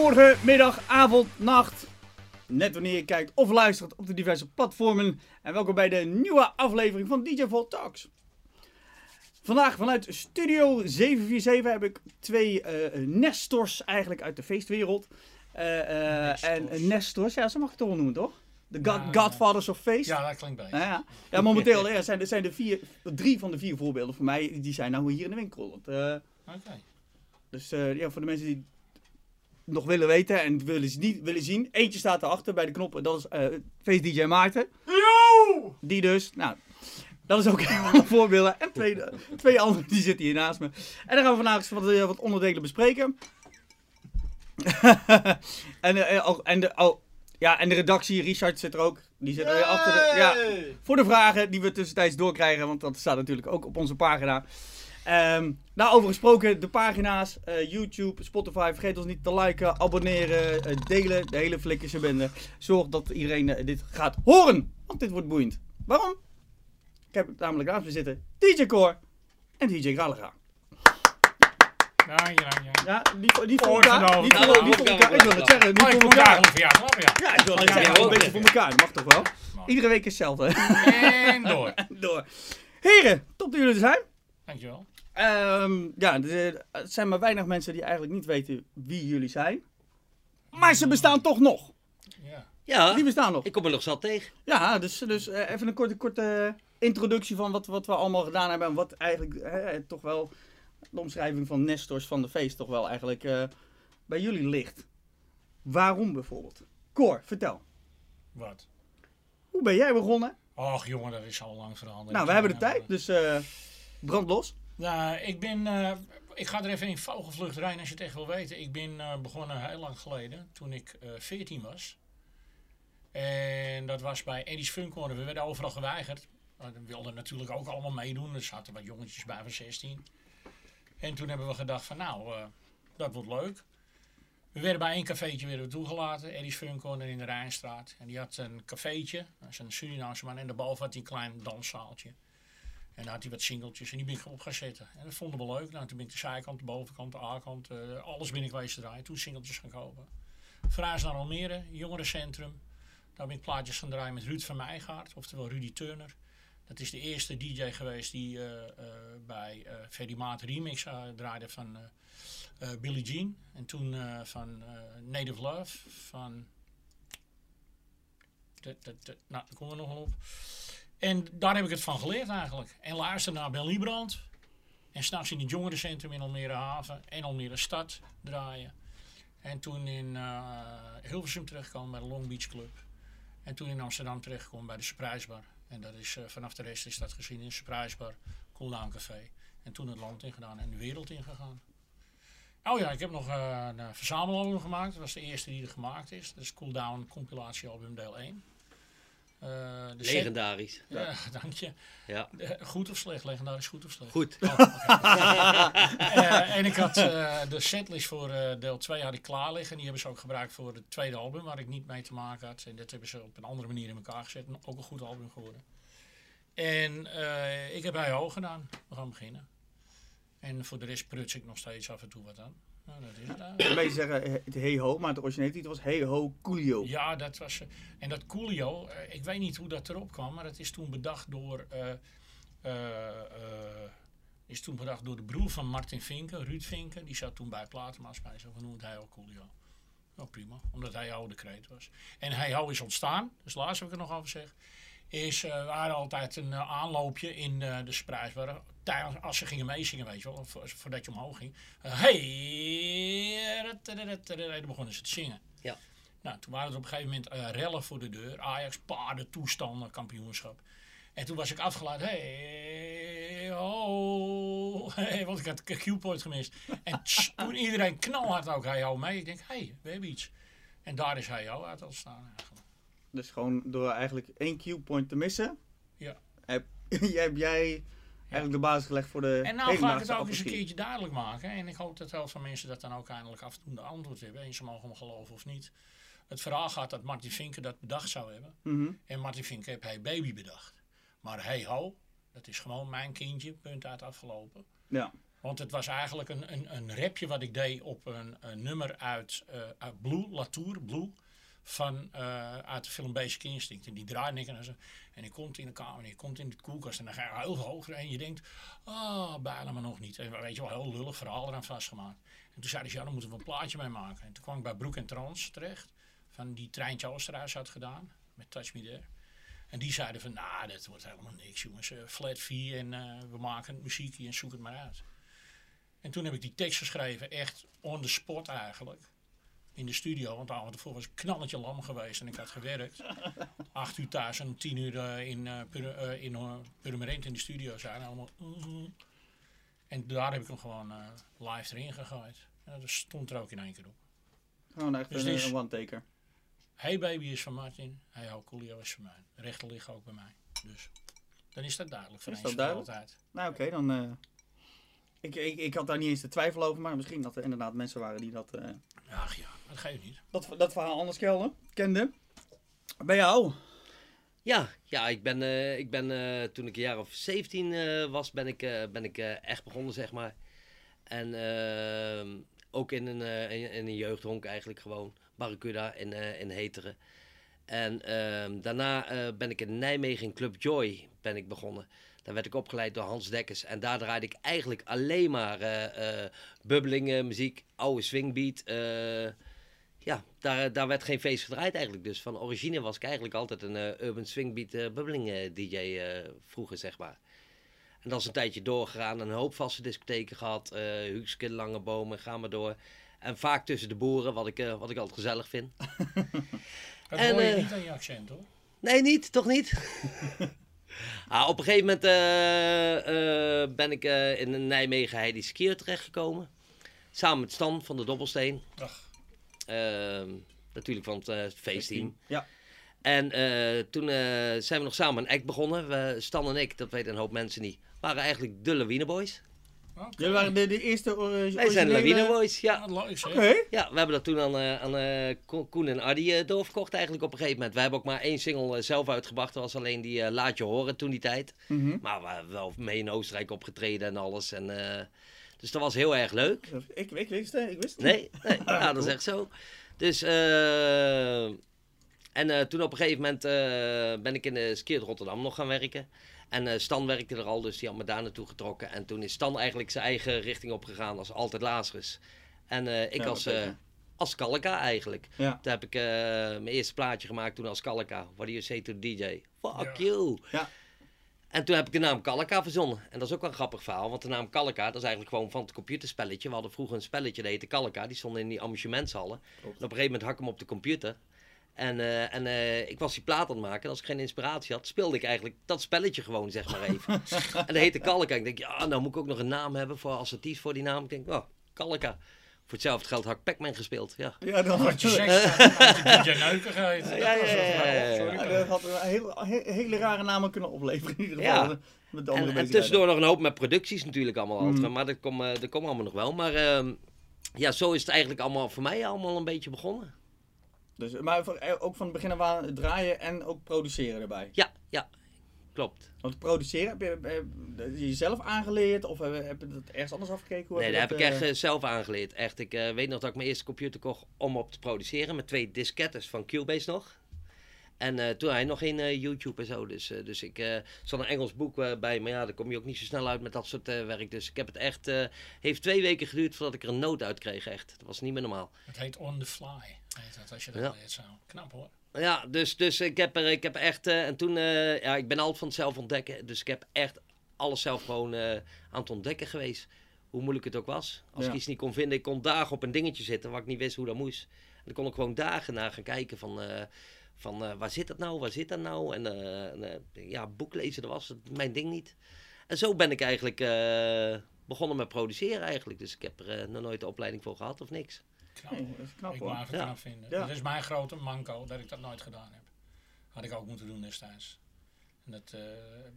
Goedemorgen, middag, avond, nacht. Net wanneer je kijkt of luistert op de diverse platformen. En welkom bij de nieuwe aflevering van DJ Volt Talks. Vandaag vanuit Studio 747 heb ik twee eh, Nestors eigenlijk uit de feestwereld. Eh, eh, en Nestors, ja, zo mag ik het toch wel noemen, toch? De God- Ja, Godfathers of Face. Ja, dat klinkt beter. Ja, ja. ja momenteel ja, zijn, er zijn er vier, drie van de vier voorbeelden voor mij. Die zijn nou hier in de winkel. Want, Oké. dus eh, ja, voor de mensen die nog willen weten en willen, niet willen zien. Eentje staat erachter bij de knoppen. Dat is eh Face DJ Maarten. Die dus. Nou, dat is ook een van de voorbeelden. En twee, twee andere die zitten hier naast me. En dan gaan we vandaag eens wat, eh, wat onderdelen bespreken. en, eh, eh, en, de, oh, ja, en de redactie, Richard zit er ook. Die zit er weer achter de, ja, voor de vragen die we tussentijds doorkrijgen. Want dat staat natuurlijk ook op onze pagina. Ehm daarover gesproken, de pagina's, eh, YouTube, Spotify. Vergeet ons niet te liken, abonneren, eh, delen. De hele flikkerse bende. Zorg dat iedereen eh, dit gaat horen. Want dit wordt boeiend. Waarom? Ik heb namelijk naast me zitten DJ Core en DJ Gallagher. Dank je. Ja, niet, voor- elkaar. Niet voor, Ja, niet voor ja, elkaar. Ik wil het zeggen, niet Oh, voor elkaar. ja. Ja, ik wil het Ja, zeggen, ja, een beetje voor elkaar. Dat mag toch wel? Iedere week is hetzelfde. En door. Door. Heren, top dat jullie er zijn. Dankjewel. Ehm ja, het zijn maar weinig mensen die eigenlijk niet weten wie jullie zijn. Maar ze bestaan toch nog. Ja. Ja, Die bestaan nog. ik kom er nog zat tegen. Ja, dus, dus eh, even een korte, korte introductie van wat, wat we allemaal gedaan hebben. En wat eigenlijk eh, toch wel de omschrijving van Nestors van de feest toch wel eigenlijk eh, bij jullie ligt. Waarom bijvoorbeeld? Cor, vertel. Wat? Hoe ben jij begonnen? Och jongen, dat is al lang veranderd. Nou, we hebben de tijd, dus eh brand los. Nou, ik ben... eh, ik ga er even in vogelvlucht rijden als je het echt wil weten. Ik ben eh, begonnen heel lang geleden, toen ik eh 14 was. En dat was bij Eddie's Funcorner. We werden overal geweigerd. We wilden natuurlijk ook allemaal meedoen. Er zaten wat jongetjes bij van 16. En toen hebben we gedacht van nou, dat wordt leuk. We werden bij één cafeetje werden we toegelaten. Eddie's Funcorner in de Rijnstraat. En die had een cafeetje. Dat is een Surinaamse man. En daarboven had hij een klein danszaaltje. En daar had hij wat singeltjes en die ben ik op gaan zetten. En dat vonden we leuk. Nou, toen ben ik de zijkant, de bovenkant, de A-kant, eh, alles ben ik geweest te draaien. Toen singeltjes gaan kopen. Verhuisd naar Almere, jongerencentrum. Daar ben ik plaatjes gaan draaien met Ruud van Meijgaard, oftewel Rudy Turner. Dat is de eerste DJ geweest die eh, eh, bij eh Ferdy Maat Remix draaide van Billie Jean. En toen van Native Love, van... De, de, de, nou, daar komen we nog op. En daar heb ik het van geleerd eigenlijk. En luister naar Ben Liebrand. En s'nachts in het jongerencentrum in Almere Haven en Almere Stad draaien. En toen in eh, Hilversum terechtkomen bij de Long Beach Club. En toen in Amsterdam terechtkomen bij de Surprise Bar. En dat is, eh, vanaf de rest is dat gezien in Surprise Bar, Cool Down Café. En toen het land ingedaan en de wereld ingegaan. Oh ja, ik heb nog eh, een verzamelalbum gemaakt. Dat was de eerste die er gemaakt is. Dat is Cool Down compilatiealbum deel 1. Set- Legendarisch. ja, dank je. Ja. Eh, goed of slecht? Legendarisch goed of slecht? Goed. Oh. Eh, en ik had de setlist voor deel 2 had ik klaar liggen. Die hebben ze ook gebruikt voor het tweede album, waar ik niet mee te maken had. En dat hebben ze op een andere manier in elkaar gezet. En ook een goed album geworden. En ik heb bij hoog gedaan. We gaan beginnen. En voor de rest pruts ik nog steeds af en toe wat aan. Nou, dat is het eigenlijk. Zeggen eh, het Hey Ho, maar de originele titel was Hey Ho Coolio. Ja, dat was. eh, en dat Coolio, eh, ik weet niet hoe dat erop kwam, maar dat is toen bedacht door. is toen bedacht door de broer van Martin Vinken, Ruud Vinken. Die zat toen bij Platenmaatschappij. Zo genoemd hij ook Coolio. Nou prima, omdat hij oude kreet was. En hij hou is ontstaan, dus laatst heb ik er nog over zeg. Is, hadden altijd een aanloopje in de sprijsbar. Tijdens, als ze gingen meezingen, weet je wel, vo- voordat je omhoog ging. Eh, hey, dan begonnen ze te zingen. Ja. Nou, toen waren er op een gegeven moment eh, rellen voor de deur. Ajax, paarden, toestanden, kampioenschap. En toen was ik afgeleid. Hey, ho, hey, want ik had Q-point gemist. En tss, toen iedereen knalhard ook hij jou mee. Ik denk, hé, hey, we hebben iets. En daar is hij jou uit ontstaan eigenlijk. Dus gewoon door eigenlijk één Q-point te missen, Ja. heb, heb jij eigenlijk de basis gelegd voor de En nou ga ik het ook eens een keertje duidelijk maken. En ik hoop dat heel veel mensen dat dan ook eindelijk af en toe de antwoord hebben. En ze mogen me geloven of niet. Het verhaal gaat dat Martin Vinken dat bedacht zou hebben. Mhm. En Martin Vinken heeft Hey Baby bedacht. Maar Hey Ho, dat is gewoon mijn kindje, punt uit afgelopen. Ja. Want het was eigenlijk een, een, een rapje wat ik deed op een, een nummer uit, eh, uit Blue, Latour, Blue. Van, eh, uit de film Basic Instinct. En die draaide ik en, zo, en ik komt in de kamer en ik komt in de koelkast. En dan ga je heel hoog en je denkt, ah, oh, bijna maar nog niet. En weet je wel, heel lullig verhaal eraan vastgemaakt. En toen zeiden ze, ja, dan moeten we een plaatje mee maken. En toen kwam ik bij Broek en Trans terecht. Van die Treintje Oosterhuis had gedaan. Met Touch Me There. En die zeiden van, nou, dat wordt helemaal niks jongens. Uh, flat fee en uh, we maken muziekje en zoek het maar uit. En toen heb ik die tekst geschreven, echt on the spot eigenlijk. In de studio, want de avond ervoor was ik knalletje lam geweest en ik had gewerkt. Acht uur thuis en tien uur uh, in, uh, pur, in Purmerend in de studio zijn. Allemaal, En daar heb ik hem gewoon live erin gegooid. En dat stond er ook in één keer op. Gewoon echt dus een, is, een one-taker. Hey Baby is van Martin. Hey Ho Coolio is van mij. De rechter liggen ook bij mij. Dus dan is dat duidelijk. Van is dat duidelijk? Altijd. Nou oké, okay, dan... Ik, ik, ik had daar niet eens de twijfel over, maar misschien dat er inderdaad mensen waren die dat... Uh, Ach ja, dat ga je niet. Dat, dat verhaal anders kelden, kende. Bij jou? Ja, ja ik ben, uh, ik ben uh, toen ik een jaar of 17 was, ben ik, ben ik echt begonnen, zeg maar. En ehm, ook in een, in, in, een jeugdhonk eigenlijk gewoon. Barracuda in, uh, in Heteren. En uh, daarna uh, ben ik in Nijmegen in Club Joy ben ik begonnen. Daar werd ik opgeleid door Hans Dekkers. En daar draaide ik eigenlijk alleen maar uh, bubbelingen, muziek, oude swingbeat. ja, daar, daar werd geen feest gedraaid eigenlijk. Dus van origine was ik eigenlijk altijd een urban swingbeat bubbeling DJ vroeger, zeg maar. En dat is een tijdje doorgegaan. Een hoop vaste discotheken gehad. Uh, Huxke, Lange Bomen, ga maar door. En vaak tussen de boeren, wat ik, uh, wat ik altijd gezellig vind. dat en, hoor je uh, niet aan je accent hoor. Nee, niet, toch niet? ah, op een gegeven moment uh, ben ik in Nijmegen Heidi Skier terechtgekomen. Samen met Stan van de Dobbelsteen. Ehm, natuurlijk van het feestteam. Ja. En toen zijn we nog samen een act begonnen. We, Stan en ik, dat weten een hoop mensen niet, waren eigenlijk de Lawine Boys. Okay. Jullie waren de, de eerste uh, Wij zijn Lawine Boys, ja. Oké. Okay. Ja, we hebben dat toen aan, uh, aan uh, Koen en Adi doorverkocht eigenlijk op een gegeven moment. We hebben ook maar één single zelf uitgebracht. Dat was alleen die Laat Je Horen toen die tijd. Mm -hmm. Maar we hebben wel mee in Oostenrijk opgetreden en alles. En, dus dat was heel erg leuk. Ik, ik wist het, ik wist het Nee, nee ja, dat is echt zo. Dus... en toen op een gegeven moment ben ik in de Skeert Rotterdam nog gaan werken. En uh, Stan werkte er al, dus die had me daar naartoe getrokken. En toen is Stan eigenlijk zijn eigen richting opgegaan als altijd Lazarus. En uh, ik ja, als, uh, als Kalka eigenlijk. Ja. Toen heb ik mijn eerste plaatje gemaakt toen als Kalka. What do you say to the DJ? Fuck you! Ja. En toen heb ik de naam Kalka verzonnen. En dat is ook wel een grappig verhaal, want de naam Kalka, dat is eigenlijk gewoon van het computerspelletje. We hadden vroeger een spelletje, dat heette Kalka. Die stond in die amusementshallen. En op een gegeven moment hak ik hem op de computer. En, uh, en uh, ik was die plaat aan het maken. En als ik geen inspiratie had, speelde ik eigenlijk dat spelletje gewoon, zeg maar even. en dat heette Kalka. Ik denk, ja, nou moet ik ook nog een naam hebben voor assertief voor die naam. Ik denk, oh, Kalka. Voor hetzelfde geld had ik Pac-Man gespeeld, ja. Ja, dan had je seks. had je neukigheid. Ja, ja, ja. Dat had een heel, hele rare namen kunnen opleveren in ieder geval. Ja. Met de en, en tussendoor nog een hoop met producties natuurlijk allemaal. Mm. Maar dat komt uh, kom allemaal nog wel. Maar uh, ja, zo is het eigenlijk allemaal voor mij allemaal een beetje begonnen. Dus, maar eh, ook van het begin af aan draaien en ook produceren erbij. Ja, ja, klopt. Want produceren, heb je, heb je jezelf aangeleerd of heb, heb je dat ergens anders afgekeken? Hoe nee, dat heb ik echt uh, zelf aangeleerd. Echt, ik uh, weet nog dat ik mijn eerste computer kocht om op te produceren met twee diskettes van Cubase nog. En uh, toen had hij nog geen uh, YouTube en zo. Dus, uh, dus ik uh, zat een Engels boek bij. Maar ja, daar kom je ook niet zo snel uit met dat soort werk. Dus ik heb het echt. heeft twee weken geduurd voordat ik er een noot uit kreeg. Echt. Dat was niet meer normaal. Het heet On the Fly. Heet dat, als je dat ja. zo. Knap hoor. Ja, dus, dus ik heb er ik heb echt. en toen. ja, ik ben altijd van het zelf ontdekken. Dus ik heb echt alles zelf gewoon aan het ontdekken geweest. Hoe moeilijk het ook was. Als ja. ik iets niet kon vinden, ik kon dagen op een dingetje zitten waar ik niet wist hoe dat moest. En dan kon ik gewoon dagen naar gaan kijken van van uh, waar zit dat nou, waar zit dat nou? En uh, ja, boek lezen, dat was het, mijn ding niet. En zo ben ik eigenlijk begonnen met produceren eigenlijk. Dus ik heb er nog nooit de opleiding voor gehad of niks. Knap, nee, dat is knap, ik wou even ja. knap vinden. Ja. Dat is mijn grote manco, dat ik dat nooit gedaan heb. Had ik ook moeten doen destijds. En dat,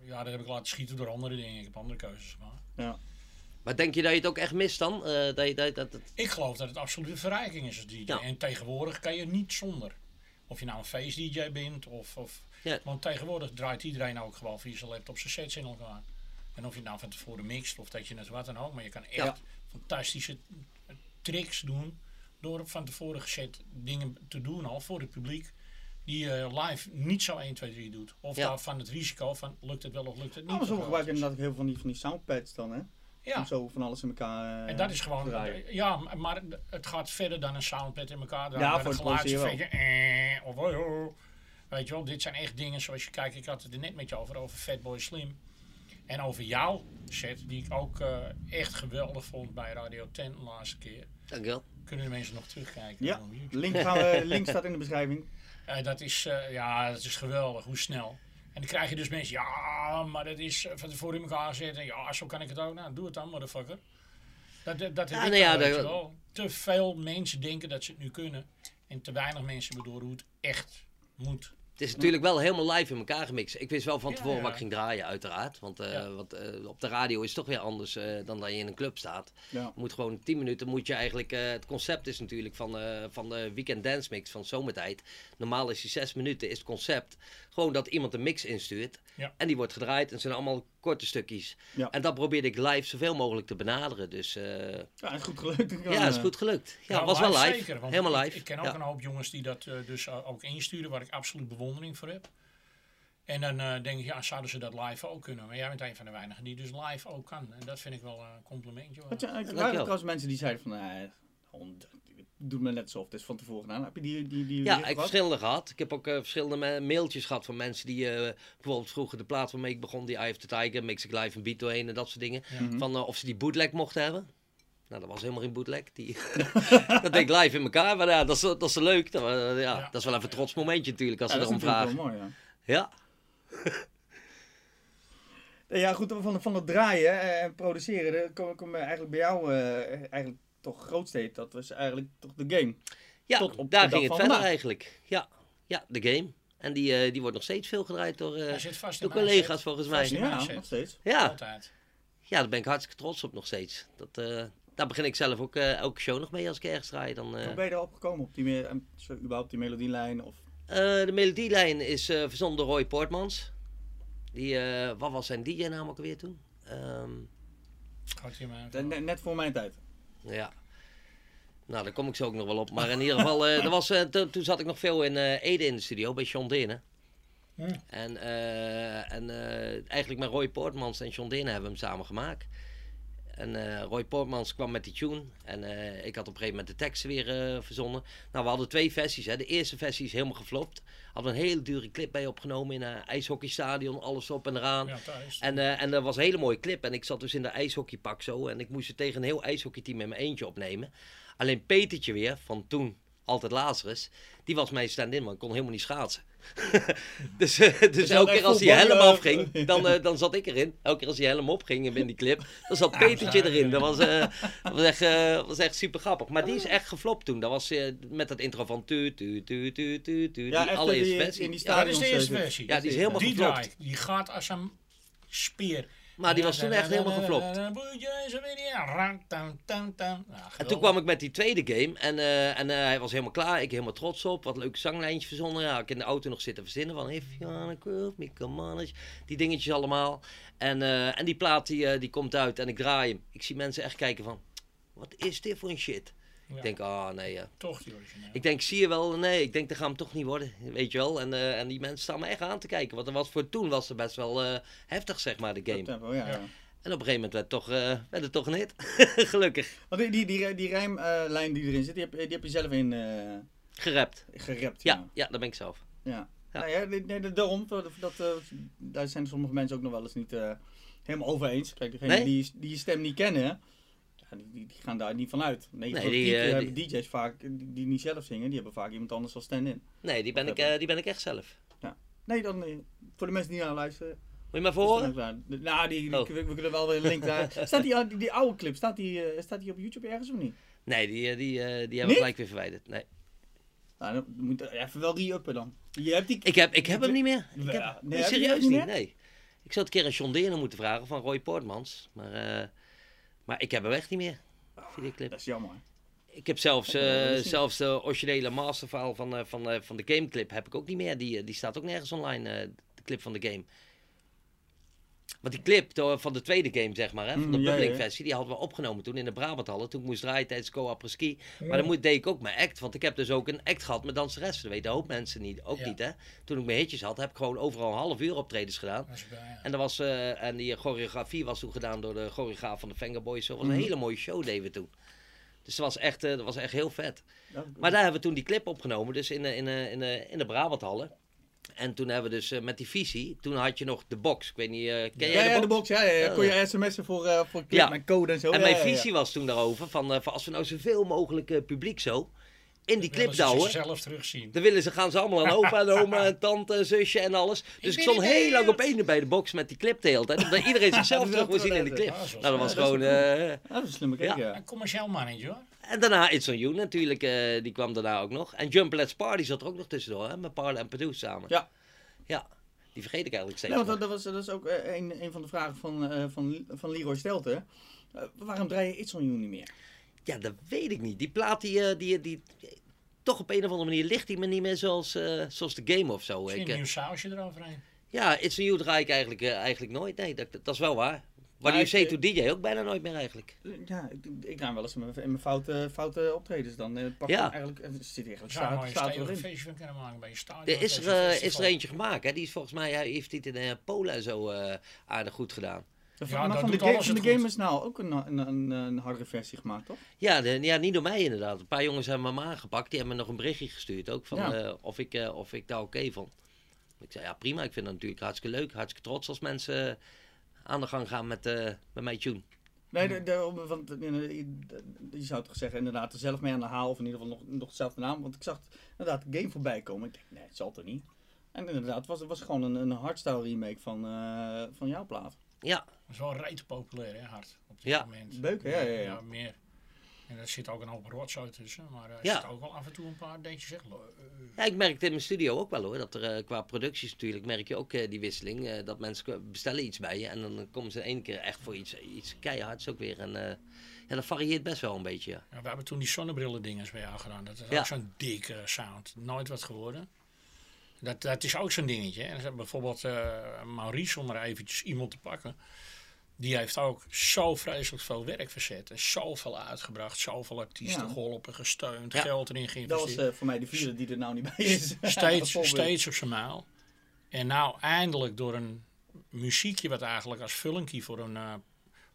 ja, dat heb ik laten schieten door andere dingen. Ik heb andere keuzes gemaakt. Ja. Maar denk je dat je het ook echt mist dan? Uh, dat je, dat, dat, dat... Ik geloof dat het absolute verrijking is als DJ. Ja. En tegenwoordig kan je niet zonder. Of je nou een face DJ bent. Of, of, ja. Want tegenwoordig draait iedereen ook gewoon via zijn laptop zijn sets in elkaar. En of je het nou van tevoren mixt of dat je het wat dan ook. Maar je kan echt Ja. fantastische tricks doen. Door van tevoren gezet dingen te doen al voor het publiek. Die je live niet zo 1, 2, 3 doet. Of Ja. daar van het risico van lukt het wel of lukt het niet. Nou, maar groot gebruiken inderdaad ook heel veel van die, van die soundpads dan, hè? Ja. Om zo van alles in elkaar eh, En dat is gewoon, draaien. ja, maar het gaat verder dan een soundpad in elkaar Ja, draaien. voor een het eh, of oh, oh. Weet je wel, dit zijn echt dingen zoals je kijkt. Ik had het er net met je over, over Fatboy Slim. En over jouw set, die ik ook eh, echt geweldig vond bij Radio 10 de laatste keer. Dankjewel. Kunnen de mensen nog terugkijken Ja, link, gaan we, link staat in de beschrijving. Eh, dat, is, eh, ja, dat is geweldig, hoe snel. En dan krijg je dus mensen, ja, maar dat is eh, van tevoren in elkaar zetten. Ja, zo kan ik het ook. Nou, doe het dan, motherfucker. Dat, dat, dat Ja, nou ja, dat-. Te veel mensen denken dat ze het nu kunnen. En te weinig mensen bedoelen hoe het echt moet. Het is natuurlijk wel helemaal live in elkaar gemixt. Ik wist wel van tevoren wat ik ging draaien, uiteraard. Want, eh, eh, op de radio is het toch weer anders eh, dan dat je in een club staat. Je moet gewoon 10 minuten moet je eigenlijk. het concept is natuurlijk van, van de weekend dance mix van zomertijd. Normaal is die 6 minuten, is het concept. Gewoon dat iemand een mix instuurt. En die wordt gedraaid. En zijn allemaal korte stukjes. Ja. En dat probeerde ik live zoveel mogelijk te benaderen. Dus eh, Ja, is goed gelukt. Ik kan, ja, is eh, goed gelukt. Ja, Nou, was wel live. Zeker, want Helemaal ik- live. Ik, ken ook ja. een hoop jongens die dat eh, dus ook insturen, waar ik absoluut bewondering voor heb. En dan eh, denk ik, ja, zouden ze dat live ook kunnen? Maar jij bent een van de weinigen die dus live ook kan. En dat vind ik wel een complimentje. hoor. Had je, er waren trouwens mensen die zeiden van, eh, hond, doet me net zo of het is van tevoren gedaan. Heb je die, die, die Ja, ik heb verschillende gehad. Ik heb ook eh, verschillende ma- mailtjes gehad van mensen die eh, bijvoorbeeld vroeger de plaat waarmee ik begon, die Eye of the Tiger, Mix Ik Live en Beat doorheen en dat soort dingen. Mhm. Van eh, of ze die bootleg mochten hebben. Nou, dat was helemaal geen bootleg. Die, dat deed ik live in elkaar. Maar ja, dat is, dat is leuk. Dat, ja, Ja. dat is wel even een trots momentje natuurlijk als ze erom vragen. wel mooi, ja. Ja, Ja, goed, van, van het draaien en produceren, kom, kom eigenlijk bij jou eigenlijk toch grootsteed. Dat was eigenlijk toch de game. ja Tot op daar de ging het verder vandaag. eigenlijk. Ja, ja, de game. En die, eh, die wordt nog steeds veel gedraaid door, eh, Hij zit vast in door mijn collega's volgens mij. Ja, nog steeds. Ja, Altijd. ja, daar ben ik hartstikke trots op nog steeds. Dat, eh, daar begin ik zelf ook eh, elke show nog mee als ik ergens draai. Dan, eh, Hoe ben je erop gekomen? Op die, me- überhaupt die melodielijn? Of... Eh, de melodielijn is eh verzonnen door Roy Portmans. Die, eh, wat was zijn DJ-naam ook alweer toen? Ehm, net voor mijn tijd. Ja. Nou, daar kom ik zo ook nog wel op. Maar in ieder geval, eh, er was, eh, to- toen zat ik nog veel in eh, Ede in de studio, bij John Dene. En, en eigenlijk met Roy Portmans en John Dene hebben we hem samen gemaakt. En eh, Roy Portmans kwam met die tune. En eh, ik had op een gegeven moment de teksten weer eh, verzonnen. Nou, we hadden twee versies. Hè. De eerste versie is helemaal geflopt. Hadden een hele dure clip bij opgenomen in een ijshockeystadion. Alles op en eraan. Ja, thuis. En, en dat was een hele mooie clip. En ik zat dus in de ijshockeypak zo. En ik moest het tegen een heel ijshockeyteam in mijn eentje opnemen. Alleen Petertje weer, van toen, altijd Lazarus. Die was mijn stand-in, ik kon helemaal niet schaatsen. dus dus, dus elke keer als die helm eh, afging, dan, eh, dan zat ik erin. Elke keer als die helm opging in die clip, dan zat Petertje erin. Dat was, eh, dat was, echt, eh, was echt super grappig. Maar die is echt geflopt toen. Dat was eh, met dat intro van tu tu tu tu tu tu. Ja, die allereerste versie. in die Ja, dat is de eerste eh, versie. Ja, die is helemaal Die geflopt. draait. Die gaat als een speer. Maar die was toen echt helemaal geflopt. En En toen kwam ik met die tweede game en, eh, en eh, hij was helemaal klaar. Ik helemaal trots op. Wat een leuk zanglijntje verzonnen. Ja, ik in de auto nog zitten verzinnen van If you wanna me, come on. Die dingetjes allemaal. En, eh, en die plaat die, die komt uit en ik draai hem. Ik zie mensen echt kijken van, wat is dit voor een shit? Ja. Ik denk, ah nee. ja. Toch die origineel. Ik denk, zie je wel, nee, ik denk dat gaat hem toch niet worden. Weet je wel. En, eh, en die mensen staan me echt aan te kijken. Want er was voor toen was het best wel eh, heftig, zeg maar, de game. Tempo, ja, Ja. ja. En op een gegeven moment werd het toch, eh, werd het toch een hit. Gelukkig. Want die, die, die, die rijmlijn die erin zit, die heb, die heb je zelf in eh Gerapt. gerept. Ja, ja, dat ben ik zelf. Ja. Ja. Nou ja, nee, nee, daarom, dat, dat, daar zijn sommige mensen ook nog wel eens niet eh, helemaal over eens. Kijk, degene Nee? die, die je stem niet kennen, ja, die, die, die gaan daar niet van uit. Nee, die, die, eh, hebben DJ's vaak, die, niet zelf zingen, die hebben vaak iemand anders als stand-in. Nee, die ben, ik, eh, die ben ik echt zelf. Nee, dan eh, voor de mensen die naar luisteren. Moet je maar voor. Nou, die, Oh. we, we kunnen wel weer een link daar. Staat die, die, oude clip, staat die, eh, staat die op YouTube ergens of niet? Nee, die, eh, die, eh, die hebben we gelijk weer verwijderd. Nee. Nou, dan moet je even wel re-uppen dan. Je hebt die... Ik, heb, ik heb hem niet meer. Ik Ja, heb, nee, serieus niet nee. Ik zou het een keer aan John Deerne moeten vragen van Roy Portmans. Maar, eh, maar ik heb hem echt niet meer. Videoclip. Dat is jammer. Ik heb zelfs, eh, zelfs de originele masterfile van, eh, van, eh, van de gameclip heb ik ook niet meer. Die, die staat ook nergens online, de clip van de game. Want die clip to- van de tweede game, zeg maar, hè, van de Mm, bubbling ja. versie, die hadden we opgenomen toen in de Brabanthallen. Toen ik moest draaien tijdens Co Après Ski. Maar dan moet, deed ik ook mijn act, want ik heb dus ook een act gehad met danseressen. Dat weten hoop mensen niet, ook Ja. niet, hè. Toen ik mijn hitjes had, heb ik gewoon overal een half uur optredens gedaan. En, dat was, eh, en die choreografie was toen gedaan door de choreograaf van de Fingerboys. Dat was een hele mooie show deden we toen. Dus dat was echt, eh, dat was echt heel vet. Maar daar hebben we toen die clip opgenomen, dus in de, in in de, in de Brabanthallen. En toen hebben we dus eh, met die visie, toen had je nog de box. Ik weet niet, eh, ken ja, jij ja, de de box? box, ja, ja. Kon je sms'en voor, eh voor clip Ja. en code en zo. En ja, mijn ja, ja. visie was toen daarover, van, eh, van als we nou zoveel mogelijk eh, publiek zo in die clip Willen ze douwen. zichzelf terugzien. Dan willen ze, gaan ze allemaal aan opa en oma en tante en zusje en alles. Dus ik, stond heel lang op één bij de box met die clip de hele tijd. Omdat iedereen zichzelf terug wil zien in de clip. is Nou, dat was gewoon... eh, dat is een slimme kijk, Ja. ja. Een commercieel mannetje hoor. En daarna It's On You natuurlijk, eh, die kwam daarna ook nog. En Jump Let's Party zat er ook nog tussendoor, hè, met Parle en Perdue samen. Ja. Ja, die vergeet ik eigenlijk steeds. Nee, want dat, dat was, dat is ook eh, een, een van de vragen van, eh, van, van Leroy Stelten. Eh, waarom draai je It's On You niet meer? Ja, dat weet ik niet. Die plaat, die, die, die, toch op een of andere manier ligt die me niet meer zoals, eh, zoals de game of zo. Misschien Ik, een nieuw sausje eroverheen. ja, It's On You draai ik eigenlijk, eigenlijk nooit. Nee, dat, dat is wel waar. Waar Maar you say ik- to DJ ook bijna nooit meer eigenlijk. Ja, ik, ik wel eens in mijn, in mijn foute, foute optredens dan. eh, pak Ja. ik eigenlijk, er zit eigenlijk Daar staat, een staat erin. feestje van kunnen maken bij je stadion. Er is er, eh, is er eentje gemaakt, hè? Die is volgens mij, hij heeft dit in eh, Polen en zo eh, aardig goed gedaan. Ja, Ja, maar dat van de, game, van de game is nou ook een, een, een, een hardere versie gemaakt, toch? Ja, de, ja, niet door mij inderdaad. Een paar jongens hebben me aangepakt. Die hebben me nog een berichtje gestuurd ook van Ja. eh, of, ik, eh, of ik dat oké vond. Ik zei ja prima, ik vind het natuurlijk hartstikke leuk. Hartstikke trots als mensen eh, aan de gang gaan met, eh met mijn tune. Nee, de, de, want eh, je, zou toch zeggen inderdaad er zelf mee aan de haal, of in ieder geval nog, nog dezelfde naam. Want ik zag inderdaad de game voorbij komen. Ik denk, nee, het zal toch niet. En inderdaad, het was, het was gewoon een, een hardstyle remake van, eh, van jouw plaat. Ja, Dat is wel rete populair, hè, hard. Op dit Ja. moment. Beuken, ja, ja, ja. meer. En er zit ook een hoop rotzooi tussen. Maar er Ja. zit ook wel af en toe een paar dingetjes. Zeg, leuk. ja, ik merkte in mijn studio ook wel hoor. Dat er eh, qua producties natuurlijk merk je ook eh, die wisseling. eh, dat mensen bestellen iets bij je en dan komen ze ene keer echt voor iets, iets keihards ook weer. En eh, ja, dat varieert best wel een beetje. Ja. Ja, we hebben toen die zonnebrillen dinges bij jou gedaan. Dat is Ja. ook zo'n dikke sound. Nooit wat geworden. Dat, dat is ook zo'n dingetje. En bijvoorbeeld eh, Maurice, om er eventjes iemand te pakken. Die heeft ook zo vreselijk veel werk verzet. En zoveel uitgebracht. Zoveel artiesten Ja. geholpen, gesteund. Ja. Geld erin Dat geïnvesteerd. was eh, voor mij de vierde die er nou niet bij is. steeds, steeds op zijn maal. En nou eindelijk door een muziekje wat eigenlijk als vullinkie voor een eh,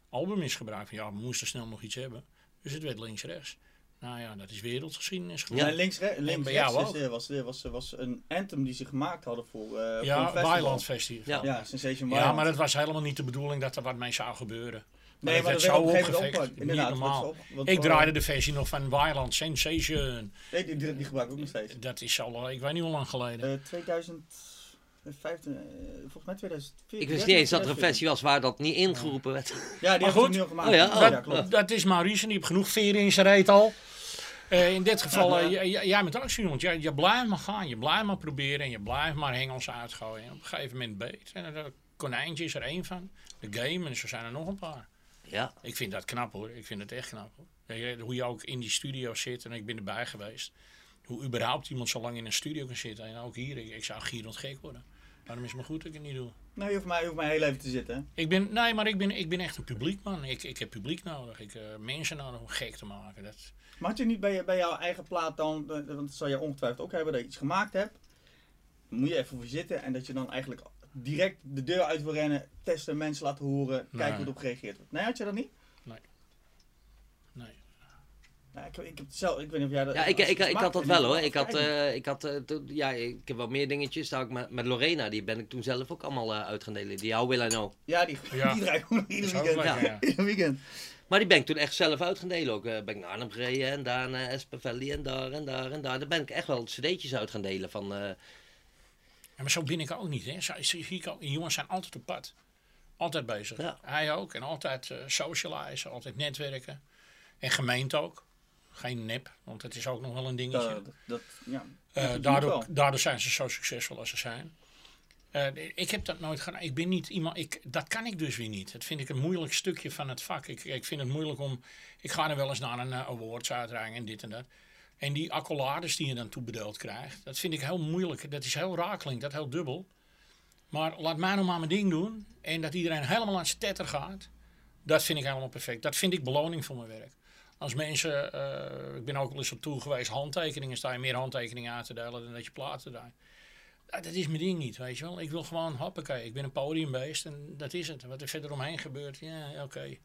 album is gebruikt. Van, ja, we moesten snel nog iets hebben. Dus het werd links-rechts. Nou ja, dat is wereldgeschiedenis geworden. Ja, links-rechts links bij jou eh, was, eh, was, eh, was, een anthem die ze gemaakt hadden voor, uh, ja, Byland Festival. Ja. ja, Sensation Ja, maar het was helemaal niet de bedoeling dat er wat mee zou gebeuren. Nee, maar dat zou opgevecht. Op, niet normaal. Op, want, ik draaide de versie nog van Wildland Sensation. Nee, die, gebruik ik ook nog steeds. Dat is al, ik weet niet hoe lang geleden. 2000... 15, eh, volgens mij 2004. Ik wist niet eens dat er een was waar dat niet ingeroepen werd. Ja, die hebben we nu al gemaakt. Oh ja, oh. dat, klopt. dat is Maurice en die heeft genoeg veren in zijn reet al. Eh, in dit geval, eh, jij, met actie, want je, blijft maar gaan. Je blijft maar proberen en je blijft maar hengels uitgooien. Op een gegeven moment beet. En dat konijntje is er één van. De game en zo zijn er nog een paar. Ja. Ik vind dat knap hoor. Ik vind het echt knap hoor. Hoe je ook in die studio zit en ik ben erbij geweest. Hoe überhaupt iemand zo lang in een studio kan zitten. En ook hier, ik, ik zou gierend gek worden. Daarom is het maar goed dat ik het niet doe. Nou, je hoeft mij, je hoeft mij heel even te zitten. hè. Ik ben, nee, maar ik ben, ik ben echt een publiekman. Ik, ik heb publiek nodig. Ik heb mensen nodig om gek te maken. Dat, Maar had je niet bij, je- bij jouw eigen plaat dan, eh, want dat zal je ongetwijfeld ook hebben, dat je iets gemaakt hebt. Dan moet je even voor zitten en dat je dan eigenlijk direct de deur uit wil rennen, testen, mensen laten horen, kijken Nee. hoe erop gereageerd wordt. Nee, had je dat niet? Ja, ik, ik, heb het zelf, ik weet niet of jij dat... ja ik, ik, ik had dat wel ik hoor. Ik had, eh, ik had, eh, ja, ik heb wel meer dingetjes. Daar ook met, met Lorena, die ben ik toen zelf ook allemaal eh, uit gaan delen. Die How Will I Know. Ja, die, Ja. die draai ik ook nog Dat ieder is ook weekend. ja. ja. Ieder weekend. Maar die ben ik toen echt zelf uit gaan delen ook. Eh, ben ik naar Arnhem gereden en daar naar Espenvelli en daar en daar en daar. Daar ben ik echt wel cd'tjes uit gaan delen van... eh, Ja, maar zo ben ik ook niet. Hè. Zo, zie ik ook. Jongens zijn altijd op pad. Altijd bezig. Ja. Hij ook. En altijd eh socializen, altijd netwerken. En gemeente ook. Geen nep, want het is ook nog wel een dingetje. Dat, dat, ja. Eh, dat daardoor, daardoor zijn ze zo succesvol als ze zijn. Eh, ik heb dat nooit gedaan. Ik ben niet iemand. Ik, dat kan ik dus weer niet. Dat vind ik een moeilijk stukje van het vak. Ik, ik vind het moeilijk om. Ik ga er wel eens naar een uh, awards uitreiking en dit en dat. En die accolades die je dan toebedeeld krijgt, dat vind ik heel moeilijk. Dat is heel rakeling, dat heel dubbel. Maar laat mij nou maar mijn ding doen. En dat iedereen helemaal aan zijn tetter gaat. Dat vind ik helemaal perfect. Dat vind ik beloning voor mijn werk. Als mensen, eh, ik ben ook wel eens op toe geweest, handtekeningen, sta je meer handtekeningen aan te delen dan dat je platen. Ah, dat is mijn ding niet, weet je wel. Ik wil gewoon, hoppakee, ik ben een podiumbeest en dat is het. Wat er verder omheen gebeurt, ja, oké.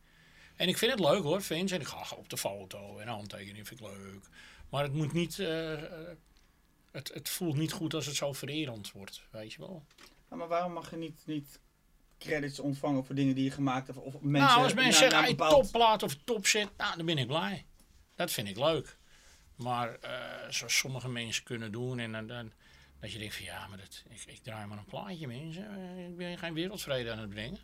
En ik vind het leuk hoor, fans. En ik ga op de foto en handtekeningen vind ik leuk. Maar het moet niet, eh, het, het voelt niet goed als het zo vererend wordt, weet je wel. Maar waarom mag je niet, niet credits ontvangen voor dingen die je gemaakt hebt? Of mensen, nou, als mensen zeggen, bepaald- topplaat of topzet, nou, dan ben ik blij. Dat vind ik leuk. Maar eh, zoals sommige mensen kunnen doen en dan, dan dat je denkt van ja, maar dat, ik, ik draai maar een plaatje mensen. Eh, Ik ben geen wereldvrede aan het brengen.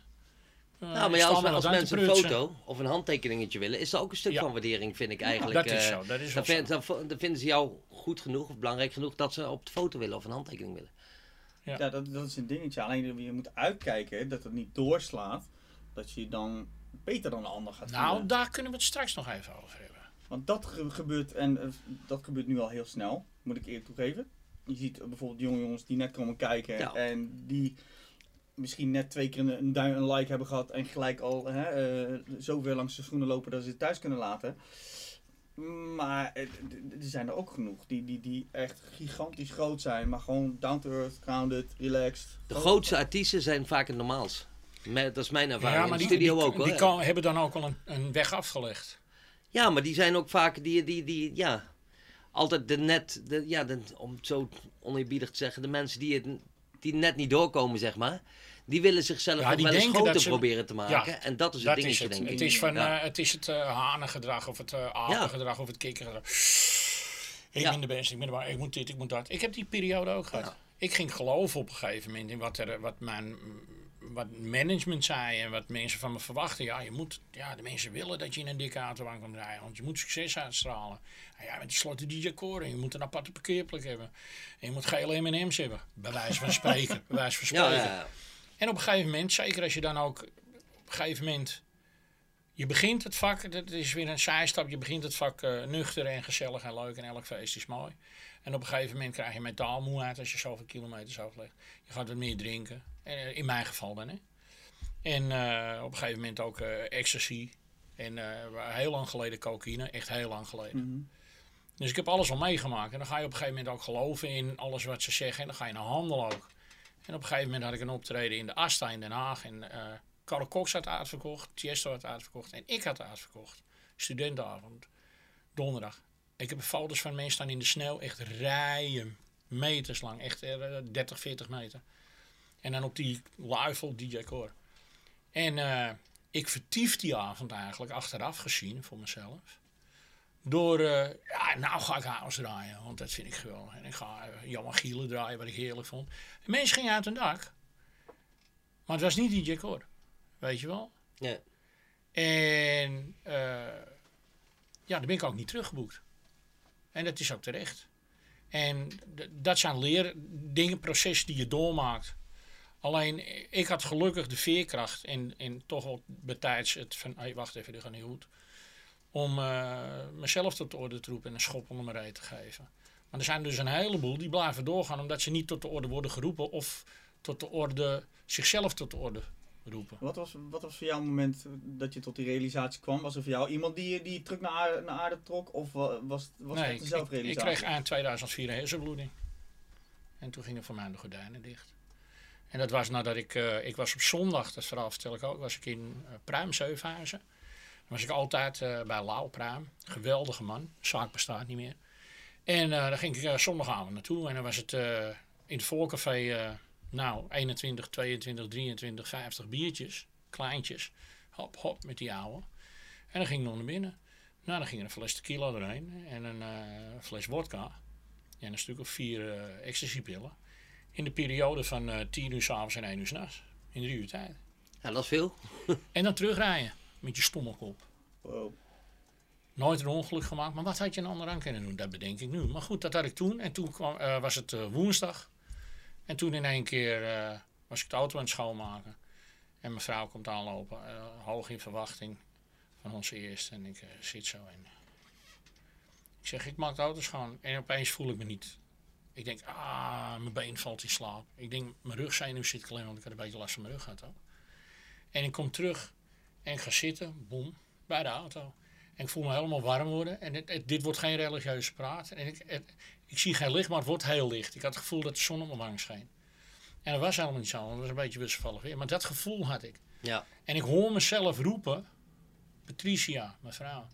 Eh, Nou, maar ja, als, mensen een foto of een handtekeningetje willen, is dat ook een stuk Ja. van waardering, vind ik eigenlijk. dat is zo, dat is dan, wel vind- zo. dan vo- dan vinden ze jou goed genoeg of belangrijk genoeg dat ze op de foto willen of een handtekening willen. Ja. Ja, dat, dat is een dingetje. Alleen je moet uitkijken dat het niet doorslaat. Dat je dan beter dan de ander gaat Nou, vinden. daar kunnen we het straks nog even over hebben. Want dat ge- gebeurt, en eh, dat gebeurt nu al heel snel, moet ik eerlijk toegeven. Je ziet eh, bijvoorbeeld jonge jongens die net komen kijken Ja. en die misschien net twee keer een, een duim, een like hebben gehad en gelijk al hè, eh, zo ver langs de schoenen lopen dat ze het thuis kunnen laten. Maar er zijn er ook genoeg die, die, die echt gigantisch groot zijn, maar gewoon down to earth, grounded, relaxed. De grootste artiesten zijn vaak het normaals. Dat is mijn ervaring. Ja, in maar de die, studio die, ook hoor. die kan- hebben dan ook al een, een weg afgelegd. Ja, maar die zijn ook vaak die, die, die ja, altijd de net, de, ja, de, om het zo oneerbiedig te zeggen, de mensen die het die net niet doorkomen, zeg maar. Die willen zichzelf Ja, die wel eens groter ze- proberen te maken. Ja, en dat is het Dat is dingetje, het. denk ik. Het is, van, Ja. eh, het, is het eh hanengedrag of het uh, apengedrag of het kikkergedrag. Ik ben de beste, ik ben de waar, ik moet dit, ik moet dat. Ik heb die periode ook gehad. Ik ging geloven op een gegeven moment in wat, er, wat mijn wat management zei en wat mensen van me verwachten. Ja, je moet, ja, de mensen willen dat je in een dikke autobahn kan rijden, want je moet succes uitstralen. En ja, met die slotte DJ-koren, je moet een aparte parkeerplek hebben. En je moet gele M&M's hebben, bij wijze van spreken. bij wijze van Ja, spreken. ja, ja. En op een gegeven moment, zeker als je dan ook op een gegeven moment. Je begint het vak, dat is weer een zijstap. Je begint het vak eh, nuchter en gezellig en leuk en elk feest is mooi. En op een gegeven moment krijg je mentaalmoeheid als je zoveel kilometers aflegt. Je gaat wat meer drinken. Eh, in mijn geval dan, hè. En eh, op een gegeven moment ook eh, ecstasy. En heel lang geleden cocaïne, echt heel lang geleden. Mhm. Dus ik heb alles al meegemaakt. En dan ga je op een gegeven moment ook geloven in alles wat ze zeggen. En dan ga je naar handel ook. En op een gegeven moment had ik een optreden in de Asta in Den Haag. En eh Carl Cox had uitverkocht, Tiesto had uitverkocht en ik had uitverkocht. Studentenavond, donderdag. Ik heb foto's van mensen staan in de sneeuw, echt rijen, meters lang, echt eh, 30, 40 meter. En dan op die luifel DJ Core. En eh, ik vertief die avond eigenlijk, achteraf gezien voor mezelf. Door, eh, ja, nou ga ik house draaien, want dat vind ik geweldig. En ik ga uh, Jan Gielen draaien, wat ik heerlijk vond. De mensen gingen uit hun dak. Maar het was niet DJ Core, weet je wel. Ja. En eh, ja, daar ben ik ook niet teruggeboekt. En dat is ook terecht. En dat zijn leerdingen, processen die je doormaakt. Alleen, ik had gelukkig de veerkracht en, en toch wel betijds het van, hey, wacht even, dit gaat niet goed. Om eh, mezelf tot de orde te roepen en een schop onder mijn reet te geven. Maar er zijn dus een heleboel die blijven doorgaan omdat ze niet tot de orde worden geroepen of tot de orde, zichzelf tot de orde roepen. Wat was, wat was voor jou het moment dat je tot die realisatie kwam? Was er voor jou iemand die, je- die terug naar aarde, naar aarde trok? Of wa- was, was nee, het ik, een ik, zelfrealisatie? ik kreeg eind 2004 een hersenbloeding. En toen gingen voor mij de gordijnen dicht. En dat was nadat ik, eh, ik was op zondag, dat verhaal vertel ik ook, was ik in uh, Pruim, Zevenhuizen. Dan was ik altijd eh, bij Lau Pruim. Geweldige man, zaak bestaat niet meer. En eh daar ging ik uh, zondagavond naartoe en dan was het in het voorcafé, nou, 21, 22, 23, 50 biertjes, kleintjes. Hop, hop, met die ouwe. En dan ging ik nog naar binnen. Nou, dan ging er een fles tequila erheen en een fles vodka. En een stuk of vier ecstasypillen. In de periode van uh, 10 uur s'avonds en 1 uur s'nachts. In drie uur tijd. Ja, dat is veel. en dan terugrijden met je stomme kop. Wow. Nooit een ongeluk gemaakt, maar wat had je een ander aan kunnen doen? Dat bedenk ik nu. Maar goed, dat had ik toen. En toen kwam, uh, was het uh, woensdag. En toen in één keer uh, was ik de auto aan het schoonmaken. En mijn vrouw komt aanlopen, hoog in verwachting van onze eerste. En ik zit zo in. Ik zeg, ik maak de auto schoon. En opeens voel ik me niet Ik denk, ah, mijn been valt in slaap. Ik denk, mijn rugzenuw zit klem, want ik had een beetje last van mijn rug gehad ook. En ik kom terug en ik ga zitten, boem, bij de auto. En ik voel me helemaal warm worden. En het, het- dit wordt geen religieuze praat. En ik, het- ik zie geen licht, maar het wordt heel licht. Ik had het gevoel dat de zon op mijn wang scheen. En dat was helemaal niet zo, want het was een beetje wisselvallig weer. Maar dat gevoel had ik. Ja. En ik hoor mezelf roepen, Patricia, mijn vrouw.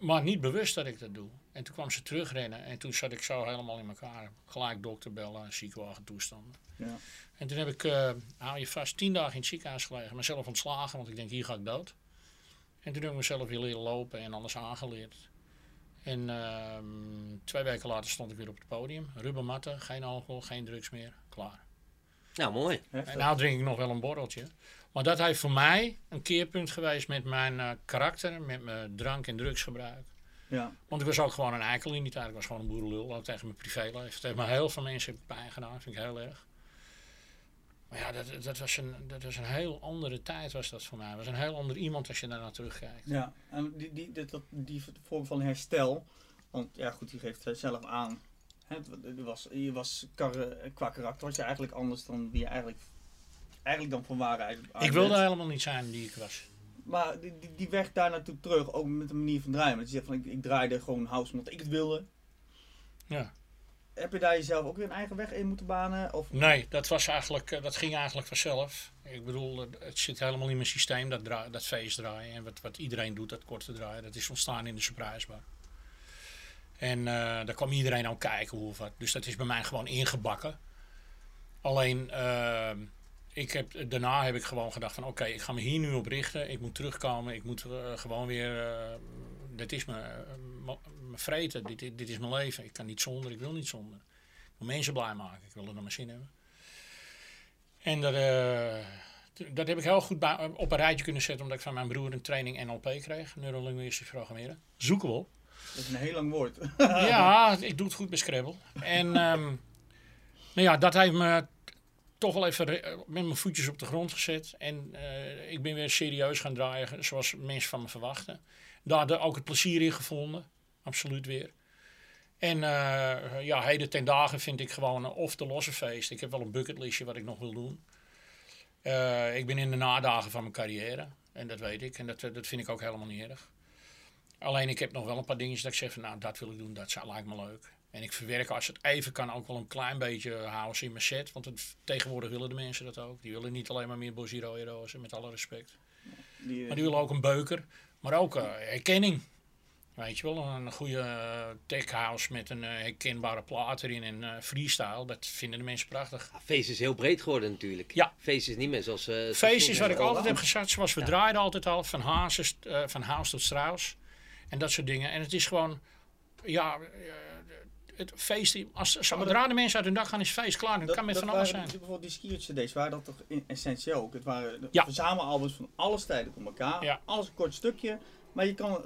Maar niet bewust dat ik dat doe. En toen kwam ze terugrennen en toen zat ik zo helemaal in elkaar. Gelijk dokter bellen, ziekenwagen toestanden. Ja. En toen heb ik, eh hou je vast, tien dagen in het ziekenhuis gelegen. Mezelf ontslagen, want ik denk hier ga ik dood. En toen heb ik mezelf weer leren lopen en alles aangeleerd. En ehm, twee weken later stond ik weer op het podium. Rubbermatten, geen alcohol, geen drugs meer. Klaar. Nou, mooi. Heftig. En nou drink ik nog wel een borreltje. Maar dat heeft voor mij een keerpunt geweest met mijn eh, karakter, met mijn drank- en drugsgebruik. Ja. Want ik was ook gewoon een eikel in die tijd. Ik was gewoon een boerenlul, ook tegen mijn privéleven. Het heeft me heel veel mensen pijn gedaan, vind ik heel erg. Maar ja, dat, dat, was een, dat was een heel andere tijd was dat voor mij. Het was een heel ander iemand als je daarna terugkijkt. Ja, en die, die, dat, die vorm van herstel, want ja goed, die geeft zelf aan. Hè, het- was, je was qua karakter was je eigenlijk anders dan wie je eigenlijk, eigenlijk dan van waarheid. Ik wilde helemaal niet zijn die ik was. Maar die, die, die weg daar naartoe terug, ook met de manier van draaien. Want je zegt van ik, ik draaide gewoon house omdat ik het wilde. Ja. Heb je daar jezelf ook weer een eigen weg in moeten banen? Of, Nee, dat, was eigenlijk, eh, dat ging eigenlijk vanzelf. Ik bedoel, eh, het zit helemaal in mijn systeem, dat, dra- dat feest draaien. En wat, wat iedereen doet, dat korte draaien, dat is ontstaan in de surprise bar. En eh, daar kwam iedereen aan kijken hoe of wat. Dus dat is bij mij gewoon ingebakken. Alleen, eh, ik heb, daarna heb ik gewoon gedacht van oké, ik ga me hier nu op richten. Ik moet terugkomen, ik moet eh, gewoon weer... eh, dit is mijn, eh, mijn vreten, dit, dit, dit is mijn leven. Ik kan niet zonder, ik wil niet zonder. Ik wil mensen blij maken, ik wil er naar mijn zin hebben. En dat, dat heb ik heel goed op een rijtje kunnen zetten, omdat ik van mijn broer een training NLP kreeg, neurolinguistisch programmeren. Zoeken we op. dat is een heel lang woord. ja, ik doe het goed bij Scrabble. En ehm, nou ja, dat heeft me toch wel even met mijn voetjes op de grond gezet. En eh, ik ben weer serieus gaan draaien, zoals mensen van me verwachten. Daar ook het plezier in gevonden, absoluut weer. En eh, ja, heden ten dagen vind ik gewoon een of de losse feest. Ik heb wel een bucketlistje wat ik nog wil doen. Eh, ik ben in de nadagen van mijn carrière. En dat weet ik. En dat, dat vind ik ook helemaal niet erg. Alleen ik heb nog wel een paar dingetjes dat ik zeg van nou dat wil ik doen, dat lijkt me leuk. En ik verwerk als het even kan ook wel een klein beetje house in mijn set. Want het, tegenwoordig willen de mensen dat ook. Die willen niet alleen maar meer Rozen, met alle respect. Die, Maar die willen ook een beuker. Maar ook eh, herkenning. Weet je wel, een goede eh, tech house met een eh, herkenbare plaat erin en eh, freestyle. Dat vinden de mensen prachtig. Ja, feest is heel breed geworden natuurlijk. Ja. Feest is niet meer zoals... eh, Feest is wat ik Oh, altijd wauw. heb gezegd, zoals we Ja. draaiden altijd al, van, Hazes, eh, van Haas tot Strauss. En dat soort dingen. En het is gewoon, ja, eh, het feest, als zodra de mensen uit hun dag gaan is feest klaar. Het kan met van alles waren zijn. Bijvoorbeeld die skier cd's waren dat toch in essentieel ook. Het waren Ja. verzamelalbums van alle stijlen op elkaar. Ja. Alles een kort stukje. Maar je kan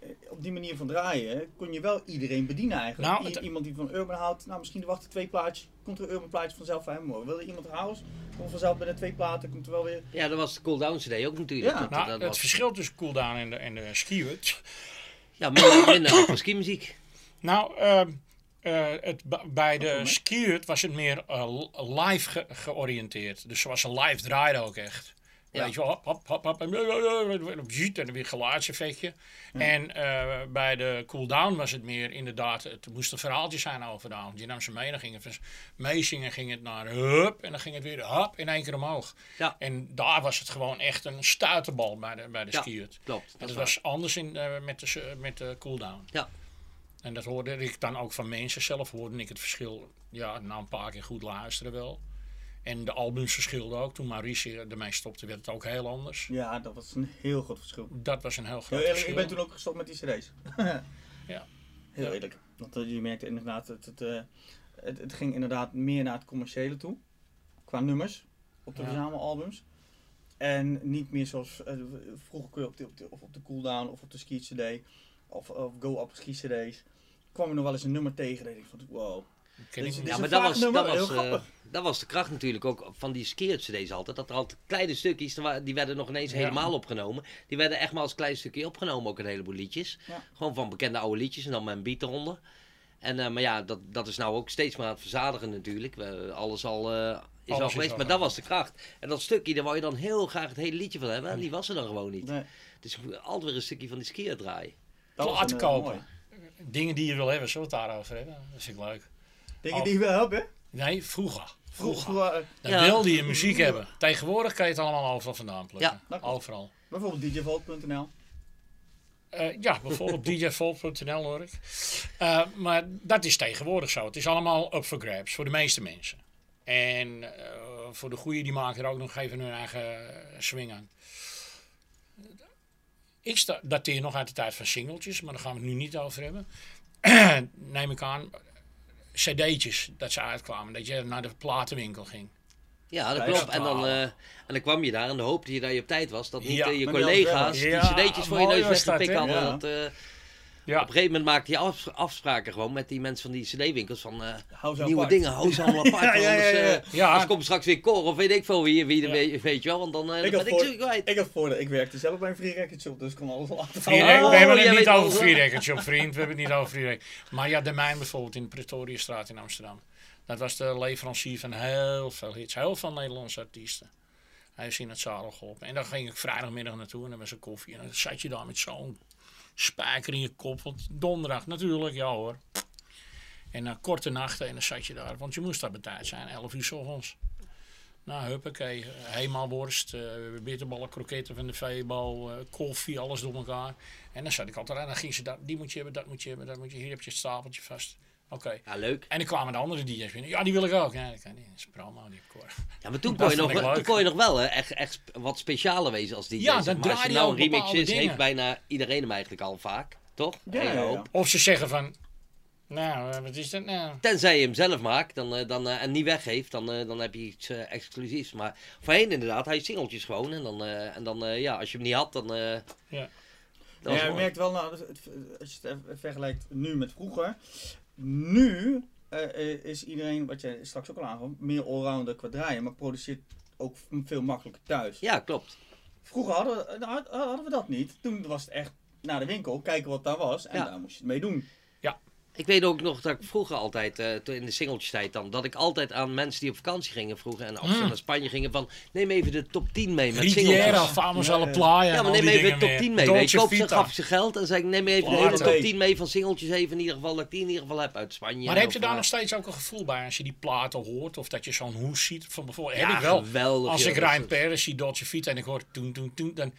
eh, op die manier van draaien, kon je wel iedereen bedienen eigenlijk. Nou, het- iemand die van Urban houdt, nou misschien wachten twee plaatjes, komt er een Urban plaatje vanzelf bij hem. Wil er iemand house, komt vanzelf bij de twee platen, komt er wel weer... Ja, dat was de Cool Down CD ook natuurlijk. Ja. Dat- Nou, dat het was- verschil tussen cooldown en de, en de skiwut. Ja, minder, minder skimuziek. Nou, ehm, eh, het, bij de skiwut was het meer eh, live ge- georiënteerd. Dus zoals een live draaide ook echt. Ja. Weet je hop, hop, hop, hop, en en dan weer geluidseffectje. En eh, bij de cooldown was het meer inderdaad, het moest een verhaaltje zijn over de avond. Je nam ze mee, dan ging het meezingen, ging het naar hup, en dan ging het weer hop, in één keer omhoog. Ja. En daar was het gewoon echt een stuiterbal bij de, bij de Ja. skiwut. Klopt. Dat was anders in, met, de, met de cooldown. Ja. En dat hoorde ik dan ook van mensen zelf, hoorde ik het verschil, ja, na een paar keer goed luisteren wel. En de albums verschilden ook. Toen Maurice ermee stopte, werd het ook heel anders. Ja, dat was een heel groot verschil. Dat was een heel groot Heel eerlijk, verschil. ik ben toen ook gestopt met die cd's. Ja. Heel eerlijk. Want eh, je merkte inderdaad, het, het, eh, het, het ging inderdaad meer naar het commerciële toe. Qua nummers op de Ja. verzamelalbums. En niet meer zoals eh, vroeger op de, op de, of op de cooldown of op de ski cd of, of go up ski cd's. Kwam je nog wel eens een nummer tegen. Dat ik van wow. Ken ik is- Ja, maar dat was, nummer, dat, was, heel eh, dat was de kracht natuurlijk ook van die skeert cd's altijd. Dat er altijd kleine stukjes, die werden nog ineens Ja. helemaal opgenomen. Die werden echt maar als klein stukje opgenomen, ook een heleboel liedjes. Ja. Gewoon van bekende oude liedjes en dan met een beat eronder. En, eh, maar ja, dat, dat is nou ook steeds maar aan het verzadigen natuurlijk. We, alles al eh, is Alles al is geweest, al maar dat was de kracht. En dat stukje, daar wou je dan heel graag het hele liedje van hebben. En die was er dan gewoon niet. Nee, Dus altijd weer een stukje van die skier draaien. dat was Platen een, eh, kopen. Dingen die je wil hebben, zullen we het daarover hebben? Dat vind ik leuk. Dingen die je wil hebben. Nee, vroeger. Vroeger. Vroeger, eh, Dan Ja. wilde je muziek hebben. Tegenwoordig kan je het allemaal overal vandaan plukken. Ja, klopt. overal. bijvoorbeeld djvault.nl. Eh, ja, bijvoorbeeld djvolt.nl hoor ik. Eh, maar dat is tegenwoordig zo. Het is allemaal up for grabs voor de meeste mensen. En voor de goeie die maken er ook nog even hun eigen swing aan. Ik sta- dateer nog uit de tijd van singeltjes, maar daar gaan we het nu niet over hebben. Neem ik aan, cd'tjes dat ze uitkwamen. Dat je naar de platenwinkel ging. Ja, dat klopt. En dan, eh, en dan kwam je daar en dan hoopte je dat je op tijd was. Dat niet Ja, eh, je collega's die Ja, cd'tjes voor je neus dat, weggepikt hè? hadden. Ja. Dat, eh, Ja, Op een gegeven moment maakte je afs- afspraken gewoon met die mensen van die cd-winkels van eh, Hou ze nieuwe apart. dingen, hou ze allemaal apart. Ja, ja, ja, anders, ja. eh, Ja. anders komt straks weer Cor of weet ik veel wie, wie Ja. weet, weet je wel, want dan, eh, Ik dan had, ik voor, zo kwijt. ik had voordeel, ik werkte zelf bij een free record shop, dus ik kon alles al vallen. Record- we hebben het niet over Free? Record Shop, vriend. We hebben het niet over Free Record. Maar ja, de mijn bijvoorbeeld in de Pretoriastraat in Amsterdam. Dat was de leverancier van heel veel hits. Heel veel Nederlandse artiesten. Hij is in het zadel geholpen. En dan ging ik vrijdagmiddag naartoe en dan was er koffie. En dan zat je daar met zo'n spijker in je kop. Want donderdag natuurlijk, ja hoor. En na korte nachten en dan zat je daar. Want je moest daar betijd zijn, 11 uur s ochtends. Nou, huppakee. Hemelworst, uh, bitterballen, kroketten van de veebal, eh, koffie, alles door elkaar. En dan zat ik altijd aan. Dan ging ze dat, die moet je hebben, dat moet je hebben, dat moet je. Hier heb je het stapeltje vast. Oké. Ja, leuk. En dan kwamen de andere DJ's binnen. Ja, die wil ik ook. Ja, dat kan niet. Dat is die koor. Ja, maar toen kon, je nog, ik toen kon je nog wel hè, echt, echt wat specialer wezen als DJ. Ja, dan maar. Als draai je nou een remix is, heeft bijna iedereen hem eigenlijk al vaak. Toch? Ja. Of ze zeggen van... Nou, eh, wat is dat nou? Tenzij je hem zelf maakt dan, eh, dan, eh, en niet weggeeft, dan, dan heb je iets exclusiefs. Maar voorheen inderdaad, hij singeltjes gewoon. En dan, eh, en dan eh, ja, als je hem niet had, dan... eh Ja. ja, je merkt wel, nou, het- als je het vergelijkt nu met vroeger. Nu eh, eh, is iedereen, wat jij straks ook al aangaf, meer allrounder qua draaien, maar produceert ook veel makkelijker thuis. Ja, klopt. Vroeger hadden, we- nou, hadden we dat niet. Toen was het echt naar de winkel, kijken wat daar was en Ja. daar moest je het mee doen. Ik weet ook nog dat ik vroeger altijd, eh, in de singeltjestijd dan, dat ik altijd aan mensen die op vakantie gingen vroeger en of ze Mm. naar Spanje gingen van, neem even de top 10 mee met Riviera, Ja, alle. Playa Ja, maar neem even de top meer. 10 mee. Weet Dolce je, koop ze, gaf ze geld en zei ik, neem even de hele top 10 mee van singeltjes even in ieder geval, dat ik die in ieder geval heb uit Spanje. Maar heb je daar eh, nog steeds ook een gevoel bij als je die platen hoort? Of dat je zo'n hoes ziet? Van bijvoorbeeld, Ja, heb ik wel. geweldig, Als ik Ryan is- Perez zie, Dolce Vita en ik hoor toen, toen, toen, dan...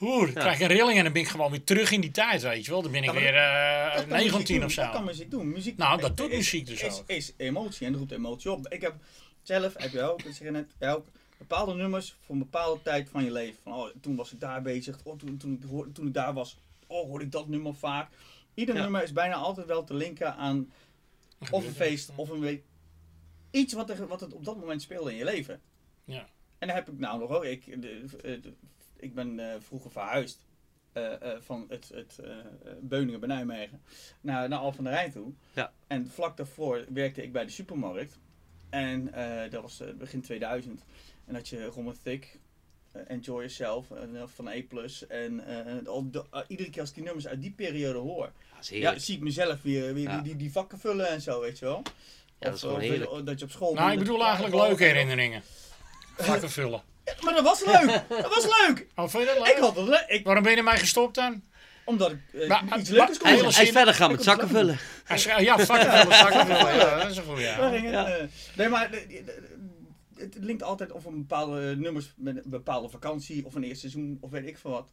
Oeh, dan krijg ik een rilling en dan ben ik gewoon weer terug in die tijd, weet je wel. Dan ben ik Ja, weer eh, kan muziek 19 doen, of Dat kan zo. muziek doen. Muziek Nou, dat is- doet is- muziek dus is, ook. Is emotie en dat roept emotie op. Ik heb zelf, heb je ook, dat zeg net, ook, bepaalde nummers voor een bepaalde tijd van je leven. Van, oh, toen was ik daar bezig, oh, toen, toen, ik hoor- toen ik daar was, oh, hoorde ik dat nummer vaak. Ieder Ja. nummer is bijna altijd wel te linken aan of een feest of een weet, iets wat, er, wat het op dat moment speelde in je leven. Ja. En dan heb ik nou nog ook, ik, de, de- de- ik ben eh, vroeger verhuisd. eh, eh, van het, het Beuningen bij Nijmegen naar, naar Al van der Rijn toe. Ja. En vlak daarvoor werkte ik bij de supermarkt. En eh, dat was begin 2000. En had je Rom Thick, Enjoy Yourself eh, van A+. En eh, al de- iedere keer als ik die nummers uit die periode hoor, Ja, zie ik mezelf weer, weer Ja. die, die, vakken vullen en zo, weet je wel. Ja, dat is gewoon of, heerlijk. dat je op school... Nou, ik bedoel eigenlijk leuke herinneringen. Vakken vullen. Ja, maar dat was leuk! dat was leuk! Oh, vind je dat Ik leuk? had het leuk. Ik, Waarom ben je ermee gestopt dan? omdat ik eh, Maar- iets leukers kon Hij, hij is verder gaan met Ik zakken vullen. Hij ja, vakken vullen, zakken vullen. Ja, dat is een. Daar Ja. eh. nee, maar de- het linkt altijd of een bepaalde nummers met een bepaalde vakantie of een eerste seizoen of weet ik veel wat.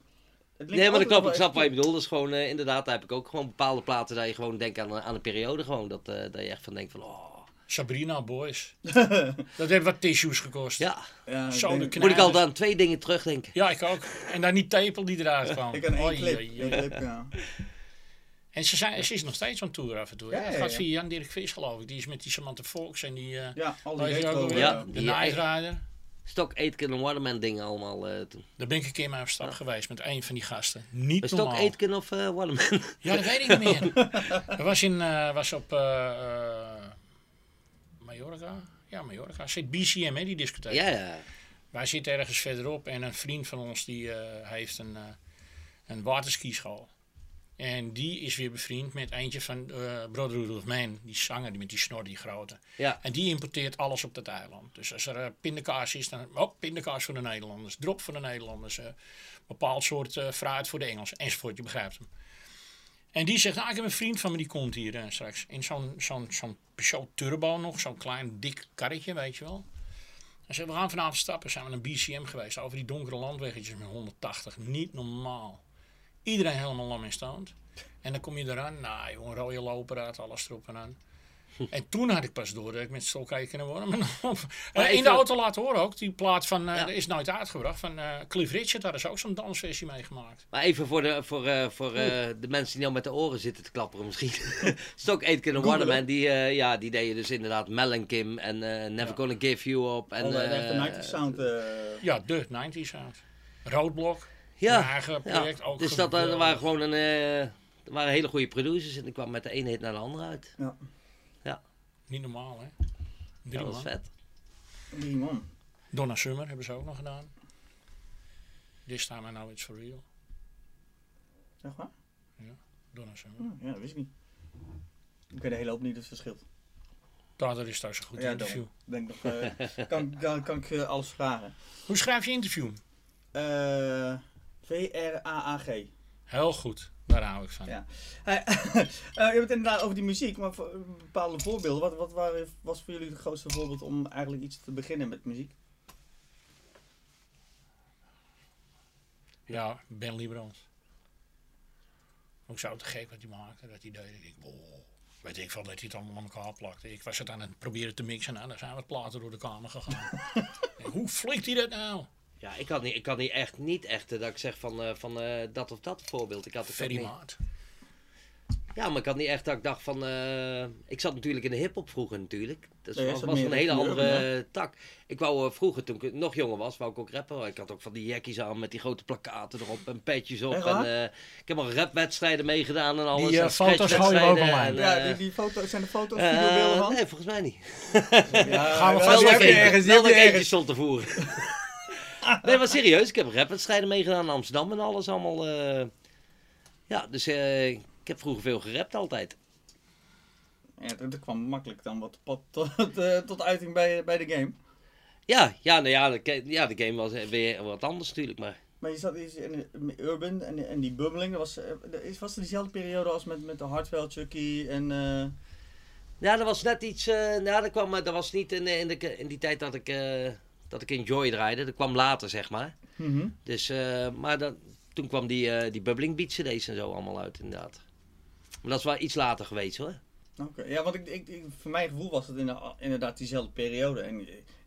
Nee, maar klopt. wel Ik snap wat je bedoelt. Dat is gewoon, eh, inderdaad, daar heb ik ook gewoon bepaalde platen dat je gewoon denkt aan, een- aan een periode gewoon. Dat, eh, dat je echt van denkt van, oh, Sabrina Boys. dat heeft wat tissues gekost. ja. Ja, ik Zo denk- de kn- Moet ik altijd aan twee dingen terugdenken. Ja, ik ook. En dan die tepel die eruit kwam. Ik kan één clip. oei, één oei. clip, ja. En ze, zijn, ze is nog steeds on tour af en toe. Ja, Het ja, gaat ja. via Jan Dirk Vis geloof ik. Die is met die Samantha Fox en die... eh Ja, al die? Ja. De Night. Stok, Aitken en Waterman dingen allemaal eh, toen. Daar ben ik een keer mee op stap geweest met een van die gasten. Niet Stok, normaal. Aitken of eh, Waterman? Ja, dat weet ik niet meer. Dat was, in, eh, was op eh, eh, Mallorca. Ja, Mallorca. Zit BCM, hè, die discotheek. ja, ja. Wij zitten ergens verderop en een vriend van ons die eh, heeft een, eh een waterskischool. En die is weer bevriend met eentje van eh Brother Rudolph Man, die zanger die met die snor, die grote. Ja. En die importeert alles op dat eiland. Dus als er eh, pindakaas is, dan oh, pindakaas voor de Nederlanders, drop voor de Nederlanders, eh bepaald soort eh, fruit voor de Engelsen, enzovoort, je begrijpt hem. En die zegt, nou, ik heb een vriend van me die komt hier eh, straks in zo'n zo'n zo'n Peugeot Turbo nog, zo'n klein dik karretje, weet je wel. Hij zegt, we gaan vanavond stappen, zijn we naar BCM geweest, over die donkere landweggetjes met 180, niet normaal. Iedereen helemaal lam in stand. En dan kom je eraan, nou jongen, rode loper uit, alles erop en aan. En toen had ik pas door dat ik met stokijker kunnen worden. Maar in de auto laten horen ook, die plaat van, eh Ja. dat is nooit uitgebracht, van eh, Cliff Richard, daar is ook zo'n dansversie meegemaakt. Maar even voor, de, voor, eh, voor eh, de mensen die nou met de oren zitten te klapperen misschien. Stock Aitken en Waterman, die, eh, ja, die deden dus inderdaad Mel en Kim en eh, Never Ja. Gonna Give You Up. En, uh, eh, de 90 sound. eh, Ja, de 90s sound. Roodblok, Ja, project, ja. ook dus dat, er waren gewoon een, eh, er waren hele goede producers en ik kwam met de ene hit naar de andere uit. ja, Niet normaal, hè? Ja, Drie dat was man. vet. drie man. Donna Summer hebben ze ook nog gedaan. This time I know it's for real. Echt waar? Donna Summer. Hm, ja, dat wist ik niet. Ik weet de hele hoop niet, dus het scheelt. Daardoor is thuis een goed Ja, interview. Denk nog, eh, kan, kan, kan ik eh, alles vragen. Hoe schrijf je interview? Eh V-R-A-A-G. Heel goed, daar hou ik van. Ja. Eh, je hebt het inderdaad over die muziek, maar voor, eh, bepaalde voorbeelden. Wat, wat waren, was voor jullie het grootste voorbeeld om eigenlijk iets te beginnen met muziek? Ja, Ben Liebrand. Ook zo te gek wat hij maakte, dat hij deed. Ik denk, wow. Weet ik veel dat hij het allemaal aan elkaar plakte. Ik was het aan het proberen te mixen en dan zijn wat platen door de kamer gegaan. Hoe flikt hij dat nou? Ja, ik had niet, ik had niet echt, niet echt dat ik zeg van, eh, van eh, dat of dat voorbeeld. Ik had Ferry niet. Maat. Ja, maar ik had niet echt dat ik dacht van... eh, ik zat natuurlijk in de hip-hop vroeger natuurlijk. Dat was, was een hele andere tak. Ik wou eh, vroeger, toen ik nog jonger was, wou ik ook rappen. Ik had ook van die jackies aan met die grote plakaten erop en petjes op. En, eh, ik heb al rapwedstrijden meegedaan en alles. Die, en foto's gooien we ook online. ja, die, die foto's, zijn de foto's, videobeelden van? Nee, volgens mij niet. Ja, Gaan we vast je ergens, Wel je ik eentje ergens. stond te voeren. Nee, maar serieus. Ik heb rapwedstrijden meegedaan in Amsterdam en alles allemaal. eh, ja, dus eh, ik heb vroeger veel gerapt altijd. Ja, dat, kwam makkelijk dan wat tot, tot, eh, tot uiting bij, bij de game. Ja, ja, nou ja, de, ja, de game was weer wat anders natuurlijk, maar... Maar je zat in Urban en, en die bubbeling, was, was het diezelfde periode als met, met de Hardwell, Chucky en... eh, Ja, dat was net iets. nou, dat, kwam, dat was niet in, in, de, in die tijd dat ik, dat ik in Joy draaide. Dat kwam later, zeg maar. mhm. Dus, eh, maar dat, toen kwam die, eh, die Bubbling Beat CD's en zo allemaal uit, inderdaad. Maar dat is wel iets later geweest hoor. Oké, ja, want ik, ik, ik- voor mijn gevoel was het inderdaad, inderdaad diezelfde periode. En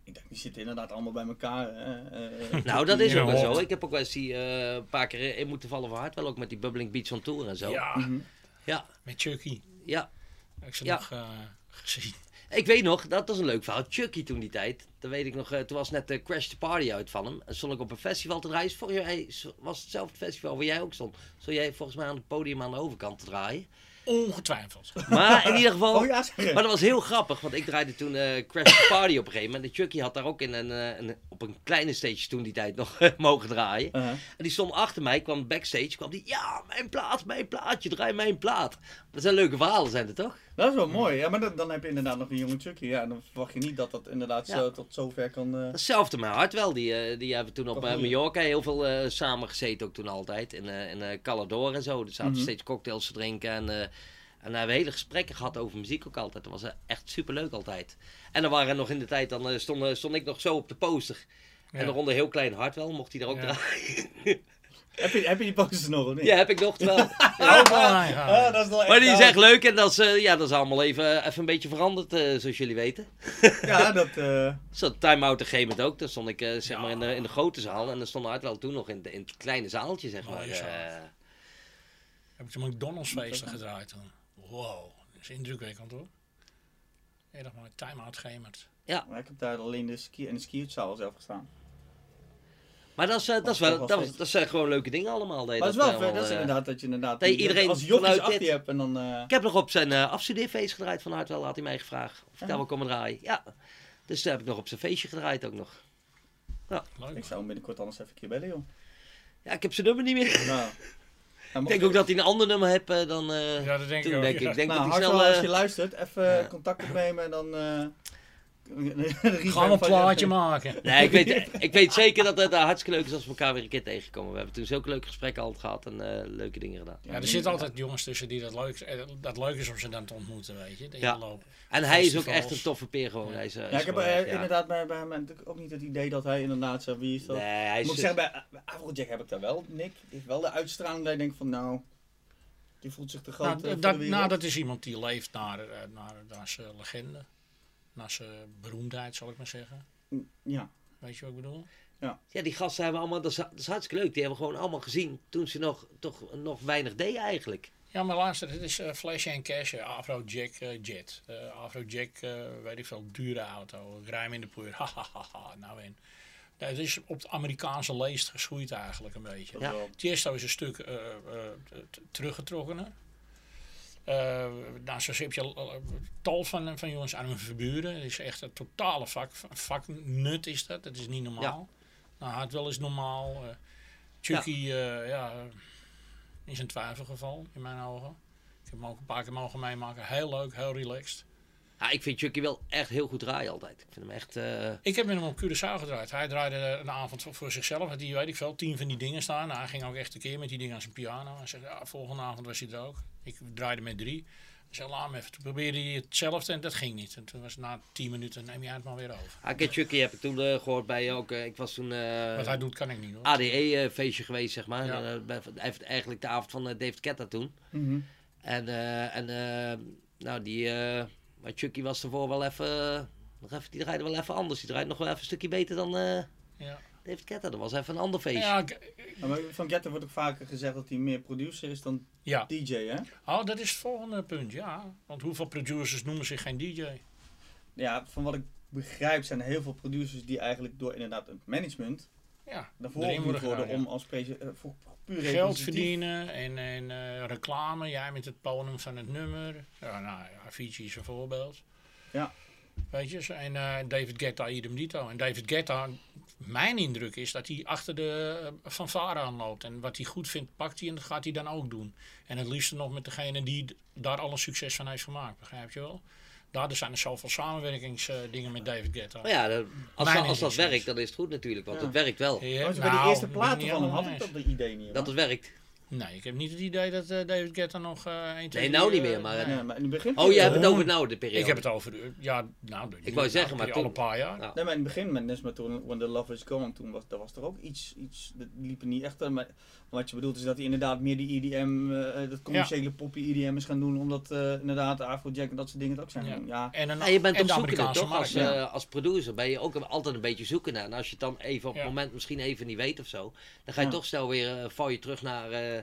ik, denk, die zitten inderdaad allemaal bij elkaar. eh, Nou, dat is ook wel zo. Ik heb ook wel eens die, eh, een paar keer in moeten vallen voor hard. Wel ook met die Bubbling Beats on Tour en zo. Ja, Mhm. ja. met Chucky. ja. Heb ik ze Ja. nog eh, gezien. Ik weet nog, dat was een leuk verhaal. Chucky toen die tijd. Dat weet ik nog. eh, toen was net de Crash the Party uit van hem. En stond ik op een festival te draaien. Vorig jaar was hetzelfde festival waar jij ook stond. Stond jij volgens mij aan het podium aan de overkant te draaien. Ongetwijfeld. Maar in ieder geval... Oh ja. Maar dat was heel grappig, want ik draaide toen eh Crash the Party op een gegeven moment. En Chucky had daar ook in een, eh, een, op een kleine stage toen die tijd nog mogen draaien. Uh-huh. En die stond achter mij, kwam backstage, kwam die, ja, mijn plaat, mijn plaatje, draai mijn plaat. Dat zijn leuke verhalen, zijn het toch? Dat is wel mooi, ja, maar dan, dan heb je inderdaad nog een jonge Chucky. Ja, dan verwacht je niet dat dat inderdaad Ja. zo, tot zover kan... eh, Hetzelfde met Hartwell, die, eh, die hebben toen op eh? Mallorca heel veel eh, samen gezeten, ook toen altijd. In, eh in eh, Calador en zo, er zaten Mhm. steeds cocktails te drinken en... eh, en daar hebben we hele gesprekken gehad over muziek ook altijd. Dat was echt superleuk altijd. En dan waren nog in de tijd, dan eh, stond, eh, stond ik nog zo op de poster. En Ja. daaronder heel klein Hartwell, mocht hij er ook Ja. draaien. heb, je, heb je die posters nog of niet? Ja, heb ik nog wel. Oh, ja, ja. Ah, dat is wel echt Maar die is echt leuk en dat is, eh, ja, dat is allemaal even, even een beetje veranderd, eh, zoals jullie weten. Ja, dat... eh, Zo, Time Out op een gegeven moment ook. Dan stond ik zeg Ja. maar in de, in de grote zaal en dan stond Hartwell toen nog in, de- in het kleine zaaltje, zeg maar. Mooie zaal. eh. Heb ik de McDonald's feesten gedraaid toen. Wow, dat is indrukwekkend hoor. Enig mooi time-out gemerd. maar ik heb daar alleen de ski in de skierzaal zelf gestaan. Maar dat, is, eh, dat, is wel, wel dat, zijn gewoon leuke dingen allemaal. dat Maar het is wel eh, vet, dat is allemaal, eh, inderdaad dat je inderdaad... dat je die- iedereen als jochies vanuit achter je hebt en dan... eh, Ik heb nog op zijn uh, afstudeerfeest gedraaid van Hartwell, had hij mij gevraagd. Of ik Ja. daar wil komen draaien. Ja. Dus daar heb ik nog op zijn feestje gedraaid ook nog. Leuk. ik zou hem binnenkort anders even een keer bellen, joh. Ja, ik heb zijn nummer niet meer. Nou, Ik denk ook dat hij een ander nummer heeft eh, dan eh, Ja, dat denk ik toen, denk ja. ik. Ik denk nou, dat hij snel... als eh, je luistert, even ja. contact opnemen en dan... Gaan we een plaatje maken. Nee, ik weet, ik weet zeker dat het eh, hartstikke leuk is als we elkaar weer een keer tegenkomen. We hebben toen zulke leuke gesprekken altijd gehad en eh, leuke dingen gedaan. Ja, er zitten altijd jongens tussen die dat leuk, eh, dat leuk is om ze dan te ontmoeten, weet je. De Ja. loop. En hij is ook echt een toffe peer gewoon. Hij is, Ja, ik heb echt, ja. inderdaad bij, bij hem natuurlijk ook niet het idee dat hij inderdaad zo, wie is dat? Nee, hij is... Moet ik zeggen, bij, Afrojack heb ik daar wel, Nick, die heeft wel de uitstraling dat je denkt van nou, die voelt zich te groot Nou, dat, nou, dat is iemand die leeft naar, eh, naar, naar zijn legende. Naar zijn beroemdheid, zal ik maar zeggen. Ja, Weet je wat ik bedoel? Ja, die gasten hebben allemaal, dat is, dat is hartstikke leuk. Die hebben we gewoon allemaal gezien toen ze nog, toch nog weinig deden eigenlijk. Ja, maar luister, het is eh, Flash en Cash, Afrojack eh, Jet. Eh Afrojack, weet ik veel, dure auto, ruim in de poer. Hahaha, nou en. Ja, het is op de Amerikaanse leest geschoeid eigenlijk een beetje. Ja. Tiesto is een stuk eh, eh, teruggetrokkener. Eh nou, zo heb je tal van, van jongens aan hun verburen. Het is echt een totale vak, vaknut is dat. Dat is niet normaal. Nou, Hartwell is normaal. eh Chucky, ja. ja, eh, is een twijfelgeval in mijn ogen. Ik heb hem ook een paar keer mogen meemaken. Heel leuk, heel relaxed. Ja, ik vind Chucky wel echt heel goed draaien altijd. Ik vind hem echt... eh, Ik heb met hem op Curaçao gedraaid. Hij draaide een avond voor- zichzelf. Had hij, weet ik veel, tien van die dingen staan. Nou, hij ging ook echt een keer met die dingen aan zijn piano. Hij zei, ja, volgende avond was hij er ook. Ik draaide met drie. Hij zei, laat me even. Toen probeerde hij hetzelfde en dat ging niet. En toen was na tien minuten, neem jij het maar weer over. Ah, kijk, Chucky heb ik toen eh, gehoord bij ook. eh, ik was toen eh Wat hij doet, kan ik niet hoor. ADE-feestje geweest, zeg maar. Ja. En, bij- hij heeft eigenlijk de avond van David Ketta toen. Mhm. En, eh, en eh, nou, die. Maar Chucky was ervoor wel even. nog even die draaide wel even anders. Die draaide nog wel even een stukje beter dan eh, Ja. David Ketta. Dat was even een ander feestje. Ja, ik- Ja, maar van Getter wordt ook vaker gezegd dat hij meer producer is dan ja. DJ, hè? Oh, dat is het volgende punt, ja. Want hoeveel producers noemen zich geen DJ? Ja, van wat ik begrijp zijn er heel veel producers die eigenlijk door inderdaad het management Ja, daarvoor worden worden om als eh, voor puur Geld verdienen en, en eh, reclame. Jij met het podium van het nummer. Ja, nou, Avicii is een voorbeeld. Ja. Weet je, en eh, David Guetta idem dito. En David Guetta, mijn indruk is dat hij achter de uh, fanfare aanloopt. En wat hij goed vindt, pakt hij en dat gaat hij dan ook doen. En het liefst nog met degene die daar alle succes van heeft gemaakt, begrijp je wel? Daardoor zijn er zoveel samenwerkingsdingen met David Guetta. Maar ja, dat- als, Mijn als dat werkt, dan is het goed natuurlijk. Want Ja. het werkt wel. Ja, Maar bij nou, die eerste platen van hem had ik dat idee niet. Dat het werkt. Nee, ik heb niet het idee dat eh, David Guetta nog eh 1, 2, Nee, nou niet meer, maar- Ja, maar in het begin... Oh, jij hebt het Oh. over nou, de periode. Ik heb het over, de- ja, nou, de- Ik wou zeggen, maar toen- paar jaar. Ja. Nee, maar in het begin, met, net met toen When the Love Is Gone, toen was, daar was er ook iets, iets dat liep er niet echt aan. Maar wat je bedoelt is dat hij inderdaad meer die EDM, eh, dat commerciële poppy EDM is gaan doen, omdat eh, inderdaad Afrojack en dat soort dingen het ook zijn. Ja. En, een, Ja, je bent en zoek toch? markt. Als, ja. eh, als producer ben je ook altijd een beetje zoeken naar. En als je het dan even op het Ja. moment misschien even niet weet of zo, dan ga je Ja. toch snel weer, eh, val je terug naar, eh,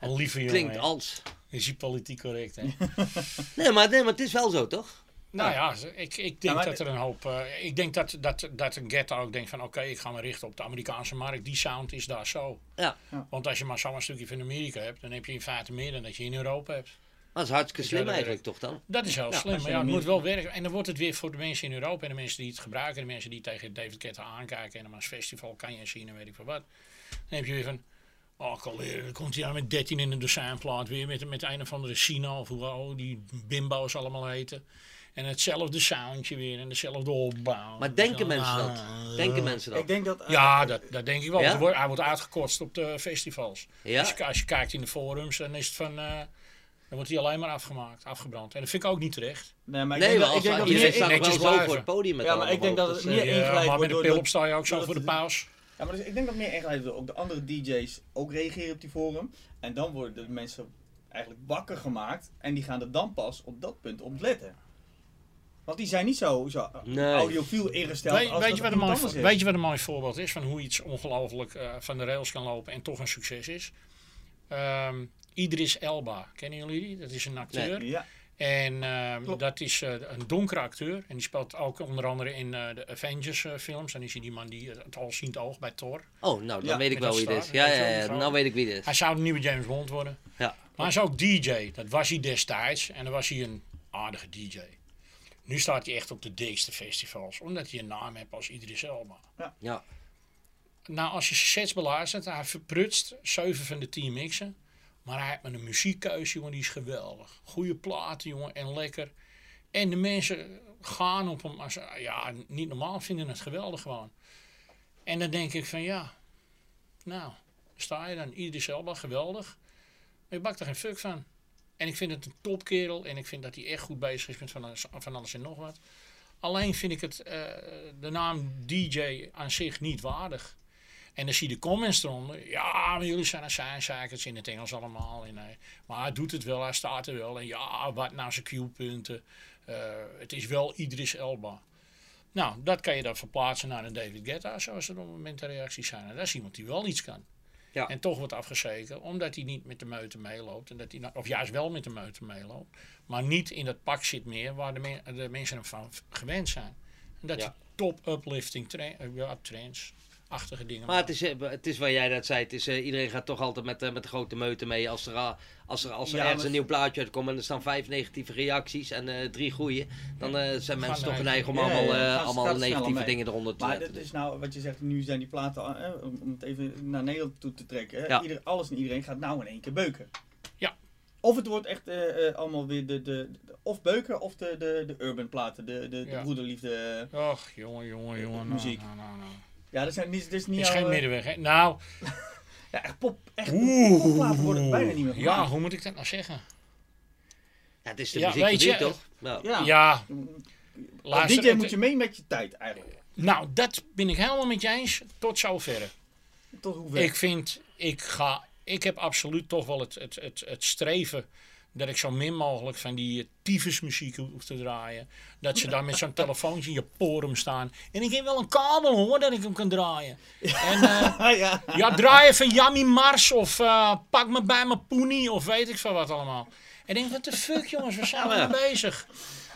Een lieve jongen. klinkt als. Is hij politiek correct, hè? Nee maar, nee, maar het is wel zo, toch? nou ja, ik, ik denk Ja, dat er een hoop... eh, ik denk dat, dat, dat een ghetto ook denkt van... Oké, ik ga me richten op de Amerikaanse markt. Die sound is daar zo. Ja. Ja. Want als je maar zo'n stukje van Amerika hebt... dan heb je in feite meer dan dat je in Europa hebt. Dat is hartstikke slim eigenlijk, toch dan? Dat is heel Ja, slim, maar ja, het moet wel werken. En dan wordt het weer voor de mensen in Europa en de mensen die het gebruiken, de mensen die tegen David Guetta aankijken en hem als festival kan je zien en weet ik veel wat. Dan heb je weer van, oh collega, dan komt hij dan met 13 in de designplaat weer met, met een of andere Sina of hoe oh, die bimbo's allemaal heten. En hetzelfde soundje weer en dezelfde opbouw. Maar denken mensen dat? ah, Denken mensen dat? Ik denk dat... eh, Ja, dat, dat denk ik wel. Ja? Hij wordt- Hij wordt uitgekotst op de festivals. Ja? Als, je, als je kijkt in de forums, dan is het van... eh, dan wordt hij alleen maar afgemaakt, afgebrand. En dat vind ik ook niet terecht. Nee, maar ik Nee, denk dat, als ik denk dat iedereen staat wel zo voor het podium met Ja, maar ik denk dat het meer eh, Ja, ingeleid maar met een door- pil op sta je ook zo voor de paus. Ja, maar dus, ik denk dat meer wordt. Ook de andere DJ's ook reageren op die forum. En dan worden de mensen eigenlijk wakker gemaakt. En die gaan er dan pas op dat punt op letten. Want die zijn niet zo, zo Nee. audiofiel ingesteld Weet, als weet, je wat een mooi, is. weet je wat een mooi voorbeeld is van hoe iets ongelooflijk eh, van de rails kan lopen en toch een succes is? Ehm, Idris Elba, kennen jullie die? Dat is een acteur. Ja, En ehm, dat is eh, een donkere acteur. En die speelt ook onder andere in eh, de Avengers eh, films. Dan is hij die man die het alziend oog bij Thor. Oh, nou, dan Ja, weet ik wel wie het is. Ja, ja, ja, nou weet ik wie het is. Hij zou de nieuwe James Bond worden. Ja. Maar hij is ook DJ. Dat was hij destijds. En dan was hij een aardige DJ. Nu staat hij echt op de dikste festivals. Omdat hij een naam heeft als Idris Elba. Ja. Nou, als je sets beluistert, hij verprutst 7 van de 10 mixen. Maar hij heeft met een muziekkeuze, jongen, die is geweldig. Goede platen, jongen, en lekker. En de mensen gaan op hem, als, ja, niet normaal vinden het geweldig gewoon. En dan denk ik van, ja, nou, sta je dan. Idris Elba, geweldig. Maar je bakt er geen fuck van. En ik vind het een topkerel. En ik vind dat hij echt goed bezig is met van alles, van en nog wat. Alleen vind ik het, eh, de naam DJ aan zich niet waardig. En dan zie je de comments eronder. Ja, maar jullie zijn een zijn in het Engels allemaal. En, eh, maar hij doet het wel, hij staat er wel. En ja, wat nou zijn Q-punten. Eh, het is wel Idris Elba. Nou, dat kan je dan verplaatsen naar een David Guetta, zoals er op het moment de reacties zijn. En dat is iemand die wel iets kan. Ja. En toch wordt afgezeken, omdat hij niet met de meute meeloopt. En dat hij, nou- of juist wel met de meute meeloopt. Maar niet in dat pak zit meer waar de, me- de mensen hem van gewend zijn. En dat Ja. top uplifting tra ja, trends, achtige dingen Maar het is, eh, het is wat jij net zei. Het is, eh, iedereen gaat toch altijd met, eh, met de grote meute mee. Als er, als er, als er Ja, ergens maar- een nieuw plaatje uitkomt en er staan vijf negatieve reacties en eh, drie goede. Dan eh, zijn mensen toch geneigd om Ja, allemaal, ja, eh, allemaal negatieve dingen eronder te Maar zetten. dit is nou, wat je zegt, nu zijn die platen, om het even naar Nederland toe te trekken. hè. Ja. Ieder, alles en iedereen gaat nou in één keer beuken. Ja. Of het wordt echt eh, eh, allemaal weer de, de, de- of beuken of de, de, de urban platen, de, de, de Ja. broederliefde. Och, jongen, jongen, jongen. nou, Muziek. Nou, nou, nou. Ja, dat zijn niet, dat is niet Het is al, geen eh, middenweg, hè? Nou, Ja, echt pop, echt Oeh. worden bijna niet meer ja, hoe moet ik dat nou zeggen? Ja, het is de Ja, muziek weet je, toch? Nou, Ja. Ja, Als luister, DJ het- moet je mee met je tijd eigenlijk. Nou, dat ben ik helemaal met je eens. Tot zover. Tot hoever. Ik vind, ik ga, ik heb absoluut toch wel het, het, het, het streven dat ik zo min mogelijk van die tyfusmuziek hoef te draaien. Dat ze dan met zo'n telefoontje in je porum staan. En ik heb wel een kabel hoor, dat ik hem kan draaien. En eh, ja. ja, draai even Yummy Mars of eh, pak me bij mijn poenie of weet ik veel wat allemaal. En ik denk, wat de fuck jongens, zijn we Ja. mee bezig?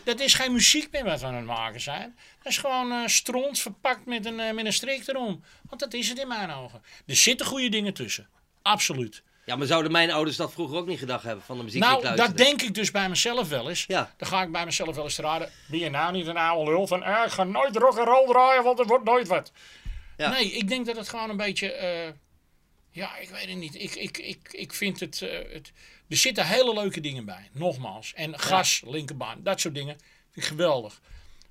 Dat is geen muziek meer wat we aan het maken zijn. Dat is gewoon eh stront verpakt met een, eh, met een strik erom. Want dat is het in mijn ogen. Er zitten goede dingen tussen. Absoluut. Ja, maar zouden mijn ouders dat vroeger ook niet gedacht hebben van de muziek die ik Nou, dat luisterde? denk ik dus bij mezelf wel eens. Ja. Dan ga ik bij mezelf wel eens te raden. Ben je nou niet een oude lul van... Eh, ik ga nooit rock and roll draaien, want er wordt nooit wat. Ja. Nee, ik denk dat het gewoon een beetje... eh, ja, ik weet het niet. Ik, ik, ik, ik vind het, eh, het... Er zitten hele leuke dingen bij. Nogmaals. En gas, linkerbaan, dat soort dingen. Vind ik geweldig.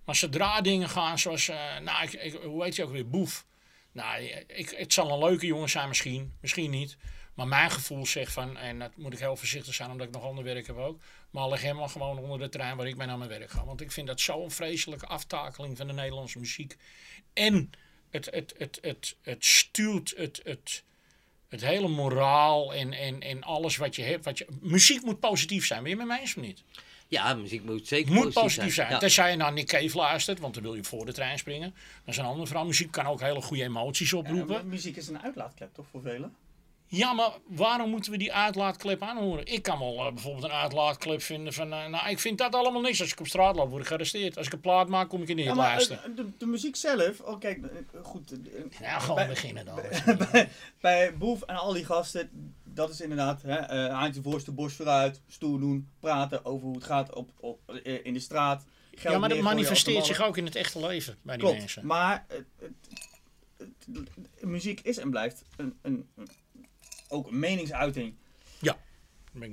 Maar zodra dingen gaan zoals... nou, ik, ik- hoe heet je ook weer? Boef. Nou, ik, het zal een leuke jongen zijn misschien. Misschien niet. Maar mijn gevoel zegt van... En dat moet ik heel voorzichtig zijn omdat ik nog ander werk heb ook. Maar leg hem maar gewoon onder de trein waar ik mee naar mijn werk ga. Want ik vind dat zo'n vreselijke aftakeling van de Nederlandse muziek. En het, het, het, het, het stuurt het, het, het hele moraal en, en, en alles wat je hebt. Wat je, muziek moet positief zijn. Ben je met mij eens of niet? Ja, muziek moet zeker moet positief zijn. Ja. Tenzij je naar Nick Cave luistert, want dan wil je voor de trein springen. Dat is een andere verhaal. Muziek kan ook hele goede emoties oproepen. muziek is een uitlaatklep toch voor velen? Ja, maar waarom moeten we die uitlaatklep aanhoren? Ik kan wel eh, bijvoorbeeld een uitlaatklep vinden van... eh, nou, ik vind dat allemaal niks. Als ik op straat loop, word ik gearresteerd. Als ik een plaat maak, kom ik in de Ja, hitlijsten. eh, de, de muziek zelf, oh kijk, goed. nou, gewoon bij- beginnen dan. bij, bij Boef en al die gasten, dat is inderdaad, hè, eh haantje voorste, borst vooruit, stoer doen, praten over hoe het gaat op, op, in de straat. Geld Ja, maar dat manifesteert zich ook in het echte leven bij die Klopt, mensen. maar muziek is en blijft een, een- ook een meningsuiting. Je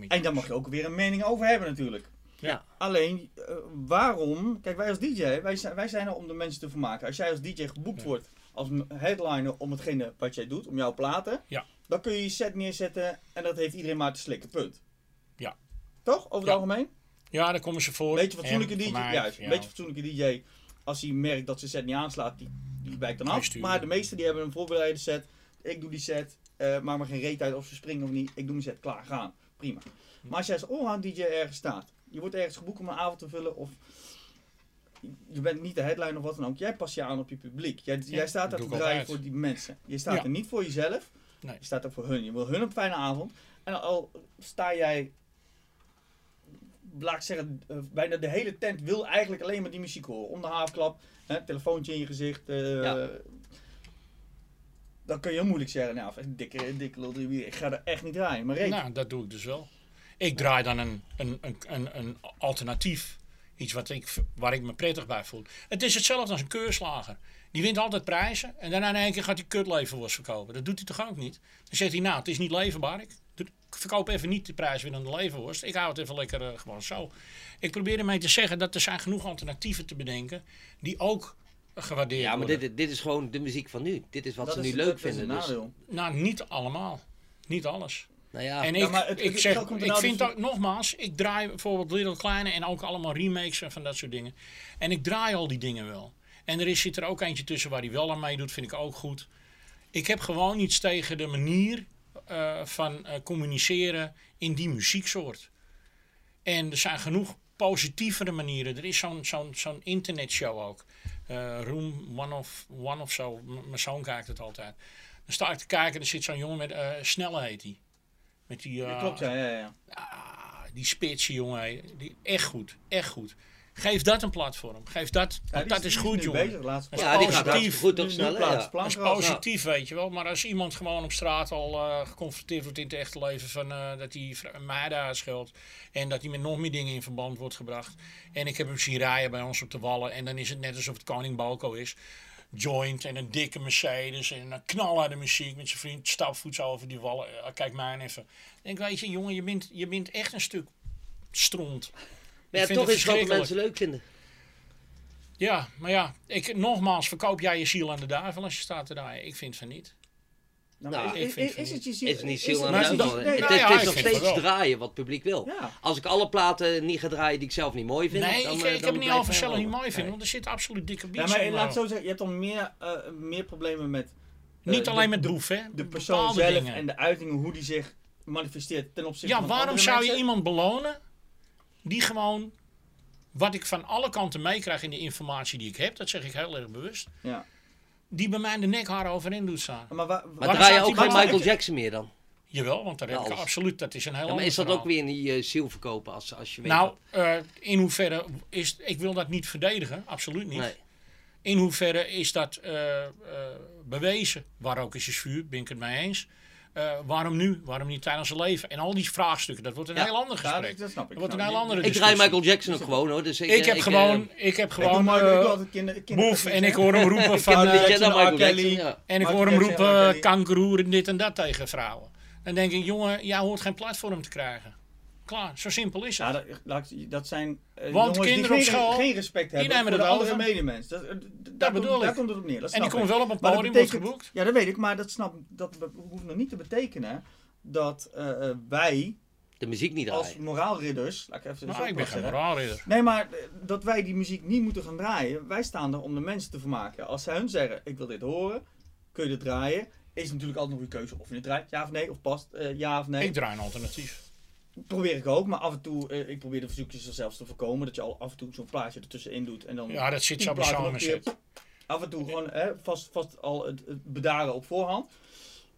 En daar mag je ook weer een mening over hebben natuurlijk. Ja. Alleen, eh, waarom? Kijk, wij als DJ, wij zijn, wij zijn er om de mensen te vermaken. Als jij als DJ geboekt Ja. wordt als headliner om hetgene wat jij doet, om jouw platen, Ja. dan kun je je set neerzetten en dat heeft iedereen maar te slikken, punt. Ja. Toch, over het Ja. algemeen? Ja, daar komen ze voor. Beetje fatsoenlijke En DJ, juist, ja. een beetje fatsoenlijke DJ. Als hij merkt dat zijn set niet aanslaat, die, die wijkt dan af. Maar de meesten die hebben een voorbereide set. Ik doe die set, eh maak me geen reet uit of ze springen of niet. Ik doe mijn set, klaar, gaan. Prima. Maar als jij als allround DJ ergens staat, je wordt ergens geboekt om een avond te vullen of je bent niet de headline of wat dan ook. Jij past je aan op je publiek. Jij, jij staat daar te draaien voor die mensen. Je staat Ja. er niet voor jezelf. Nee. Je staat er voor hun. Je wil hun een fijne avond. En al sta jij, laat ik zeggen, eh, bijna de hele tent wil eigenlijk alleen maar die muziek horen. Om de haafklap, hè, telefoontje in je gezicht. eh, Ja. Dan kun je heel moeilijk zeggen, nou, dikke, dikke lul, ik ga er echt niet draaien. Maar. Nou, dat doe ik dus wel. Ik draai dan een, een, een, een, een alternatief. Iets wat ik, waar ik me prettig bij voel. Het is hetzelfde als een keurslager. Die wint altijd prijzen. En daarna in één keer gaat hij kutlevenworst verkopen. Dat doet hij toch ook niet? Dan zegt hij, nou, het is niet leverbaar. Ik, verkoop even niet de prijswinnende levenworst. Ik hou het even lekker eh, gewoon zo. Ik probeer ermee te zeggen dat er zijn genoeg alternatieven te bedenken. Die ook gewaardeerd Ja, maar worden. dit, dit is gewoon de muziek van nu. Dit is wat Dat ze is- nu dat leuk is een vinden. Dus, nadeel. Nou, niet allemaal. Niet alles. nou ja, En Ja, ik, maar het- ik zeg, ik nou vind dus- ook, nogmaals, ik draai bijvoorbeeld Little Kleine en ook allemaal remakes en van dat soort dingen. En ik draai al die dingen wel. En er is, zit er ook eentje tussen waar hij wel aan meedoet, vind ik ook goed. Ik heb gewoon iets tegen de manier eh, van eh, communiceren in die muzieksoort. En er zijn genoeg positievere manieren. Er is zo'n zo'n zo'n internetshow ook. Eh, Room One of, one of zo. M- mijn zoon kijkt het altijd. Dan sta ik te kijken en er zit zo'n jongen met... eh Snelle heet hij. Met die... Ja, eh, klopt, ja, ja, ja. ah, die spitse jongen. Die, echt goed. Echt goed. Geef dat een platform. Geef dat... Ja, want dat is goed, jongen. bezig, Dat is ja, die gaat positief. goed Nu- op nu snelle. plaats- Ja. Dat is positief, weet je wel. Maar als iemand gewoon op straat al eh, geconfronteerd wordt in het echte leven van eh, dat hij meiden uitscheldt en dat hij met nog meer dingen in verband wordt gebracht. En ik heb hem zien rijden bij ons op de wallen en dan is het net alsof het koning Balko is. Joint en een dikke Mercedes en een knalharde muziek met zijn vriend stapvoets over die wallen. Eh, kijk mij even. Ik denk, weet je, jongen, je bent, je bent echt een stuk stront. Maar ja, toch is het wat mensen leuk vinden. Ja, maar ja, ik, nogmaals, verkoop jij je ziel aan de duivel als je staat te draaien? Ik vind van niet. Nou, Nou, ik is, vind is, van is het niet. je ziel? Is het niet is ziel aan het- de duivel? Het, nou het ja, is nog steeds draaien wat het publiek wil. Ja. Als ik alle platen niet ga draaien die ik zelf niet mooi vind, Nee, dan, ik, eh, ik heb dan niet mij zelf niet mooi vinden, want er zit absoluut dikke Ja, beats maar in. laat ik maar zo zeggen, je hebt dan meer, eh, meer problemen met eh, Niet alleen met de, boef, hè? de persoon zelf en de uitingen, hoe die zich manifesteert ten opzichte Ja, van waarom andere zou je iemand belonen die gewoon, wat ik van alle kanten meekrijg in de informatie die ik heb, dat zeg ik heel erg bewust, Ja. die bij mij de nekhaar overeind doet staan. Maar, waar, Maar Waarom draai je ook die geen Michael Jackson meer dan? Jawel, want daar heb ik alles. absoluut, dat is een heel Ja, maar is dat verhaal. ook weer niet eh, ziel verkopen als, als je weet... Nou, eh, in hoeverre is, ik wil dat niet verdedigen, absoluut niet. nee. In hoeverre is dat eh, eh, bewezen? Waar ook is is vuur, ben ik het mee eens. Eh, waarom nu? Waarom niet tijdens zijn leven? En al die vraagstukken, dat wordt een Ja. heel ander gesprek. dat, dat snap ik. Dat wordt een heel andere Ik draai. Michael Jackson ook gewoon hoor. Dus ik, Ik eh, heb ik, gewoon, eh, ik heb gewoon ik eh, kinder, kinder- boef en ik hoor hem roepen van... eh, Michael Jackson, ja. en ik hoor hem roepen eh, kankeroer en dit en dat tegen vrouwen. Dan denk ik, jongen, jij hoort geen platform te krijgen. Klaar, zo simpel is het. Ja, dat, dat zijn eh, Want jongens kinderen die op geen, school, geen respect hebben voor de andere over. medemens. Dat, eh, d- daar, bedoel komt, daar ik. komt het op neer. Dat en die komt wel op een dat podium, wordt geboekt. Ja, dat weet ik, maar dat, snap, dat hoeft nog niet te betekenen dat eh, wij de muziek niet als draaien. moraalridders, laat ik even Nou, ik ben geen moraalridder. Nee, maar dat wij die muziek niet moeten gaan draaien. Wij staan er om de mensen te vermaken. Als zij hun zeggen, ik wil dit horen, kun je dit draaien. Is natuurlijk altijd nog een keuze of je het draait, ja of nee, of past, ja of nee. Ik draai een alternatief. Probeer ik ook, maar af en toe, eh, ik probeer de verzoekjes er zelfs te voorkomen. Dat je al af en toe zo'n plaatje ertussenin doet. En dan Ja, dat zit zo zit. Af en toe gewoon hè, vast, vast al het, het bedaren op voorhand.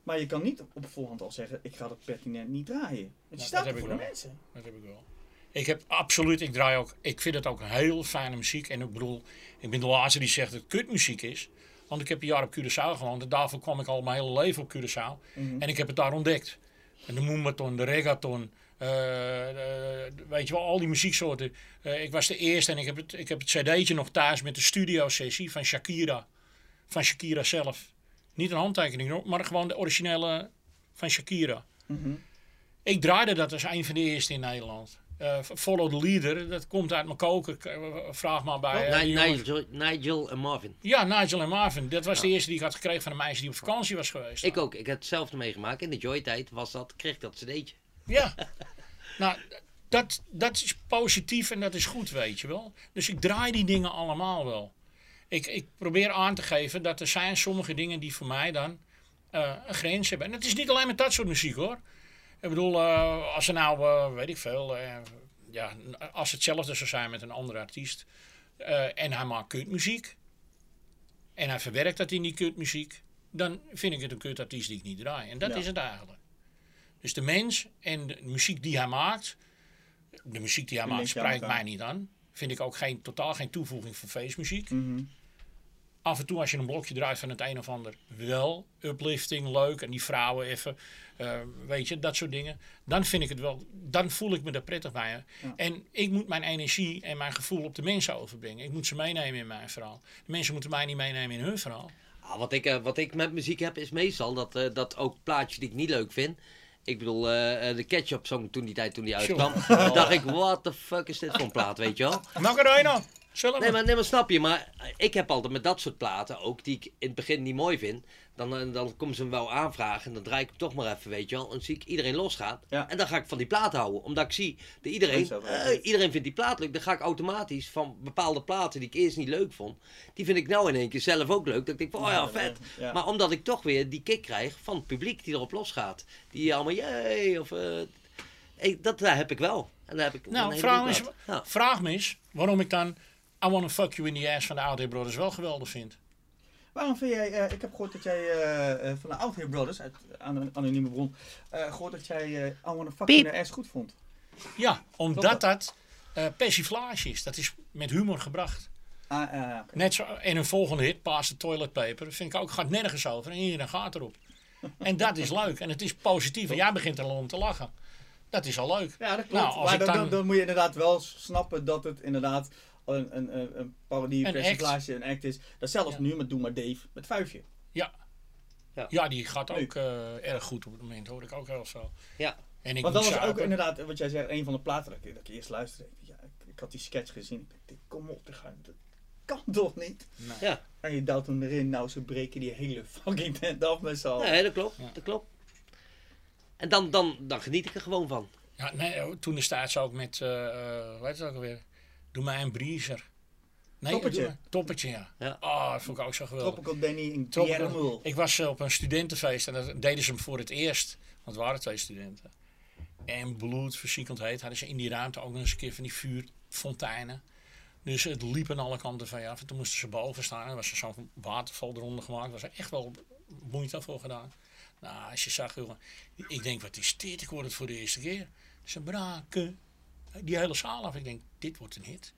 Maar je kan niet op voorhand al zeggen, ik ga dat pertinent niet draaien. Want je dat staat er voor de mensen. Dat heb ik wel. Ik heb absoluut, ik draai ook, ik vind het ook heel fijne muziek. En ik bedoel, ik ben de laatste die zegt dat het kutmuziek is. Want ik heb een jaar op Curaçao gewoond. En daarvoor kwam ik al mijn hele leven op Curaçao. Mhm. En ik heb het daar ontdekt. En de moombaton, de reggaeton. Eh, eh, weet je wel, al die muzieksoorten. Eh, ik was de eerste en ik heb, het, ik heb het cd'tje nog thuis met de studiosessie van Shakira. Van Shakira zelf. Niet een handtekening, maar gewoon de originele van Shakira. Mhm. Ik draaide dat als een van de eerste in Nederland. Eh, Follow the Leader, dat komt uit mijn koker. K- eh, Vraag maar bij. die jongens. Nigel, Nigel en Marvin. Ja, Nigel en Marvin. Dat was de eerste die ik had gekregen van een meisje die op vakantie was geweest. Ik ook. Ik heb hetzelfde meegemaakt. In de Joy-tijd was dat, kreeg ik dat cd'tje. Ja. nou, dat, dat is positief en dat is goed, weet je wel. Dus ik draai die dingen allemaal wel. Ik, ik probeer aan te geven dat er zijn sommige dingen die voor mij dan eh, een grens hebben. En het is niet alleen met dat soort muziek hoor. Ik bedoel, eh, als er nou, eh, weet ik veel, ja, als hetzelfde zou zijn met een andere artiest. en hij maakt kutmuziek. En hij verwerkt dat in die kutmuziek. Dan vind ik het een kutartiest die ik niet draai. En dat Ja. is het eigenlijk. Dus de mens en de muziek die hij maakt. De muziek die hij maakt spreekt mij niet aan. Vind ik ook geen, totaal geen toevoeging voor feestmuziek. Mhm. af en toe als je een blokje draait van het een of ander, wel uplifting, leuk. En die vrouwen even, eh, weet je, dat soort dingen. Dan vind ik het wel, dan voel ik me er prettig bij. En ik moet mijn energie en mijn gevoel op de mensen overbrengen. Ik moet ze meenemen in mijn verhaal. De mensen moeten mij niet meenemen in hun verhaal. Ah, wat, ik, eh, wat ik met muziek heb is meestal dat, eh, dat ook plaatjes die ik niet leuk vind. Ik bedoel, eh, eh, de Ketchup Song toen die tijd toen die uitkwam. Toen dacht ik, what the fuck is dit voor een plaat, weet je wel? Macarena. Nee maar, nee, maar snap je, maar ik heb altijd met dat soort platen, ook die ik in het begin niet mooi vind, dan, eh, dan komen ze hem wel aanvragen en dan draai ik hem toch maar even, weet je wel. En dan zie ik iedereen losgaan. Ja. En dan ga ik van die plaat houden, omdat ik zie dat iedereen, eh, iedereen vindt die plaat leuk. Dan ga ik automatisch van bepaalde platen die ik eerst niet leuk vond, die vind ik nou in één keer zelf ook leuk. Dat ik denk van, oh ja, vet. Ja. Maar omdat ik toch weer die kick krijg van het publiek die erop losgaat. Die allemaal, jee, of... eh, ik, dat daar heb ik wel. En daar heb ik een Nou, vraag goede me, eens, plaat. Ja. vraag me eens waarom ik dan I Wanna Fuck You in the Ass van de Out Brothers wel geweldig vind. Waarom vind jij, eh, ik heb gehoord dat jij eh, eh, van de Out Here Brothers, uit aan een anonieme bron, eh, gehoord dat jij eh I Wanna Fuck Ass goed vond. Ja, omdat dat eh persiflage is. Dat is met humor gebracht. Ah, eh, oké. Net zo in een volgende hit, Pass the Toilet Paper, vind ik ook, gaat nergens over en iedereen gaat erop. En dat is leuk en het is positief en jij begint er al om te lachen. Dat is al leuk. Ja, dat klopt. Nou, als maar dan- dan, dan moet je inderdaad wel snappen dat het inderdaad een, een, een, een parodie, Een een persiflage, een act is. Dat zelfs Ja. nu met Doe maar Dave, met Vuifje. Ja. Ja. Ja, die gaat ook eh, erg goed op het moment, hoor ik ook heel veel. Ja. En ik Want dat was ook inderdaad, wat jij zegt, een van de platen dat ik, dat ik eerst luisterde. Ik, ja, ik, ik had die sketch gezien. Ik dacht, kom op, dit dat kan toch niet? Nee. Ja. En je duwt hem erin, nou ze breken die hele fucking tent af met z'n allen. Nee, dat klopt. Ja. Dat klopt. En dan, dan, dan geniet ik er gewoon van. Ja, nee, oh, toen staat ze ook met, eh eh, hoe heet het ook alweer? Doe mij een breezer. Nee, Toppertje. Toppertje, ja. Ja. Oh, dat vond ik ook zo geweldig. Tropical Danny in. Ik was eh, op een studentenfeest en dat deden ze hem voor het eerst. Want het waren twee studenten. En bloed, versiekeld heet, hadden ze in die ruimte ook nog eens een keer van die vuurfonteinen. Dus het liep aan alle kanten van je af. En toen moesten ze boven staan. Er was er zo'n waterval eronder gemaakt. Er was er echt wel moeite voor gedaan. Nou, als je zag, jongen. Ik denk, wat is dit? Ik hoor het voor de eerste keer. Ze braken die hele zaal af. Ik denk, dit wordt een hit.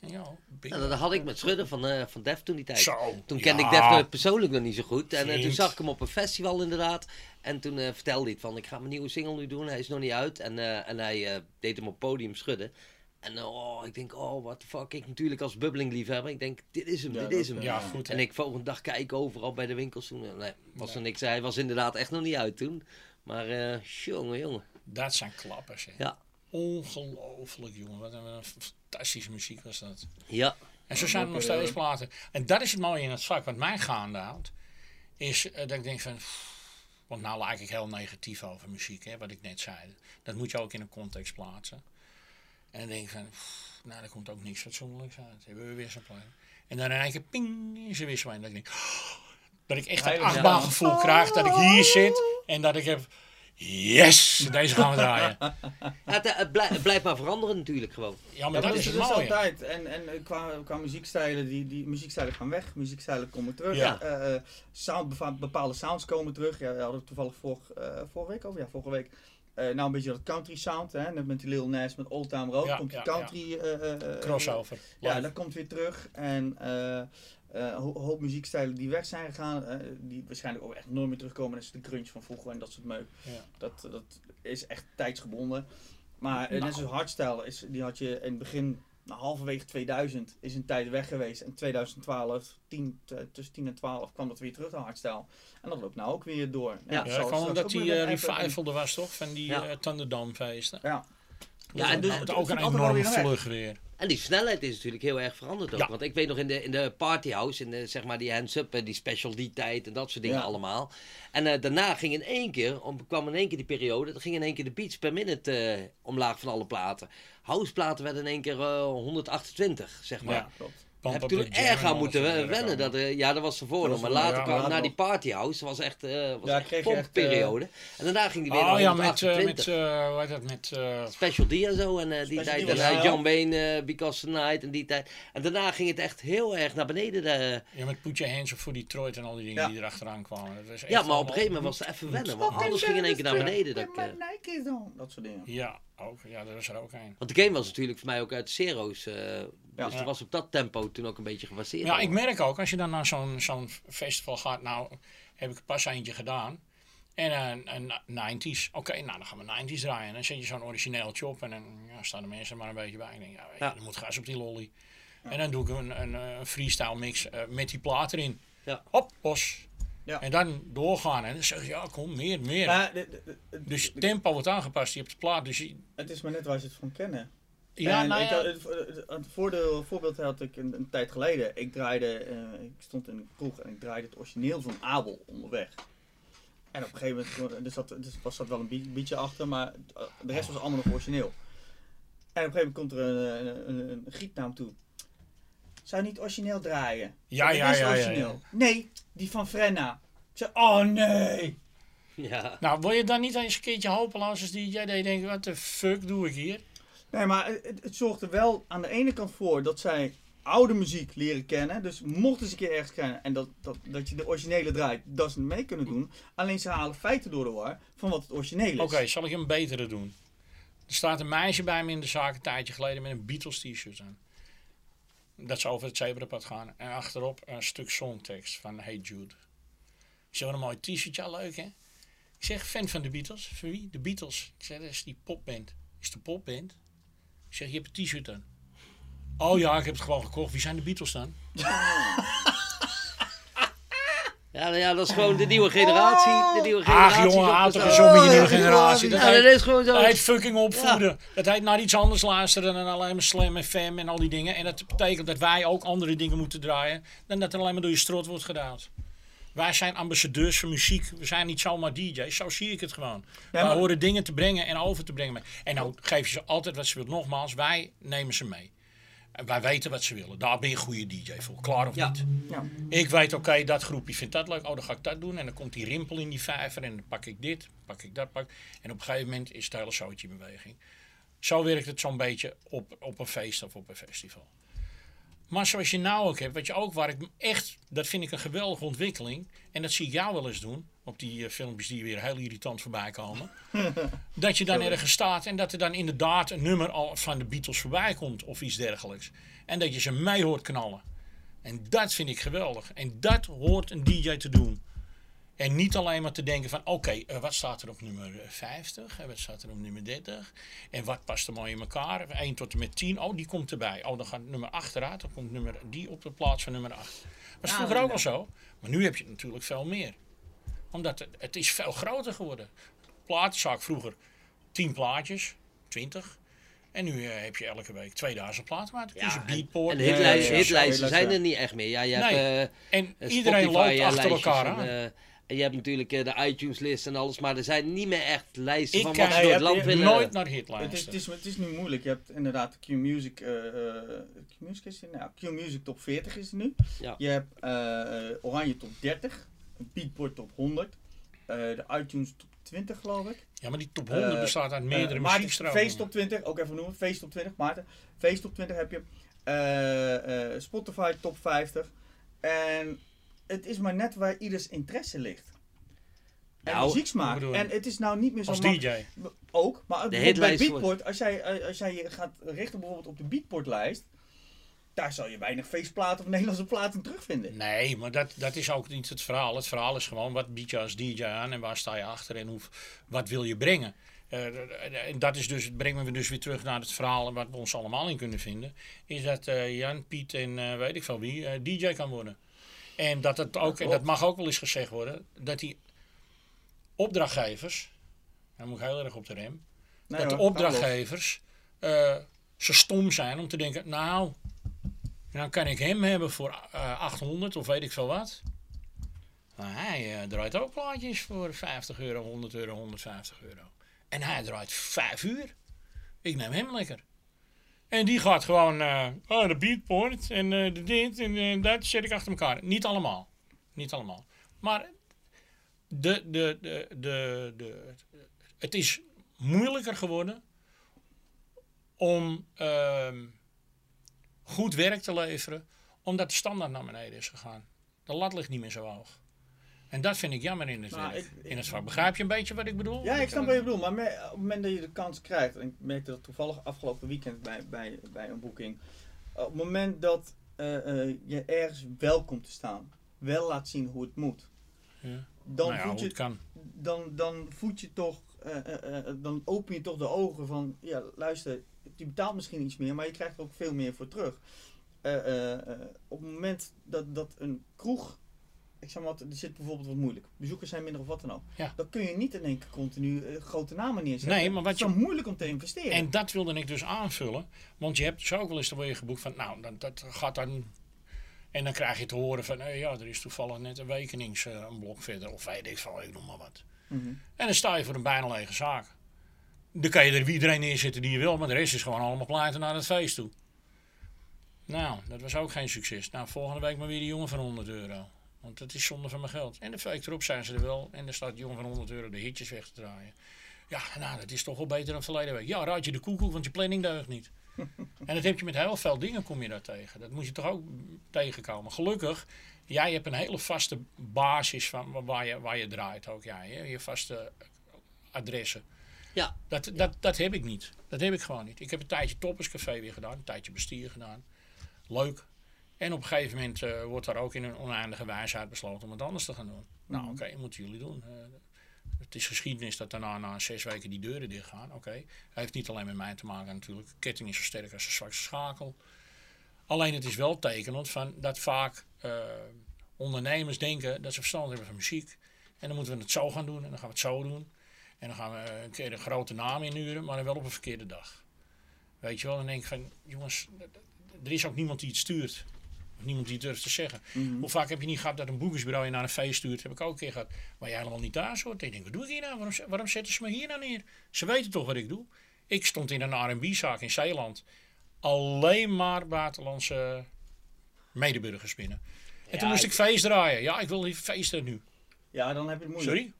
En ja. Nou, dat had ik met Schudden van, eh, van Def toen die tijd. Zo, Toen kende ja. ik Def nog persoonlijk nog niet zo goed. En eh, toen zag ik hem op een festival inderdaad. En toen eh, vertelde hij het van, ik ga mijn nieuwe single nu doen. Hij is nog niet uit. En, eh, en hij eh, deed hem op podium schudden. En eh, oh, ik denk, oh, what the fuck. Ik natuurlijk als bubbling liefhebber. Ik denk, dit is hem, Ja, dit is hem. eh, Ja, goed. En ik volgende dag kijken overal bij de winkels toen. eh, Nee, was Nee. er niks. Hij was inderdaad echt nog niet uit toen. Maar eh jongen, jongen. Dat zijn klappers. Hè. Ja. Ongelooflijk, jongen. Wat een, een fantastische muziek was dat. Ja. En zo zijn er nog steeds platen. En dat is het mooie in het vak. Wat mij gaande houdt, is eh, dat ik denk van... pff, Want nou lijk ik heel negatief over muziek, hè, wat ik net zei. Dat moet je ook in een context plaatsen. En dan denk ik van... pff, Nou, daar komt ook niks fatsoenlijks uit. Hebben we weer zo'n plaat. En dan één keer ping, is er weer zo een. Dat ik denk... Dat ik echt dat achtbaangevoel krijg. Dat ik hier zit en dat ik heb... Yes, deze gaan we draaien. Ja, het, het blij- het blijft maar veranderen natuurlijk gewoon. Ja, maar Ja, dat is het mooie. altijd. En, en eh, qua, qua muziekstijlen, die, die muziekstijlen gaan weg, muziekstijlen komen terug. Ja. Eh, eh, sound, bepa- bepaalde sounds komen terug. Ja, we hadden het toevallig vor, eh, vorige week over. Ja, vorige week. Eh, nou, een beetje dat country sound, hè? net met die Lil Nas met Old Town Road. Ja, komt die ja, country... eh, eh, eh, Crossover. Ja, dat komt weer terug. En eh, eh, een ho- hoop muziekstijlen die weg zijn gegaan, eh, die waarschijnlijk ook echt nooit meer terugkomen. Dat is de grunge van vroeger en dat soort meuk. Ja. Dat, dat is echt tijdsgebonden. Maar eh, net Nou. zoals hardstyle, is, die had je in het begin, nou, halverwege 2000, is een tijd weg geweest. En 2012, 10, t- tussen 10 en 12, kwam dat weer terug, de hardstyle. En dat loopt nou ook weer door. Ja, Ja, straks omdat die eh, revival er was toch? Van die Ja. eh Thunderdome feesten. Ja. Ja, en dus dus- het ook een enorme vlug weer. En die snelheid is natuurlijk heel erg veranderd ook. Ja. Want ik weet nog in de, in de partyhouse, in de, zeg maar die hands-up, eh, die special die tijd en dat soort dingen Ja. allemaal. En eh, daarna ging in één keer, om, kwam in één keer die periode, dan ging in één keer de beats per minute eh, omlaag van alle platen. Houseplaten werden in één keer eh, 128, zeg maar. Ja. Klopt. Heb ik toen erg aan moeten wennen. Dat, eh, ja, dat was ervoor Dat was Maar later ja, kwam na dat die partyhouse, dat was echt eh was Ja, echt je echt, pomperiode. en daarna ging die weer Oh naar ja, met, eh, 128. met, eh, hoe heet dat, met eh, Special D en zo. En eh, die Special tijd. D En was eh, wel- John Wayne, eh, Because the Night en die tijd. En daarna ging het echt heel erg naar beneden. De, ja, met Put Your Hands Up for Detroit en al die dingen Ja. die erachteraan kwamen. Dat was echt ja, maar op een gegeven moment was het even wennen. Want alles ging in één keer naar beneden. Eh. Dat soort dingen. Ja, ook. Ja, dat was er ook een. want de game was natuurlijk voor mij ook uit Zero's. eh, Ja. Dus er was op dat tempo toen ook een beetje gebaseerd. Ja, ik merk ook, als je dan naar zo'n zo'n festival gaat, nou heb ik pas eentje gedaan. En een, een 90s. Oké, nou dan gaan we 90s draaien. En dan zet je zo'n origineeltje op en dan ja, staan de mensen maar een beetje bij. Ik denk, ja, weet je, Ja. er moet gas op die lolly. En dan doe ik een, een, een freestyle mix eh, met die plaat erin. Ja. Hop, los. Ja. En dan doorgaan. En dan zeg je, ja, kom, meer, meer. Maar de- de- de- dus de- tempo wordt aangepast. Je hebt de plaat. Dus je- het is maar net waar ze het van kennen. ja, En nou ja. het, voordeel, voorbeeld had ik een, een tijd geleden. Ik draaide, eh, ik stond in een kroeg en ik draaide het origineel van Abel onderweg. En op een gegeven moment, er zat, er was zat wel een beatje achter, maar eh, de rest was allemaal nog origineel. En op een gegeven moment komt er een, een, een, een toe. Zou niet origineel draaien? Ja, ja, is ja, ja, origineel. ja. Nee, die van Frenna. Ik zei, oh nee. Ja. Nou, wil je dan niet eens een keertje hopeloos als dat je denkt, wat de fuck doe ik hier? Nee, maar het, het zorgt er wel aan de ene kant voor dat zij oude muziek leren kennen. Dus mochten ze een keer ergens kennen en dat, dat, dat je de originele draait, dat ze het mee kunnen doen. Alleen ze halen feiten door de war van wat het origineel is. Oké, zal ik een betere doen? Er staat een meisje bij me in de zaak een tijdje geleden met een Beatles t-shirt aan. Dat ze over het zebrapad gaan. En achterop een stuk songtekst van Hey Jude. Ik zeg, een mooi t-shirtje, leuk hè? Ik zeg, fan van de Beatles. Van wie? De Beatles. Ik zeg, dat is die popband. Is de popband? Ik zeg, je hebt een t-shirt aan. Oh ja, ik heb het gewoon gekocht. Wie zijn de Beatles dan? Ja, nou ja, dat is gewoon de nieuwe generatie. De nieuwe generatie. Ach jongen, toch eens om je nieuwe generatie. Dat Ja, dat heet- is gewoon zo. Dat heet fucking opvoeden. Dat heet naar iets anders luisteren dan alleen maar Slam FM en al die dingen. En dat betekent dat wij ook andere dingen moeten draaien dan dat er alleen maar door je strot wordt gedaan. Wij zijn ambassadeurs van muziek. We zijn niet zomaar DJ's. Zo zie ik het gewoon. maar- horen dingen te brengen en over te brengen. En nou geef je ze altijd wat ze willen. Nogmaals, wij nemen ze mee. En wij weten wat ze willen. Daar ben je een goede DJ voor. Klaar of Ja. niet? Ja. Ik weet, oké, dat groepje vindt dat leuk. Oh, dan ga ik dat doen. En dan komt die rimpel in die vijver. En dan pak ik dit, pak ik dat. Pak. En op een gegeven moment is het hele zootje in beweging. Zo werkt het zo'n beetje op, op een feest of op een festival. Maar zoals je nou ook hebt, wat je ook waar ik echt, dat vind ik een geweldige ontwikkeling. En dat zie ik jou wel eens doen, op die eh, filmpjes die weer heel irritant voorbij komen. dat je dan ergens staat en dat er dan inderdaad een nummer al van de Beatles voorbij komt of iets dergelijks. En dat je ze mee hoort knallen. En dat vind ik geweldig. En dat hoort een DJ te doen. En niet alleen maar te denken van, oké, eh, wat staat er op nummer eh, 50? En wat staat er op nummer 30? En wat past er mooi in elkaar? 1 tot en met 10, oh, die komt erbij. Oh, dan gaat nummer 8 eruit, dan komt nummer, die op de plaats van nummer 8. Dat was Ja, vroeger ook al nee. zo. Maar nu heb je het natuurlijk veel meer. Omdat het, het is veel groter geworden. Platenzaak vroeger 10 plaatjes, 20. En nu eh, heb je elke week 2000 platen. Maar het is een en, beatport. en ja, ja. hitlijsten Ja, zijn ja. er niet echt meer. Ja, je Nee. hebt eh, en eh, iedereen Spotify, loopt eh, achter elkaar en, aan. En je hebt natuurlijk eh, de iTunes-list en alles, maar er zijn niet meer echt lijsten Ik van wat ze door het land willen. nooit naar Het is, hitlijsten. het, is, het is nu moeilijk. Je hebt inderdaad Q Music. eh, eh, Q Music is er, nou, Q Music top 40 is er nu. Ja. Je hebt eh, Oranje top 30. Beatport top 100. eh, de iTunes top 20 geloof ik. Ja, maar die top 100 Eh, bestaat uit meerdere maar die muziekstromingen. Face top 20, ook even noemen. Face top 20, Maarten. Face top 20 heb je. eh, eh, Spotify top 50. En het is maar net waar ieders interesse ligt. En Nou, bedoel je? En het is nou niet meer zo Als DJ. ook, maar bij Beatport, als jij, als jij je gaat richten bijvoorbeeld op de Beatport-lijst, daar zal je weinig feestplaten of Nederlandse platen terugvinden. Nee, maar dat, dat is ook niet het verhaal. Het verhaal is gewoon wat bied je als DJ aan en waar sta je achter en hoe, wat wil je brengen. Eh, en dat is dus, brengen we dus weer terug naar het verhaal en wat we ons allemaal in kunnen vinden. Is dat eh, Jan, Piet en eh, weet ik veel wie DJ kan worden. En dat het ook, en dat mag ook wel eens gezegd worden, dat die opdrachtgevers, dan moet ik heel erg op de rem, Nee, dat de opdrachtgevers eh, zo stom zijn om te denken, nou, dan kan ik hem hebben voor eh, 800 of weet ik veel wat. Maar hij eh, draait ook plaatjes voor 50 euro, 100 euro, 150 euro. En hij draait 5 uur. Ik neem hem lekker. En die gaat gewoon, eh oh, de beatport en eh, de dit en eh, dat zet ik achter elkaar. Niet allemaal. Niet allemaal. Maar de, de, de, de, de, het is moeilijker geworden om ehm, goed werk te leveren, omdat de standaard naar beneden is gegaan. De lat ligt niet meer zo hoog. En dat vind ik jammer in het, Nou, ik- ik- in het vak. Begrijp je een beetje wat ik bedoel? Ja, ik snap wat je bedoelt, maar me- op het moment dat je de kans krijgt, en ik merkte dat toevallig afgelopen weekend bij, bij, bij een boeking, op het moment dat eh, eh, je ergens wel komt te staan, wel laat zien hoe het moet, Ja. dan, nou ja, voed je, kan. dan, dan voed je toch, eh, dan open je toch de ogen van, ja luister, je betaalt misschien iets meer, maar je krijgt er ook veel meer voor terug. Op het moment dat, dat een kroeg, ik zeg maar er zit bijvoorbeeld wat moeilijk, bezoekers zijn minder of wat dan ook, Ja. dan kun je niet in één keer continu eh, grote namen neerzetten. Nee, maar wat het is je- dan moeilijk om te investeren. En dat wilde ik dus aanvullen. Want je hebt dus ook wel eens weer geboekt van, nou, dat, dat gaat dan... En dan krijg je te horen van, eh, ja, er is toevallig net een wekenings eh, een blok verder. Of weet ik veel, ik noem maar wat. Mhm. En dan sta je voor een bijna lege zaak. Dan kan je er iedereen neerzetten die je wil, maar de rest is gewoon allemaal pleiten naar het feest toe. Nou, dat was ook geen succes. Nou, volgende week maar weer die jongen van 100 euro. Want dat is zonde van mijn geld. En de week erop zijn ze er wel. En dan staat jongen van 100 euro de hitjes weg te draaien. Ja, nou, dat is toch wel beter dan verleden week. Ja, raad je de koekoek, want je planning deugt niet. en dat heb je met heel veel dingen, kom je daar tegen. Dat moet je toch ook tegenkomen. Gelukkig, jij hebt een hele vaste basis van waar je, waar je draait ook. Jij, hè? Je vaste adressen. Ja. Dat, dat, dat heb ik niet. Dat heb ik gewoon niet. Ik heb een tijdje Topperscafé weer gedaan. Een tijdje bestier gedaan. Leuk. En op een gegeven moment eh, wordt daar ook in een oneindige wijsheid besloten om het anders te gaan doen. Nou, oké, moeten jullie doen. Eh, het is geschiedenis dat daarna na zes weken die deuren dicht gaan. Oké. Dat heeft niet alleen met mij te maken natuurlijk. Ketting is zo sterk als de zwakste schakel. Alleen het is wel tekenend van dat vaak eh, ondernemers denken dat ze verstand hebben van muziek. En dan moeten we het zo gaan doen en dan gaan we het zo doen. En dan gaan we een keer een grote naam inhuren, maar dan wel op een verkeerde dag. Weet je wel, dan denk ik van, jongens, er is ook niemand die het stuurt. Niemand die durft te zeggen. Mhm. Hoe vaak heb je niet gehad dat een boekingsbureau je naar een feest stuurt? Heb ik ook een keer gehad. Waar je helemaal niet daar hoort. Ik denk, wat doe ik hier nou? Waarom, waarom zetten ze me hier nou neer? Ze weten toch wat ik doe? Ik stond in een R&B-zaak in Zeeland. Alleen maar buitenlandse medeburgers binnen. En toen moest ik ik- feest draaien. Ja, ik wil die feesten nu. Ja, dan heb je het moeilijk. Sorry?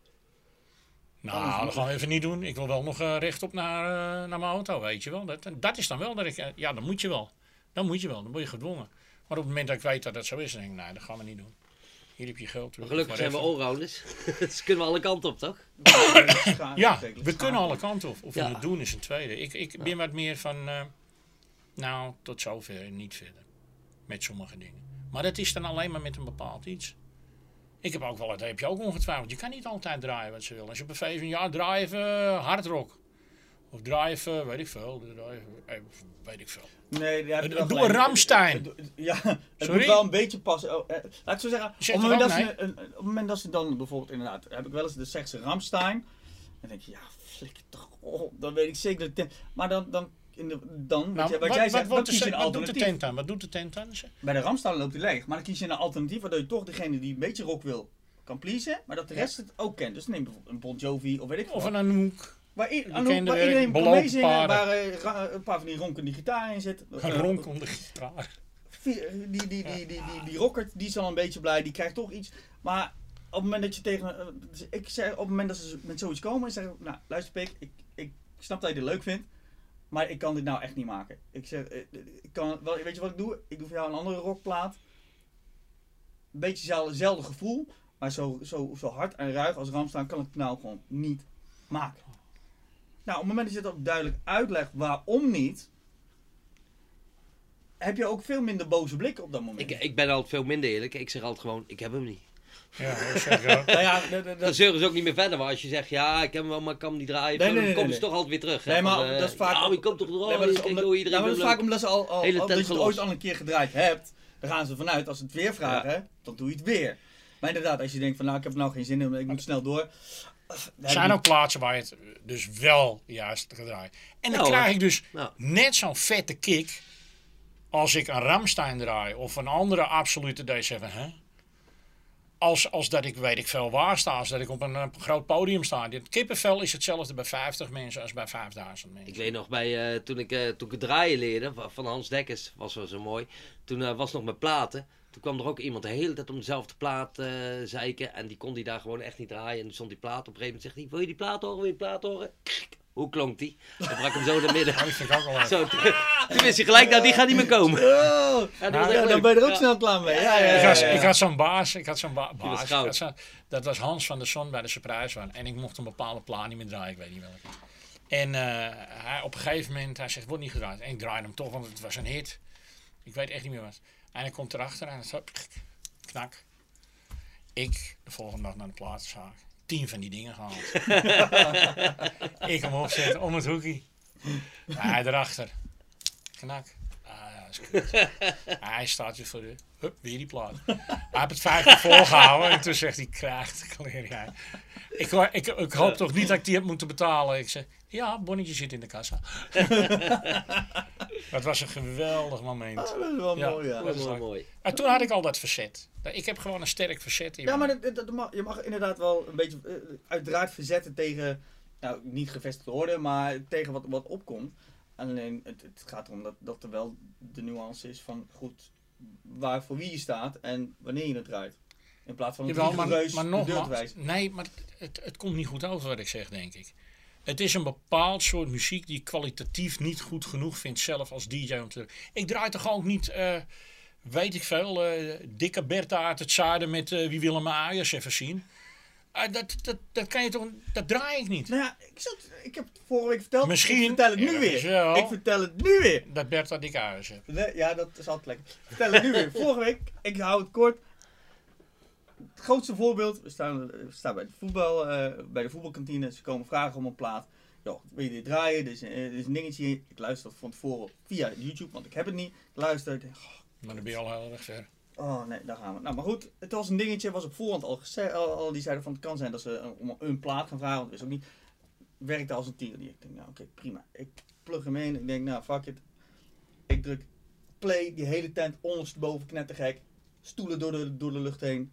Nou, dat gaan we even niet doen. Ik wil wel nog eh, rechtop naar, eh, naar mijn auto, weet je wel. Dat, dat is dan wel dat ik... eh, ja, dan moet je wel. Dan moet je wel. Dan word je gedwongen. Maar op het moment dat ik weet dat dat zo is, dan denk ik, nee, dat gaan we niet doen. Hier heb je geld terug. Maar gelukkig zijn we allrounders. dus kunnen we alle kanten op, toch? Ja, we kunnen alle kanten op. Of we het doen is een tweede. Ik, ik ben wat meer van, eh, nou, tot zover en niet verder. Met sommige dingen. Maar dat is dan alleen maar met een bepaald iets. Ik heb ook wel, dat heb je ook ongetwijfeld. Je kan niet altijd draaien wat ze willen. Als je op een feest bent, ja, draai even eh, hardrock. Of draai even, weet ik veel, draai even, eh, weet ik veel. Nee, daar heb je Doe een. Ramstein. Ja, het Sorry? moet wel een beetje passen. Oh, eh, laat ik zo zeggen, op het, moment dat ze, op het moment dat ze dan bijvoorbeeld inderdaad, heb ik wel eens, zegt ze Ramstein. Dan denk je, ja, flikker toch op. Dan weet ik zeker dat Maar dan, dan, in de, dan Nou, wat, wat wat, jij zegt, wat, kies je een wat doet de tent aan? Wat doet de tent aan? Bij de Ramstein loopt hij leeg. Maar dan kies je een alternatief waardoor je toch degene die een beetje rock wil, kan pleasen. Maar dat de rest het ook kent. Dus neem bijvoorbeeld een Bon Jovi of weet ik Of veel. een Anouk. Waar, iedereen belopen meezingen. Waar eh, ra- een paar van die ronkende gitaar in zit. Eh, ronk om de gitaar. Die, die, die, die, die, die rockert, die is al een beetje blij, die krijgt toch iets. Maar op het moment dat je tegen. eh, Ik zeg, op het moment dat ze met zoiets komen, zeg ik, nou luister Pik, ik, ik snap dat je dit leuk vindt, maar ik kan dit nou echt niet maken. Ik zeg, eh, ik kan, wel, weet je wat ik doe? Ik doe voor jou een andere rockplaat. Een beetje hetzelfde- hetzelfde gevoel, maar zo, zo, zo hard en ruig als Ramstaan kan ik het nou gewoon niet maken. Nou, op het moment dat je het ook duidelijk uitlegt waarom niet, heb je ook veel minder boze blikken op dat moment. Ik, ik ben altijd veel minder eerlijk. Ik zeg altijd gewoon, ik heb hem niet. Ja, dat zeg ik ook. nou ja, dat, Dan zeuren ze ook niet meer verder. Maar als je zegt, ja, ik heb hem wel, maar ik kan hem niet draaien. Nee, dan nee, nee, komen nee, ze toch altijd weer terug. hè. Nee, maar Van, eh, dat is vaak- Nou, je komt toch Nee, draaien. maar dat is ja, iedereen maar dat is vaak omdat ze al, al, dat je het ooit al een keer gedraaid hebt. Dan gaan ze vanuit, als ze het weer vragen, dan doe je het weer. Maar inderdaad, als je denkt van nou, ik heb er nou geen zin in, ik moet snel door. Er zijn ook plaatsen waar je het dus wel juist gedraaid. En dan Ja, hoor. krijg ik dus Nou. net zo'n vette kick als ik een Ramstein draai of een andere absolute D7. Hè? Als, als dat ik weet ik veel waar sta, als dat ik op een, eh, groot podium sta. Dit kippenvel is hetzelfde bij 50 mensen als bij 5000 mensen. Ik weet nog, bij, eh, toen, ik, eh, toen ik het draaien leerde, va- van Hans Dekkers, was wel zo mooi. Toen was nog met platen. Toen kwam er ook iemand de hele tijd om dezelfde plaat eh zeiken. En die kon die daar gewoon echt niet draaien. En toen stond die plaat op een gegeven moment. Zegt hij, wil je die plaat horen? Wil je die plaat horen? Hoe klonk die? Dan brak hem zo naar midden. Dat. Zo, toen, toen wist hij gelijk, nou die gaat niet meer komen. Oh, dat Nou, ja, dan ben je er ook Ja. snel klaar mee. Ja, ja, Ik ja, had, ja. ik had zo'n baas, ik had zo'n ba baas. goud. ik had zo'n- dat was Hans van der Son bij de Surprise One. En ik mocht een bepaalde plaat niet meer draaien, ik weet niet welke. En eh, hij, op een gegeven moment, hij zegt, wordt niet gedraaid. En ik draaide hem toch, want het was een hit. Ik weet echt niet meer wat. En hij komt erachter en zo, knak. Ik de volgende dag naar de platenzaak. Tien van die dingen gehaald. ik hem opzetten om het hoekje. Hij erachter. Knak. Ah, is kut. hij staat weer voor de... Hup, weer die plaat. Hij heeft het vijf keer volgehouden en toen zegt hij, krijgt kleren jij. Ik, ik, ik hoop toch niet dat ik die heb moeten betalen. Ik zeg, ja, bonnetje zit in de kassa. dat was een geweldig moment. Oh, dat is wel Ja. mooi, ja. Dat is wel mooi. En toen had ik al dat verzet. Ik heb gewoon een sterk verzet in Ja, maar dat, dat mag, je mag inderdaad wel een beetje eh, uiteraard verzetten tegen, nou niet gevestigde orde, maar tegen wat, wat opkomt. Alleen het, het gaat erom dat, dat er wel de nuance is van goed waar voor wie je staat en wanneer je het draait. In plaats van een Jawel, maar, maar de deur te nogmaals, wijzen. nee, maar het, het komt niet goed over wat ik zeg, denk ik. Het is een bepaald soort muziek die ik kwalitatief niet goed genoeg vind, zelf als DJ. Om te... Ik draai toch ook niet, eh, weet ik veel, eh, dikke Bertha uit het zuiden met eh, wie willen mijn Ajax even zien. Ah, dat, dat, dat kan je toch, dat draai ik niet. Nou ja, ik, zat, ik heb het vorige week verteld, Misschien. ik vertel het nu weer. wel. Ik vertel het nu weer. Dat Bertha dikke Ajax heeft. Nee, ja, dat is altijd lekker. Ik vertel het nu weer. Vorige week, ik hou het kort. Het grootste voorbeeld, we staan, we staan bij, de voetbal, eh, bij de voetbalkantine. Ze komen vragen om een plaat. Joh, wil je dit draaien? Is, een- eh, is een dingetje. Ik luister van tevoren via YouTube, want ik heb het niet. Ik luister, ik denk, Maar dan ben je al heel erg ver. oh nee, daar gaan we. Nou, maar goed, het was een dingetje. was op voorhand al gezegd. Al, al die zeiden van het kan zijn dat ze eh, om een plaat gaan vragen. Want het is ook niet. Werkte als een tier. Ik denk, nou oké, prima. Ik plug hem in. Ik denk, nou fuck it. Ik druk play. Die hele tent ondersteboven knettergek. Stoelen door de, door de lucht heen.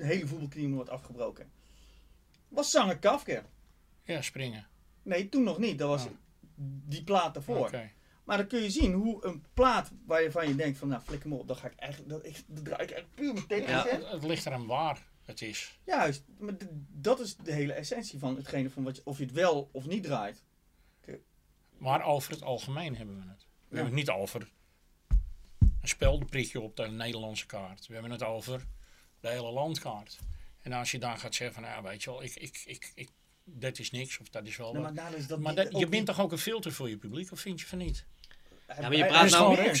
De hele voetbalknie wordt afgebroken. Was zanger Kafka. Ja, springen. Nee, toen nog niet. Dat was Oh. die plaat daarvoor. Oké. Maar dan kun je zien hoe een plaat waar je van je denkt van nou flikker me op. Dan ga ik eigenlijk, dat, ik, dat draai ik echt puur meteen Ja. Het, het ligt eraan waar het is. Juist, maar dat is de hele essentie van hetgene van wat je, of je het wel of niet draait. Maar over het algemeen hebben we het. We Ja. hebben het niet over een speldenprikje op de Nederlandse kaart. We hebben het over de hele landkaart. En als je dan gaat zeggen van, ja, weet je wel, ik, ik, ik, ik, dat is niks of dat is wel Nee, maar is dat Maar dat, je bent niet- toch ook een filter voor je publiek, of vind je van niet? Hij- maar je praat nou meer.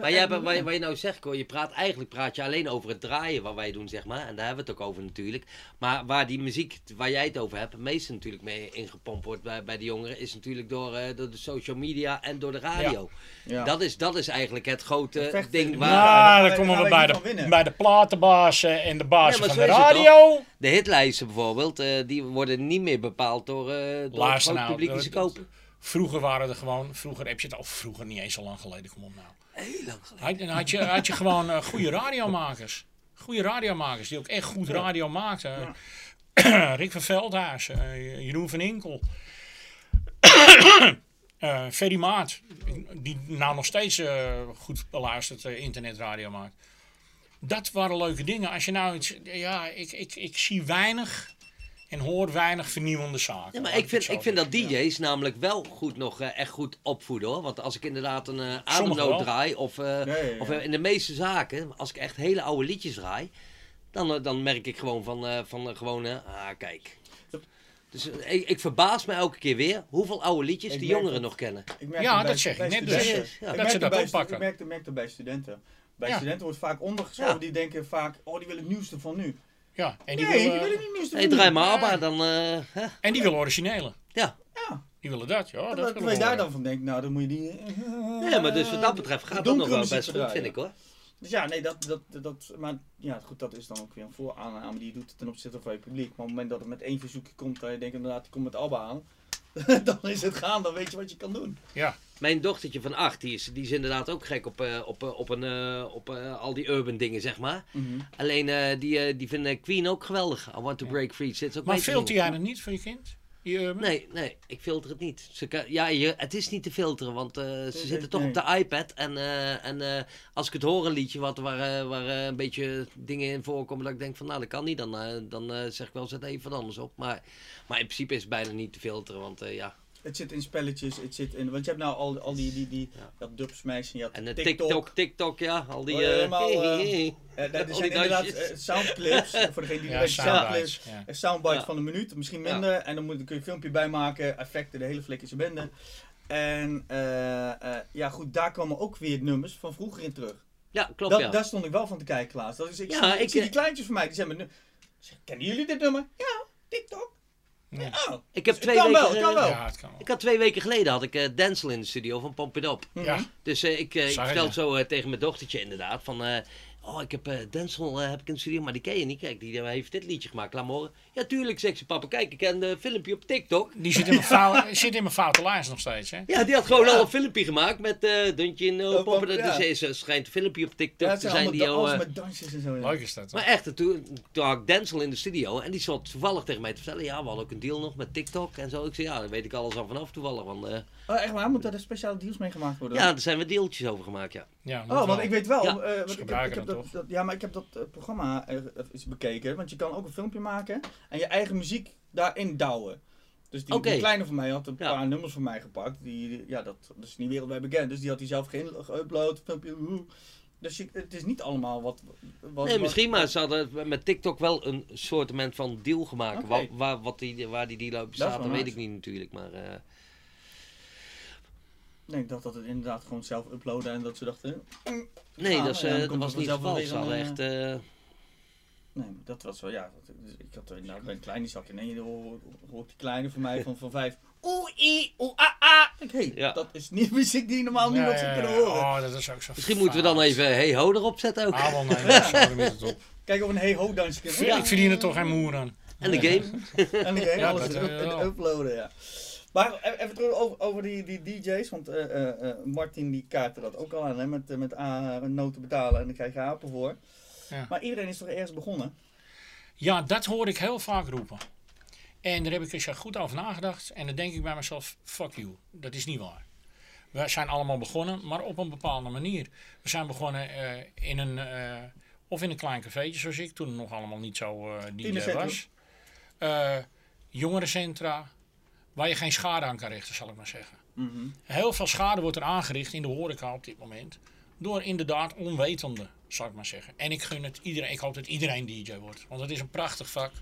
Maar jij, wat, je- meer. wat je nou zegt, hoor, je praat, eigenlijk praat je alleen over het draaien wat wij doen, zeg maar. En daar hebben we het ook over natuurlijk. Maar waar die muziek, waar jij het over hebt, het meeste natuurlijk mee ingepompt wordt bij, bij de jongeren, is natuurlijk door, eh, door de social media en door de radio. Ja. Dat, is, dat is eigenlijk het grote ding waar Ja, Ja, daar dan komen we bij de, bij de platenbazen en de bazen Ja, maar van de radio. de hitlijsten bijvoorbeeld, eh, die worden niet meer bepaald door, eh door het nou, publiek die ze kopen. Vroeger waren er gewoon, vroeger heb je het al, vroeger niet eens zo lang geleden, kom op nou. Heel lang geleden. Had, dan had je, had je gewoon eh, goede radiomakers. Goede radiomakers die ook echt goed radio maakten. Rick van Veldhuis, eh, Jeroen van Inkel. eh Ferry Maat, die nou nog steeds goed beluisterd internetradio maakt. Dat waren leuke dingen. Als je nou iets, ja, ik, ik, ik zie weinig en hoor weinig vernieuwende zaken. Ja, maar ik vind, ik vind dat. DJ's namelijk wel goed nog eh, echt goed opvoeden hoor. Want als ik inderdaad een eh ademnoot draai, of, eh, Ja, ja, ja. of in de meeste zaken, als ik echt hele oude liedjes draai, dan, dan merk ik gewoon van, eh, van gewoon, ah kijk. Dus ik, ik verbaas me elke keer weer hoeveel oude liedjes Ik die jongeren dat- nog kennen. Ja, dat zeg ik net dus. Dat merk ze dat bij oppakken. Ik merk, het bij studenten. Bij Ja. studenten wordt vaak ondergeschoven. Ja. Die denken vaak, oh die willen het nieuwste van nu. Ja, en die, nee, willen, die willen niet het nieuwste Hey, van nu. draai maar Ja. ABBA, dan... eh, hè? en die willen originele. Ja. Ja, Die willen dat, ja. dat, Dat we daar dan van denken, nou dan moet je die... ja, maar dus wat dat betreft gaat dat nog wel best goed, vind ik hoor. Dus ja, nee, dat, dat, dat, maar ja, goed, dat is dan ook weer een vooroanname die je doet ten opzichte van je publiek. Maar op het moment dat het met één verzoekje komt, dan je denkt inderdaad, die komt met Alba aan. dan is het gaan, dan weet je wat je kan doen. Ja, Mijn dochtertje van acht, die is, die is inderdaad ook gek op, eh, op, eh, op, een, eh, op eh, al die urban dingen, zeg maar. Alleen eh, die, eh, die vinden Queen ook geweldig. I want to break free. Zit ook maar filter zingen. jij dat niet voor je kind? Die urban? Nee, nee, ik filter het niet. Ze kan, ja, je, het is niet te filteren, want eh, ze nee, zitten toch nee. op de iPad. En, eh, en eh, als ik het hoor, een liedje wat, waar, eh, waar eh, een beetje dingen in voorkomen, dat ik denk van nou, dat kan niet. Dan, eh, dan eh, zeg ik wel, zet even wat anders op. Maar, maar in principe is het bijna niet te filteren, want eh, ja. Het zit in spelletjes, het zit in, want je hebt nou al, al die, die, die, Ja. dat dubsmeisje, je had En de TikTok. TikTok, TikTok, ja, al die... Eh, helemaal, eh, hey, Eh, er Al zijn die inderdaad eh, soundclips, voor degene die Ja, weet, soundclips. Ja. Soundbite Ja. van een minuut, misschien Ja. minder. En dan moet, dan kun je een filmpje bijmaken, effecten, de hele flik is een bende. En eh, eh, ja, goed, daar komen ook weer nummers van vroeger in terug. Ja, klopt Dat, ja. Daar stond ik wel van te kijken, Klaas. Dat is, ik, Ja, zie, ik, ik, zie eh, die kleintjes van mij, die zijn met Kennen jullie dit nummer? Ja, TikTok. Nee. Oh. Ik heb Het twee kan weken... wel, het kan wel. Ja, het kan wel. Ik had twee weken geleden had ik eh Denzel in de studio van Pump It Up. Ja, Dus eh, ik, vertelde ja. zo tegen mijn dochtertje inderdaad van... eh, oh, ik heb eh Denzel eh, heb ik in de studio, maar die ken je niet. Kijk, die eh, heeft dit liedje gemaakt. Laat me horen. Ja, tuurlijk, zegt ze papa. Kijk, ik ken een filmpje op TikTok. die zit in mijn, fout, zit in mijn foute lijst nog steeds, hè? Ja, die had gewoon Ja. al een filmpje gemaakt met eh Duntje in Oh, uh, It Up. ja. Dus er is- schijnt een filmpje op TikTok Ja, te zijn die al... eh, met dansjes en zo. ja. Leuk is dat. Maar echt, toen, toen had ik Denzel in de studio en die zat toevallig tegen mij te vertellen, ja, we hadden ook een deal nog met TikTok en zo. Ik zei, ja, daar weet ik alles al vanaf toevallig, want eh, Oh, echt waar? Moeten er speciale deals mee gemaakt worden? ja, er zijn we deeltjes over gemaakt, ja. Ja, Oh, want ik weet wel. Ja. eh, want ik heb, gebruiken ik heb dat ja, maar ik heb dat eh, programma eh, eens bekeken. Want je kan ook een filmpje maken en je eigen muziek daarin douwen. Dus die, kleine van mij had een Ja. paar nummers van mij gepakt. Die, ja, dat, dat is niet wereldwijd bekend. Dus die had hij zelf geen geüpload. Filmpje. Dus je, het is niet allemaal wat. wat Nee, wat- misschien, maar ze hadden met TikTok wel een soortement van deal gemaakt. Oké. Waar, waar, wat die, waar die deal uit bestaat, dat weet ik niet natuurlijk, maar... eh, Nee, ik dacht dat het inderdaad gewoon zelf uploaden en dat ze dachten. nee, Ah, dat, is, ja, eh, dat was er niet het vanzelf geval. Ze hadden een, echt... eh, Nee, maar dat was wel, ja. Dat, dus ik had inderdaad bij een kleine zak in één hoor, hoor ik die kleine van mij van, van vijf. Oeh, i, oeh, ah, ah. Ik, hey, Ja. dat is niet muziek die normaal niemand Ja, zou kunnen ja. horen. Oh, dat is ook zo misschien moeten we dan even Hey Ho erop zetten ook. Ah, wel, nee, nee, het op. Kijk of een hey ho dansje kunnen. Ik verdien er toch geen moer aan. En de game. En heen Ja, alles dat, eh, en uploaden, ja. Maar e- even terug over, over die, die DJ's, want eh, eh, eh, Martin die kaartte dat ook al aan, hè, met, met A- noten betalen en dan krijg je apen voor. Ja. Maar iedereen is toch ergens begonnen? Ja, dat hoor ik heel vaak roepen. En daar heb ik eens goed over nagedacht. En dan denk ik bij mezelf, fuck you. Dat is niet waar. We zijn allemaal begonnen, maar op een bepaalde manier. We zijn begonnen in een, of in een klein cafeetje zoals ik, toen het nog allemaal niet zo eh DJ was. Jongerencentra, waar je geen schade aan kan richten, zal ik maar zeggen. Mhm. Heel veel schade wordt er aangericht in de horeca op dit moment. Door inderdaad onwetenden, zal ik maar zeggen. En ik gun het iedereen. Ik hoop dat iedereen DJ wordt. Want het is een prachtig vak.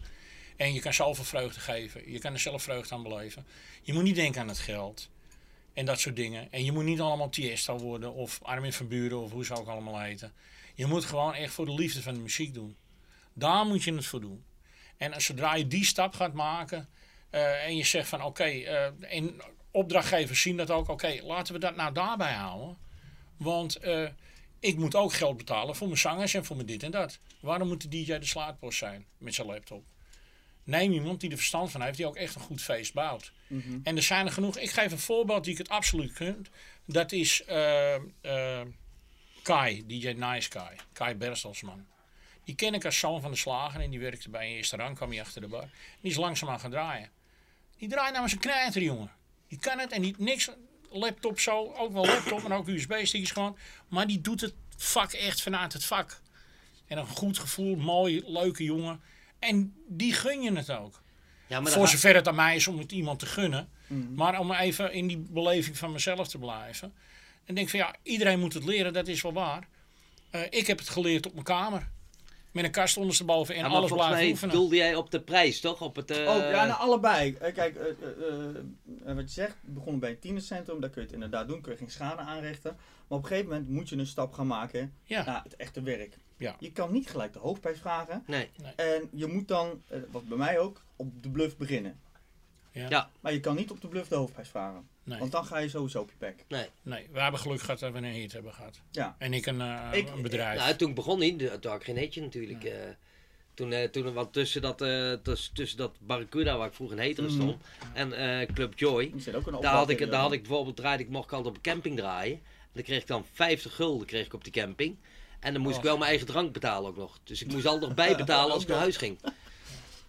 En je kan zoveel vreugde geven. Je kan er zelf vreugde aan beleven. Je moet niet denken aan het geld. En dat soort dingen. En je moet niet allemaal Tiesto worden. Of Armin van Buren. Of hoe ze ook allemaal heten. Je moet gewoon echt voor de liefde van de muziek doen. Daar moet je het voor doen. En als zodra je die stap gaat maken. Eh, en je zegt van oké. eh, en opdrachtgevers zien dat ook. Oké, laten we dat nou daarbij houden. Want eh, ik moet ook geld betalen voor mijn zangers en voor mijn dit en dat. Waarom moet de DJ de slaatpost zijn met zijn laptop? Neem iemand die er verstand van heeft, die ook echt een goed feest bouwt. Mhm. En er zijn er genoeg. Ik geef een voorbeeld die ik het absoluut kunt. Dat is Kai, DJ Nice Kai. Kai Berstelsman. Die ken ik als zoon van de slager en die werkte bij een eerste rang, kwam hij achter de bar. Die is langzaamaan gaan draaien. Die draait namens een knijter, jongen. Die kan het en die niks, laptop zo, ook wel laptop en ook USB-stickjes gewoon. Maar die doet het vak echt vanuit het vak. En een goed gevoel, mooi, leuke jongen. En die gun je het ook. Ja, maar Voor zover het aan mij is om het iemand te gunnen. Mhm. Maar om even in die beleving van mezelf te blijven. En denk van ja, iedereen moet het leren, dat is wel waar. Eh, ik heb het geleerd op mijn kamer. Met een kast ondersteboven en Ja, alles blijven mij oefenen. doelde jij op de prijs, toch? Op het, eh, Oh, ja, nou allebei. Eh, kijk, eh, wat je zegt, begonnen bij een tienercentrum, daar kun je het inderdaad doen, kun je geen schade aanrichten. Maar op een gegeven moment moet je een stap gaan maken Ja. naar het echte werk. Ja. Je kan niet gelijk de hoofdprijs vragen. Nee. En je moet dan, wat bij mij ook, op de bluff beginnen. Ja. Ja. Maar je kan niet op de bluff de hoofdprijs vragen. Nee, Want dan ga je sowieso op je bek. nee, we hebben geluk gehad dat we een hit hebben gehad. Ja. En ik een, eh, Ik- een bedrijf. Nou, toen ik begon niet, toen had ik geen etje natuurlijk. eh. toen, eh, toen, want tussen dat, eh, tussen, tussen dat Barracuda, waar ik vroeger in Heteren Mhm. stond, en eh, Club Joy, zit ook een daar had, ik, daar had ik bijvoorbeeld draaide ik, mocht ik altijd op een camping draaien. En dan kreeg ik dan 50 gulden kreeg ik op die camping. En dan moest ik wel mijn eigen drank betalen ook nog. Dus ik moest altijd nog bijbetalen als ik naar huis ging.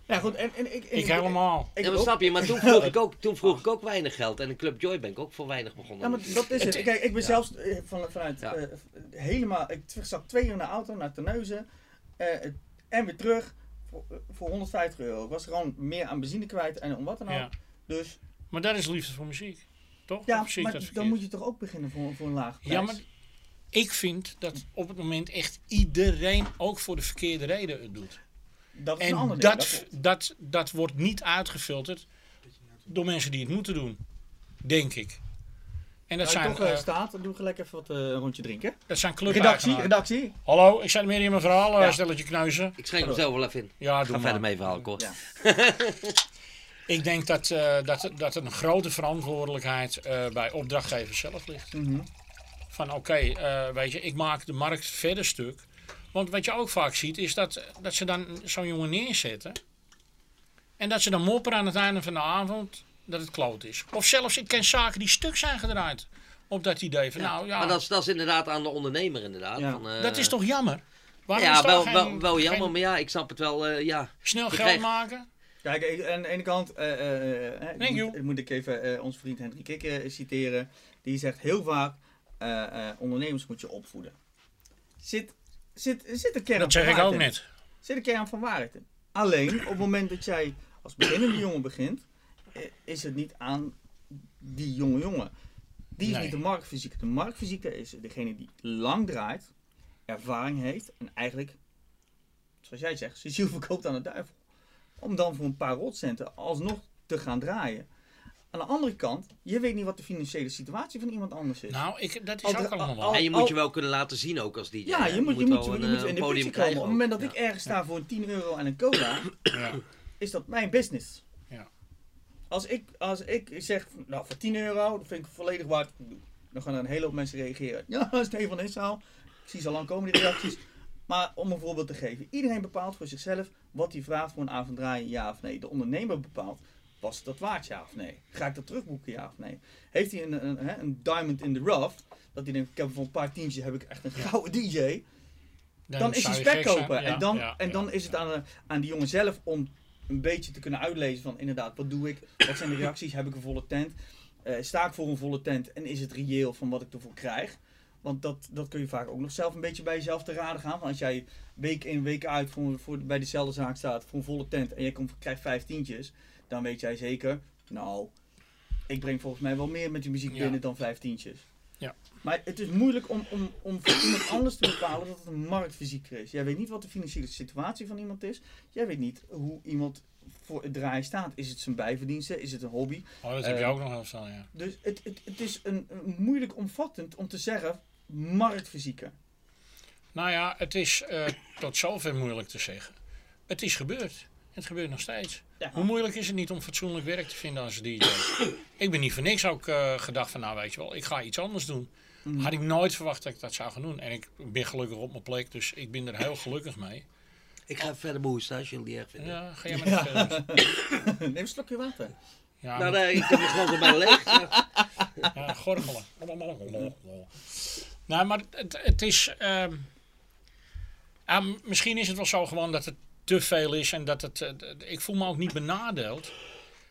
Ja, goed. En, en ik, en ik helemaal. Ik ja, maar ook. snap je, maar toen vroeg, ik ook, toen vroeg ik ook weinig geld. En in Club Joy ben ik ook voor weinig begonnen. Ja, maar dat is het. Kijk, ik ben ja. zelfs eh, van, vanuit Ja. eh, helemaal. Ik zat twee uur in de auto naar Terneuzen eh, en weer terug voor, voor 150 euro. Ik was gewoon meer aan benzine kwijt en om wat dan ook. Ja. Dus Maar dat is liefde voor muziek. Toch? ja, ik maar dat dan moet je toch ook beginnen voor, voor een laag prijs. Ja, maar ik vind dat op het moment echt iedereen ook voor de verkeerde reden het doet. Dat is een ander En ding. dat, dat, dat wordt niet uitgefilterd door mensen die het moeten doen. Denk ik. En dat zijn, toch eh, staat, dan doe gelijk even wat eh, een rondje drinken. dat zijn Redactie, clubeigenaren. redactie. Hallo, ik zet meer in mijn verhaal, Ja. stelletje kneuzen. Ik schenk hem zelf wel even in. Ja, Ga doe maar. verder mee verhaal, kort. Ja. Ik denk dat, eh, dat, dat een grote verantwoordelijkheid eh, bij opdrachtgevers zelf ligt. Mhm. Van oké, eh, weet je, ik maak de markt verder stuk. Want wat je ook vaak ziet is dat, dat ze dan zo'n jongen neerzetten. En dat ze dan mopperen aan het einde van de avond dat het kloot is. Of zelfs, ik ken zaken die stuk zijn gedraaid. Op dat idee van, nou ja, Maar dat is, dat is inderdaad aan de ondernemer inderdaad. Ja. Van, eh, dat is toch jammer? Waarom is Ja, wel, geen- wel, wel jammer, geen maar ja, ik snap het wel. eh, ja. snel geld krijgt- maken? Kijk, aan de ene kant eh, moet, moet ik even eh, onze vriend Hendrik Kikker citeren. Die zegt heel vaak, eh, eh, ondernemers moet je opvoeden. Zit, zit, zit een kern Dat zeg ik ook in. net. Zit een kern van waarheid in. Alleen, op het moment dat jij als beginnende jongen begint, eh, is het niet aan die jonge jongen. Die is Nee. niet de marktfysieke. De marktfysieke is degene die lang draait, ervaring heeft en eigenlijk, zoals jij zegt, zijn ziel verkoopt aan de duivel. Om dan voor een paar rotcenten alsnog te gaan draaien. Aan de andere kant, je weet niet wat de financiële situatie van iemand anders is. Nou, ik, dat is Al- ook allemaal wel. En je moet je wel kunnen laten zien ook als DJ. ja, hè. je moet, je moet, je moet eh, in de podium komen. krijgen Op het moment dat ik ergens sta voor een 10 euro en een cola, Ja. is dat mijn business. Ja. Als ik, als ik zeg, nou voor 10 euro, dat vind ik volledig waard. Dan gaan er een hele hoop mensen reageren. Ja, Stefan is al. Ik zie ze al lang komen, die reacties. Maar om een voorbeeld te geven. Iedereen bepaalt voor zichzelf wat hij vraagt voor een avond draaien, ja of nee. De ondernemer bepaalt, was dat waard, ja of nee? Ga ik dat terugboeken, ja of nee? Heeft hij een, een, een diamond in the rough, dat hij denkt, ik heb voor een paar tientjes heb ik echt een gouden DJ dan is hij zou je spek gek zijn. kopen. Ja, en dan, en dan is het aan, aan die jongen zelf om een beetje te kunnen uitlezen van inderdaad, wat doe ik? Wat zijn de reacties? Heb ik een volle tent? Eh, sta ik voor een volle tent? En is het reëel van wat ik ervoor krijg? Want dat, dat kun je vaak ook nog zelf een beetje bij jezelf te raden gaan. Want als jij week in week uit voor, voor, bij dezelfde zaak staat voor een volle tent en je komt, krijgt vijf tientjes, dan weet jij zeker, nou, ik breng volgens mij wel meer met die muziek Ja. binnen dan vijf tientjes. Ja. Maar het is moeilijk om, om, om voor iemand anders te bepalen dat het een marktfysiek is. Jij weet niet wat de financiële situatie van iemand is. Jij weet niet hoe iemand voor het draaien staat. Is het zijn bijverdiensten? Is het een hobby? Oh, dat heb je Eh, ook nog heel snel, ja. Dus het, het, het is een, een moeilijk omvattend om te zeggen marktfysieke. Nou ja, het is eh, tot zover moeilijk te zeggen. Het is gebeurd. Het gebeurt nog steeds. Ja. Hoe moeilijk is het niet om fatsoenlijk werk te vinden als DJ? ik ben niet voor niks ook eh, gedacht van, nou weet je wel, ik ga iets anders doen. Mhm. Had ik nooit verwacht dat ik dat zou gaan doen. En ik ben gelukkig op mijn plek, dus ik ben er heel gelukkig mee. Ik ga verder behoesten als jullie erg vinden. Ja, ga jij maar verder. Neem een slokje water. Ja, Nou, maar- nee, ik heb glas al bijna leeg. Ja. Ja, gorgelen. nou, maar het, het is. ehm, ah, m- misschien is het wel zo gewoon dat het te veel is en dat het. eh, ik voel me ook niet benadeeld.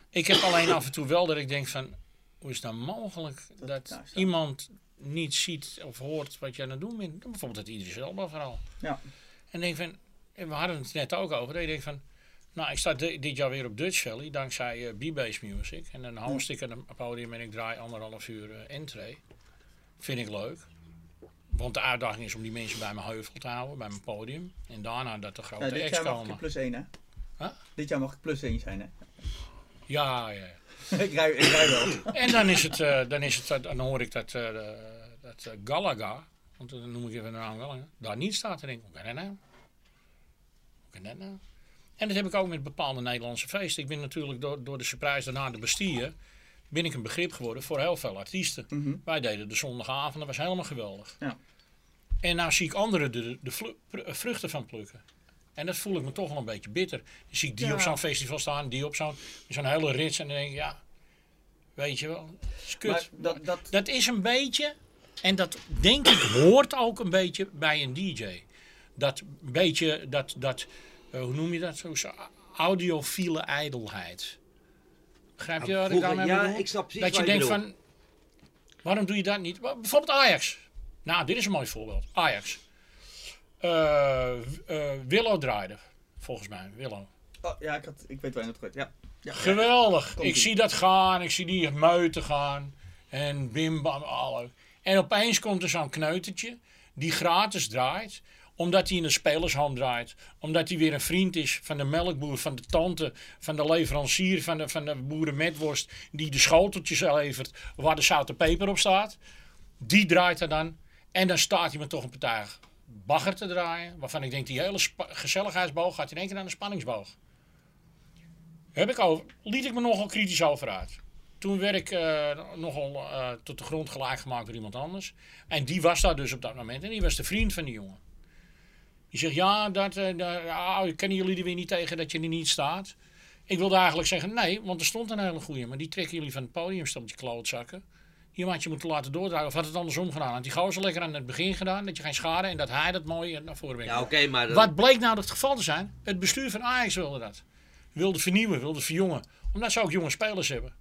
Ik heb alleen af en toe wel dat ik denk van. Hoe is het nou mogelijk Dat- dat nou, zo. iemand niet ziet of hoort wat je aan het doen bent? Bijvoorbeeld het Idris Elba verhaal. Ja. En denk van. en We hadden het net ook over. Dat je denkt van. Nou, ik sta di- dit jaar weer op Dutch Valley dankzij eh B-Bass Music. En dan host ik een podium en ik draai anderhalf uur eh entree. Vind ik leuk. Want de uitdaging is om die mensen bij mijn heuvel te houden, bij mijn podium. En daarna dat de grote Ja, dit jaar mag ik plus 1 hè? Huh? Dit jaar mag ik plus 1 zijn hè? Ja, ja. ik, rij, ik rij wel. En dan is het, eh, dan, is het eh, dan hoor ik dat, eh, dat Galaga, want dan noem ik even de naam Galaga, daar niet staat. En denk hoe kan dat nou? Hoe kan dat nou? En dat heb ik ook met bepaalde Nederlandse feesten. Ik ben natuurlijk door, door de surprise daarna de Bastille, ben ik een begrip geworden voor heel veel artiesten. Mhm. Wij deden de zondagavond, dat was helemaal geweldig. Ja. En nou zie ik anderen de, de eh, vruchten van plukken. En dat voel ik me toch wel een beetje bitter. Dan zie ik die Ja. op zo'n festival staan, die op zo'n zo'n hele rits. En dan denk ik, ja, weet je wel, dat is kut. Maar dat, dat, Dat is een beetje, en dat denk ik hoort ook een beetje bij een DJ. Dat beetje, dat, dat eh, hoe noem je dat? Zo, zo audiofiele ijdelheid. Begrijp je wat ik Vroeger- daarmee ja, bedoel? ik snap precies Dat je denkt van, waarom doe je dat niet? Bijvoorbeeld Ajax. Nou, dit is een mooi voorbeeld. Ajax. Eh eh, Willow draaide, volgens mij. Willow. oh, ja, ik, had, ik weet waar je het gaat. Ja. ja. Geweldig. Ik zie dat gaan. Ik zie die meuten gaan. En bim bam. Alle. En opeens komt er zo'n kneutertje. die gratis draait omdat hij in een spelershand draait. Omdat hij weer een vriend is van de melkboer, van de tante, van de leverancier, van de, van de boerenmetworst. Die de schoteltjes levert waar de zoute peper op staat. Die draait er dan. En dan staat hij me toch een partij bagger te draaien. Waarvan ik denk, die hele gezelligheidsboog gaat in één keer aan de spanningsboog. Heb ik over, liet ik me nogal kritisch over uit. Toen werd ik eh, nogal eh, tot de grond gelijk gemaakt door iemand anders. En die was daar dus op dat moment. En die was de vriend van die jongen. Die zegt, ja, dat, eh, dat, ja, kennen jullie er weer niet tegen dat je er niet staat? Ik wilde eigenlijk zeggen, nee, want er stond een hele goeie. Maar die trekken jullie van het podium, steltje klootzakken. Die had je moeten laten doordraaien. Of had het andersom gedaan? Had die gozer lekker aan het begin gedaan, dat je geen schade en dat hij dat mooi naar voren brengt. Ja, oké, maar... dat- Wat bleek nou het geval te zijn? Het bestuur van Ajax wilde dat. Wilde vernieuwen, wilde verjongen. Omdat ze ook jonge spelers hebben.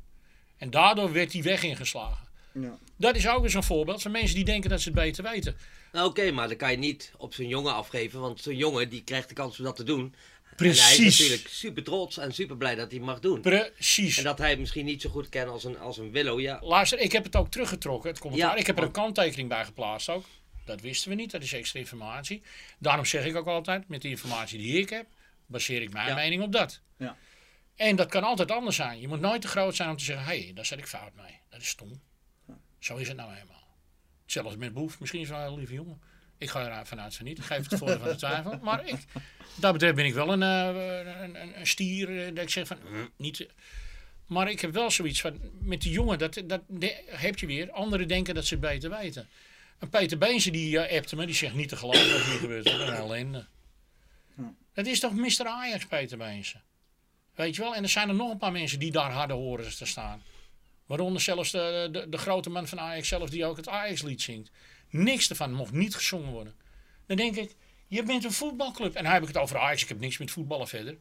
En daardoor werd die weg ingeslagen. Ja. Dat is ook weer zo'n voorbeeld van mensen die denken dat ze het beter weten. Nou, oké, maar dan kan je niet op zo'n jongen afgeven. Want zo'n jongen die krijgt de kans om dat te doen. En hij is Precies. natuurlijk super trots en super blij dat hij het mag doen. Precies. En dat hij het misschien niet zo goed kent als een, als een Willow. Ja, Luister, ik heb het ook teruggetrokken, het commentaar. Ja. ik heb er een kanttekening bij geplaatst ook. Dat wisten we niet, dat is extra informatie. Daarom zeg ik ook altijd, met de informatie die ik heb, baseer ik mijn Ja. mening op dat. Ja. En dat kan altijd anders zijn. Je moet nooit te groot zijn om te zeggen, hé, hey, daar zet ik fout mee. Dat is stom. Zo is het nou eenmaal. Hetzelfde met Boef, misschien is hij een lieve jongen. Ik ga er vanuit van niet. Ik geef het de voordeel van de twijfel. Maar ik, dat betreft ben ik wel een, eh, een, een, stier. eh, dat ik zeg van, niet... Maar ik heb wel zoiets van, met die jongen, dat, dat de- heb je weer. Anderen denken dat ze het beter weten. En Peter Beense die uh, appte me, die zegt niet te geloven wat hier gebeurt. Wat een ellende. Dat is toch Mr. Ajax, Peter Beense? Weet je wel? En er zijn er nog een paar mensen die daar harder horen te staan. Waaronder zelfs de, de, de grote man van Ajax zelf, die ook het Ajax-lied zingt. Niks ervan mocht niet gezongen worden. Dan denk ik, je bent een voetbalclub. En dan heb ik het over Ajax, ik heb niks met voetballen verder.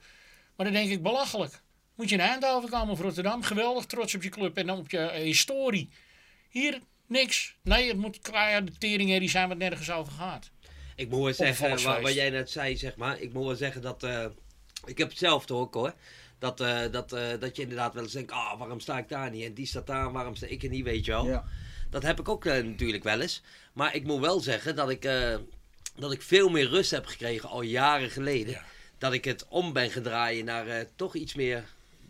Maar dan denk ik, belachelijk. Moet je naar Eindhoven komen of Rotterdam? Geweldig trots op je club en op je historie. Hier, niks. Nee, het moet qua de teringherrie zijn wat nergens over gaat. Ik moet wel zeggen, wat, wat jij net zei, zeg maar. Ik moet wel zeggen dat. eh, ik heb hetzelfde ook hoor. Dat, eh, dat, eh, dat je inderdaad wel eens denkt: ah, waarom sta ik daar niet? En die staat daar, waarom sta ik er niet? Weet je wel. Ja. Dat heb ik ook eh, natuurlijk wel eens. Maar ik moet wel zeggen dat ik, dat ik veel meer rust heb gekregen al jaren geleden. Ja. Dat ik het om ben gedraaid naar toch iets meer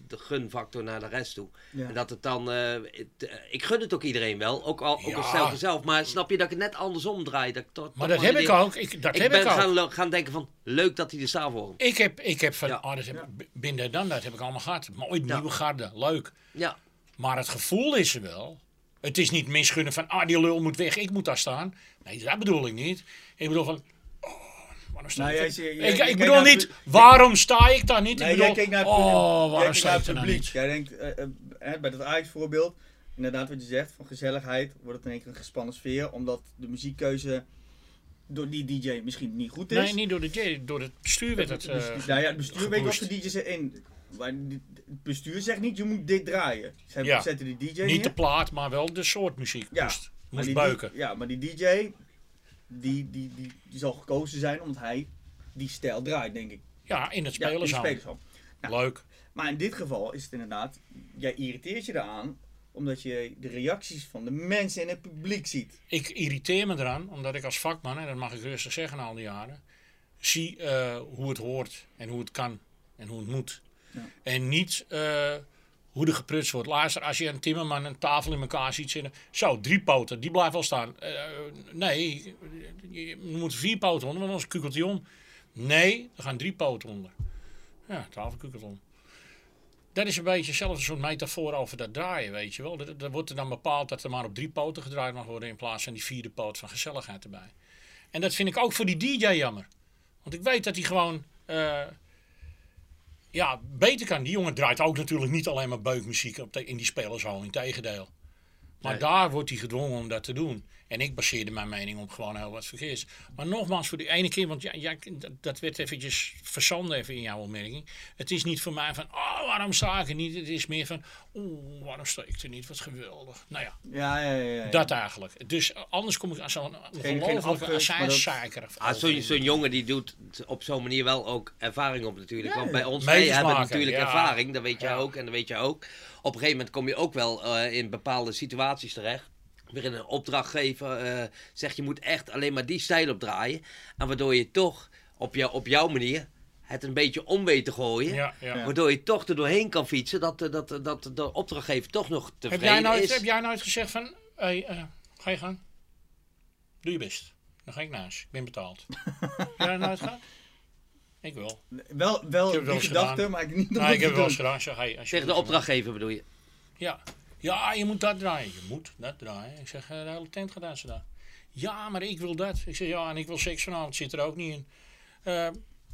de gunfactor naar de rest toe. Ja. En dat het dan, eh, het, eh, ik gun het ook iedereen wel, ook al, ook Ja. mezelf. Maar snap je dat ik het net andersom draai? Dat ik Maar dat heb ik ook. Ik, dat Ik heb ben ik ook. gaan, gaan denken van, leuk dat hij er staat voor hem. Ik heb, ik heb van, Ja. oh, dat heb, binnen dan, dat heb ik allemaal gehad. Mooi, nieuwe garde, leuk. Ja, Maar het gevoel is er wel. Het is niet misgunnen van, ah, die lul moet weg, ik moet daar staan. Nee, dat bedoel ik niet. Ik bedoel van, waarom sta Nou, ik jij zie- jij- ik, jij ik bedoel niet, waarom sta ik daar niet? Nee, ik bedoel, jij kijkt naar het publiek. oh, Jij waarom kijkt sta naar ik het publiek. niet? Jij denkt, eh, eh, bij dat Ajax-voorbeeld, inderdaad wat je zegt, van gezelligheid wordt het in één keer een gespannen sfeer, omdat de muziekkeuze door die DJ misschien niet goed is. Nee, niet door, de, J- door het bestuur werd het... Eh, nou ja, het bestuur weet wat de. Maar die- het bestuur zegt niet, je moet dit draaien. Ze Ja. zetten die DJ niet neer. de plaat, maar wel de soort muziek. Ja, Moest, maar moest die, buiken. Ja, maar die DJ, die, die, die, die zal gekozen zijn omdat hij die stijl draait, denk ik. Ja, in het spelershal. Ja. Leuk. Maar in dit geval is het inderdaad, jij irriteert je eraan omdat je de reacties van de mensen in het publiek ziet. Ik irriteer me eraan, omdat ik als vakman, en dat mag ik rustig zeggen al die jaren, zie eh, hoe het hoort en hoe het kan en hoe het moet. Ja. En niet eh, hoe er geprutst wordt. Luister, als je een timmerman een tafel in elkaar ziet zitten, zo, drie poten, die blijft wel staan. Eh, nee, je moet vier poten onder, want anders kukelt hij om. Nee, er gaan drie poten onder. Ja, tafel kukelt om. Dat is een beetje hetzelfde soort metafoor over dat draaien, weet je wel. Er wordt er dan bepaald dat er maar op drie poten gedraaid mag worden in plaats van die vierde poot van gezelligheid erbij. En dat vind ik ook voor die DJ jammer. Want ik weet dat hij gewoon eh, ja, beter kan. Die jongen draait ook natuurlijk niet alleen maar beukmuziek op de, in die spelershal, in tegendeel. Maar Nee. daar wordt hij gedwongen om dat te doen. En ik baseerde mijn mening op gewoon heel wat verkeers. Maar nogmaals, voor die ene keer, want ja, ja, dat, werd eventjes verzanden even in jouw opmerking. Het is niet voor mij van, oh, waarom sta ik er niet? Het is meer van, oeh, waarom sta ik er niet? Wat geweldig. Nou ja, Ja, ja, ja. ja. dat eigenlijk. Dus anders kom ik aan zo'n ongelofelijke azijnzeiker. Ah, zo'n jongen die doet op zo'n manier wel ook ervaring op natuurlijk. Ja, Want bij ons, wij hebben natuurlijk ja. ervaring. Dat weet Ja. ook en dat weet jij ook. Op een gegeven moment kom je ook wel eh, in bepaalde situaties terecht. Weer in een opdrachtgever eh zegt je moet echt alleen maar die stijl opdraaien. En waardoor je toch op, jou, op jouw manier het een beetje om weet te gooien. Ja, ja. Ja. Waardoor je toch er doorheen kan fietsen. Dat, eh, dat, dat de opdrachtgever toch nog Heb, tevreden jij nooit, is. heb jij nooit gezegd van, hey, eh, ga je gang? Doe je best. Dan ga ik naast. Ik ben betaald. heb jij dat nooit gehad? Ik wel. Wel, wel Ik heb wel die eens gedachte, gedaan. maar ik niet Nou, het ik heb wel eens gedaan. Zeg, hey, als je Tegen de opdrachtgever bedoel je. Ja. Ja, je moet dat draaien. Je moet dat draaien. Ik zeg, eh, de hele tent gaat aan daar. Ja, maar ik wil dat. Ik zeg, ja, en ik wil seks vanavond. Zit er ook niet in. Eh,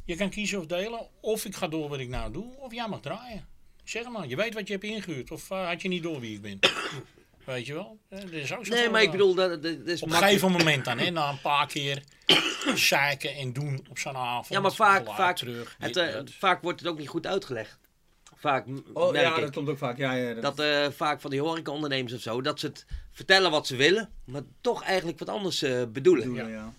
je kan kiezen of delen. Of ik ga door wat ik nou doe. Of jij mag draaien. Zeg maar, je weet wat je hebt ingehuurd. Of eh, had je niet door wie ik ben. weet je wel? Dat is ook zo Nee, maar ik bedoel, dat, dat, is Op een gegeven moment dan, hè, na een paar keer zeiken en doen op zo'n avond. Ja, maar vaak, vaak, terug. het, vaak wordt het ook niet goed uitgelegd. Vaak Oh merk ja, ik. dat komt ook vaak. Ja, ja, dat, Dat eh, vaak van die horecaondernemers of zo, dat ze het vertellen wat ze willen, maar toch eigenlijk wat anders eh, bedoelen. bedoelen, ja. ja.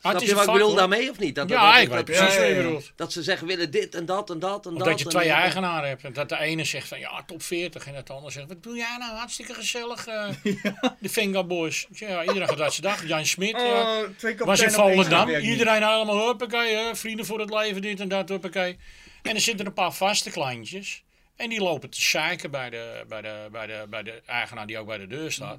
Ah, Snap je is wat ik bedoel hoor. daarmee of niet? Dat, Ja, dat, ik weet precies ja, wat je ja, ja. bedoelt. dat ze zeggen willen dit en dat en dat en Of dat. dat je twee eigenaren hebt. En dat de ene zegt van ja, top 40. En dat de ander zegt, wat doe jij nou? Hartstikke gezellig. eh, De Venga Boys. Ik zeg, ja, iedereen gaat dat zijn dag. Jan Smit. ja. Oh, twee was in Volendam. Iedereen helemaal huppakee. Hè? Vrienden voor het leven, dit en dat, huppakee. En er zitten een paar vaste kleintjes. En die lopen te zeiken bij de, bij, de, bij, de, bij de eigenaar die ook bij de deur staat.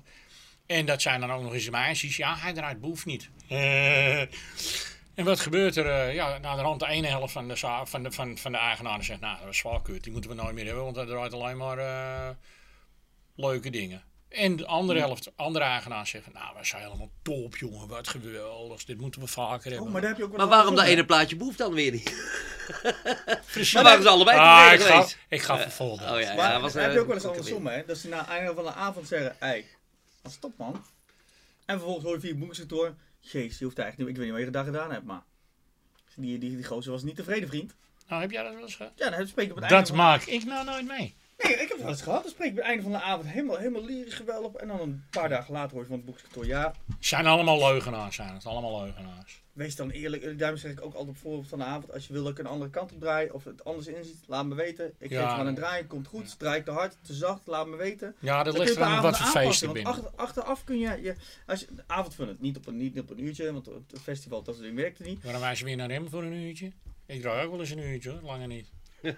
En dat zijn dan ook nog eens meisjes. Ja, hij draait boef niet. Eh, en wat gebeurt er? eh, ja, na de rand de ene helft van de, van de, van, van de eigenaren zegt... Nou, dat is wel. Die moeten we nooit meer hebben. Want hij draait alleen maar eh, leuke dingen. En de andere helft, andere eigenaar zegt... Nou, we zijn helemaal top, jongen. Wat geweldig. Dit moeten we vaker hebben. Oh, maar daar heb je ook wel Maar waarom dat ene plaatje boeft dan weer niet? Precies. Maar waren ze allebei Ah, ik ga, geweest? ik ga vervolgen. Oh ja, Maar ja, was, heb je eh, ook wel eens andersom, hè? Dat ze na het einde van de avond zeggen, hé, dat is top man. En vervolgens hoor je via boekingskantoor, jeez, je hoeft eigenlijk niet, ik weet niet wat je daar gedaan hebt, maar die, die, die gozer was niet tevreden, vriend. Nou, heb jij dat wel eens gehad? Ja, dan spreek ik op het einde Dat maak ik nou nooit mee. Nee, ik heb het wel eens gehad. Dan spreek ik op het einde van de avond helemaal, helemaal lyrisch geweldig. En dan een paar dagen later hoor je van het boekingskantoor, ja, Zijn allemaal leugenaars, zijn het. Allemaal leugenaars. wees dan eerlijk. Daarom zeg ik ook altijd op voorbeeld van de avond, als je wil dat ik een andere kant op draai of het anders inziet, laat me weten. Ik Ja. geef je aan een draaien, komt goed. Draai ik te hard, te zacht, laat me weten. Ja, dat Dan ligt je eraan per wat voor feest want ben. achter- achteraf kun je, je als je de avond van het niet op een, niet op een uurtje, want het festival dat werkte niet. Waarom wijzen we weer naar hem voor een uurtje? Ik draai ook wel eens een uurtje hoor, langer niet.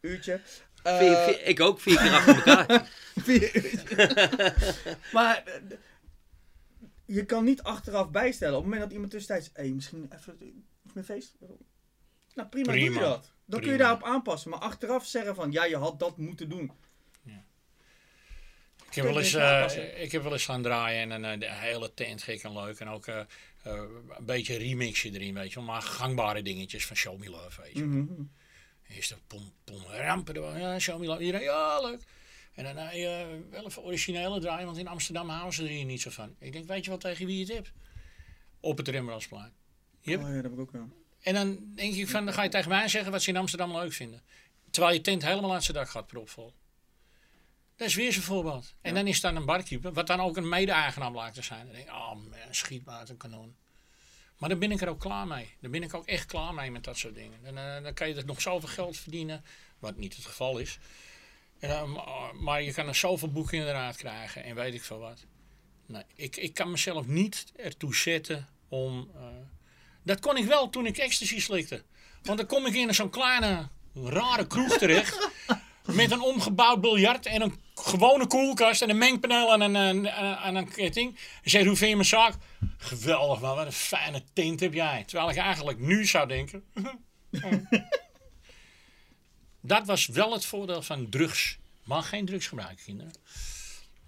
Uurtje. Vier- Eh, vier- ik ook vier keer achter elkaar. maar eh, je kan niet achteraf bijstellen. Op het moment dat iemand tussentijds, hé, misschien even meer feest. Nou prima, doe je dat. Dan kun je daarop aanpassen. Maar achteraf zeggen van, ja, je had dat moeten doen. Ik heb, wel eens, eh, ik heb wel eens gaan draaien en eh, de hele tent gek en leuk. En ook eh, eh, een beetje remixje erin, weet je wel. Maar gangbare dingetjes van Show Me Love, weet je wel. Mhm. Eerst de pom, pom, rampen, er, ja, Show Me Love. Iedereen, ja, leuk. En dan eh, wel even originele draaien, want in Amsterdam houden ze er hier niet zo van. Ik denk, weet je wel tegen wie je het hebt? Op het Rembrandtsplein. Yep. Oh ja, dat heb ik ook wel. En dan denk ik van, dan ga je tegen mij zeggen wat ze in Amsterdam leuk vinden. Terwijl je tent helemaal aan zijn dak gaat propvol. Dat is weer zo'n voorbeeld. En dan is dan een barkeeper, wat dan ook een mede-eigenaar blijkt te zijn. Dan denk ik, oh man, schiet maar uit een kanon. Maar dan ben ik er ook klaar mee. Dan ben ik ook echt klaar mee met dat soort dingen. Dan, eh, dan kan je er nog zoveel geld verdienen, wat niet het geval is. Dan, maar- je kan er zoveel boeken inderdaad krijgen en weet ik veel wat. Nee, ik, ik kan mezelf niet ertoe zetten om... eh, dat kon ik wel toen ik ecstasy slikte. Want dan kom ik in zo'n kleine, rare kroeg terecht. Met een omgebouwd biljart en een gewone koelkast en een mengpaneel en een, en, en, en een ketting. En zeg, hoe vind je mijn zaak? Geweldig man, wat een fijne tint heb jij. Terwijl ik eigenlijk nu zou denken... dat was wel het voordeel van drugs. Maar geen drugs gebruiken, kinderen.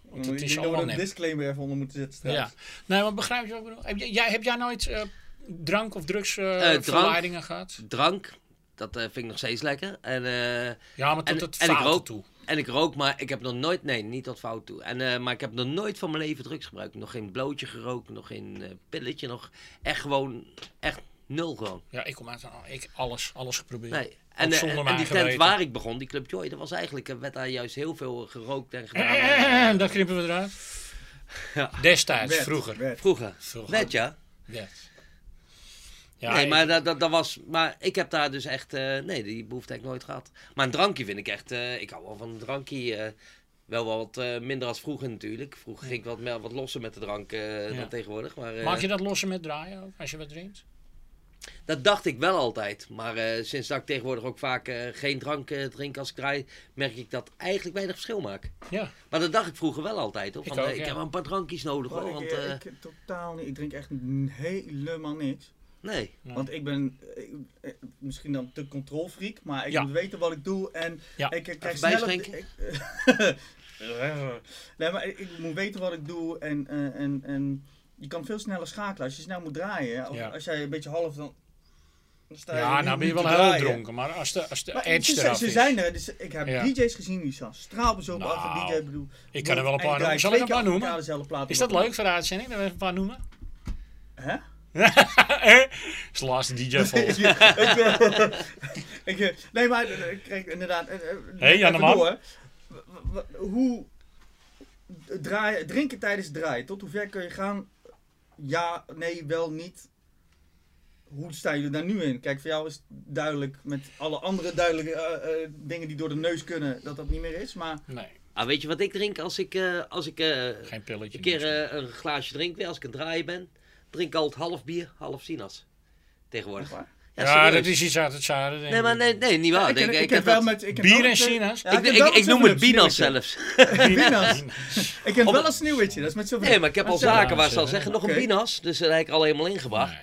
Want het ik is allemaal een disclaimer even onder moeten zetten straks. Ja. Nee, maar begrijp je wat ik bedoel? Heb jij, heb jij nooit eh, drank of drugs eh, drank. verleidingen gehad? Drank, dat eh, vind ik nog steeds lekker. En, eh, Ja, maar tot En- het en rook. toe. en ik rook, maar ik heb nog nooit, nee, niet tot fout toe. En, eh, maar ik heb nog nooit van mijn leven drugs gebruikt. Nog geen blootje gerookt, nog geen pilletje, nog echt gewoon, echt nul gewoon. Ja, ik kom uit. Ik alles, alles geprobeerd. Nee. En, en mijn die tent waar ik begon, die Club Joy, dat was eigenlijk, werd daar juist heel veel gerookt en gedaan. Eh, dat knippen we eruit. Ja. Destijds, vroeger. Vroeger. Vroeger. Net ja. Ja, nee, ik- maar dat, dat, dat was. Maar ik heb daar dus echt. eh, nee, die behoefte heb ik nooit gehad. Maar een drankje vind ik echt. eh, ik hou wel van een drankje. eh, Wel wat eh, minder als vroeger natuurlijk. Vroeger ging ik wat, meer, wat losser met de drank eh, Ja. dan tegenwoordig. Maar, eh, Maak je dat lossen met draaien ook, als je wat drinkt? Dat dacht ik wel altijd. Maar eh, sinds dat ik tegenwoordig ook vaak eh, geen drank eh, drink als ik draai, merk ik dat eigenlijk weinig verschil maakt. Ja. Maar dat dacht ik vroeger wel altijd. Hoor. Ik Van, ook, ik ja. heb wel een paar drankjes nodig hoor. ik, Want, eh, eh, ik, totaal niet. Ik drink echt helemaal niks. Nee. Ja. Want ik ben eh, misschien dan te controlfreak, maar ik Ja. moet weten wat ik doe en Ja. ik eh, krijg sneller... ik- nee, maar ik, ik moet weten wat ik doe en, eh, en, en je kan veel sneller schakelen als je snel moet draaien. Of Ja. Als jij een beetje half dan... dan sta Ja, nou ben je wel heel dronken, maar als de, als de Maar edge ze, eraf ze is. zijn er, dus ik heb Ja. DJ's gezien die zo straalbezopen Nou, achter DJ bedoel. Ik kan er wel een En paar noemen. Zal ik een paar noemen? Is dat leuk voor de uitzending? Dat we even een paar noemen? Hè? is de laatste DJ vol. ik, eh, ik, eh, nee, maar eh, ik kreeg inderdaad. eh, Hey, Jan de even Man. door. Hoe draaien, drinken tijdens het draaien, tot hoe ver kun je gaan? Ja, nee, wel niet. Hoe sta je er daar nu in? Kijk, voor jou is het duidelijk met alle andere duidelijke eh, eh, dingen die door de neus kunnen, dat dat niet meer is. Maar Nee, Ah, weet je wat ik drink als ik, eh, als ik eh, geen pilletje. een keer een glaasje drink, weer als ik aan het draaien ben? Drink altijd half bier, half sinas. Tegenwoordig. Ja, ja, dat is iets uit het zuiden. denk Nee, maar nee, nee niet waar. ik, Ik- ik, ik heb wel met. Ik heb Bier wel en sinaas? Ja, ik, noem het binas zelfs. Binas. Ik heb wel een sneeuwwitje, dat is met zoveel. Nee, maar ik heb al zaken waar ze al zeggen, nog een binas. Dus dat heb ik al helemaal ingebracht.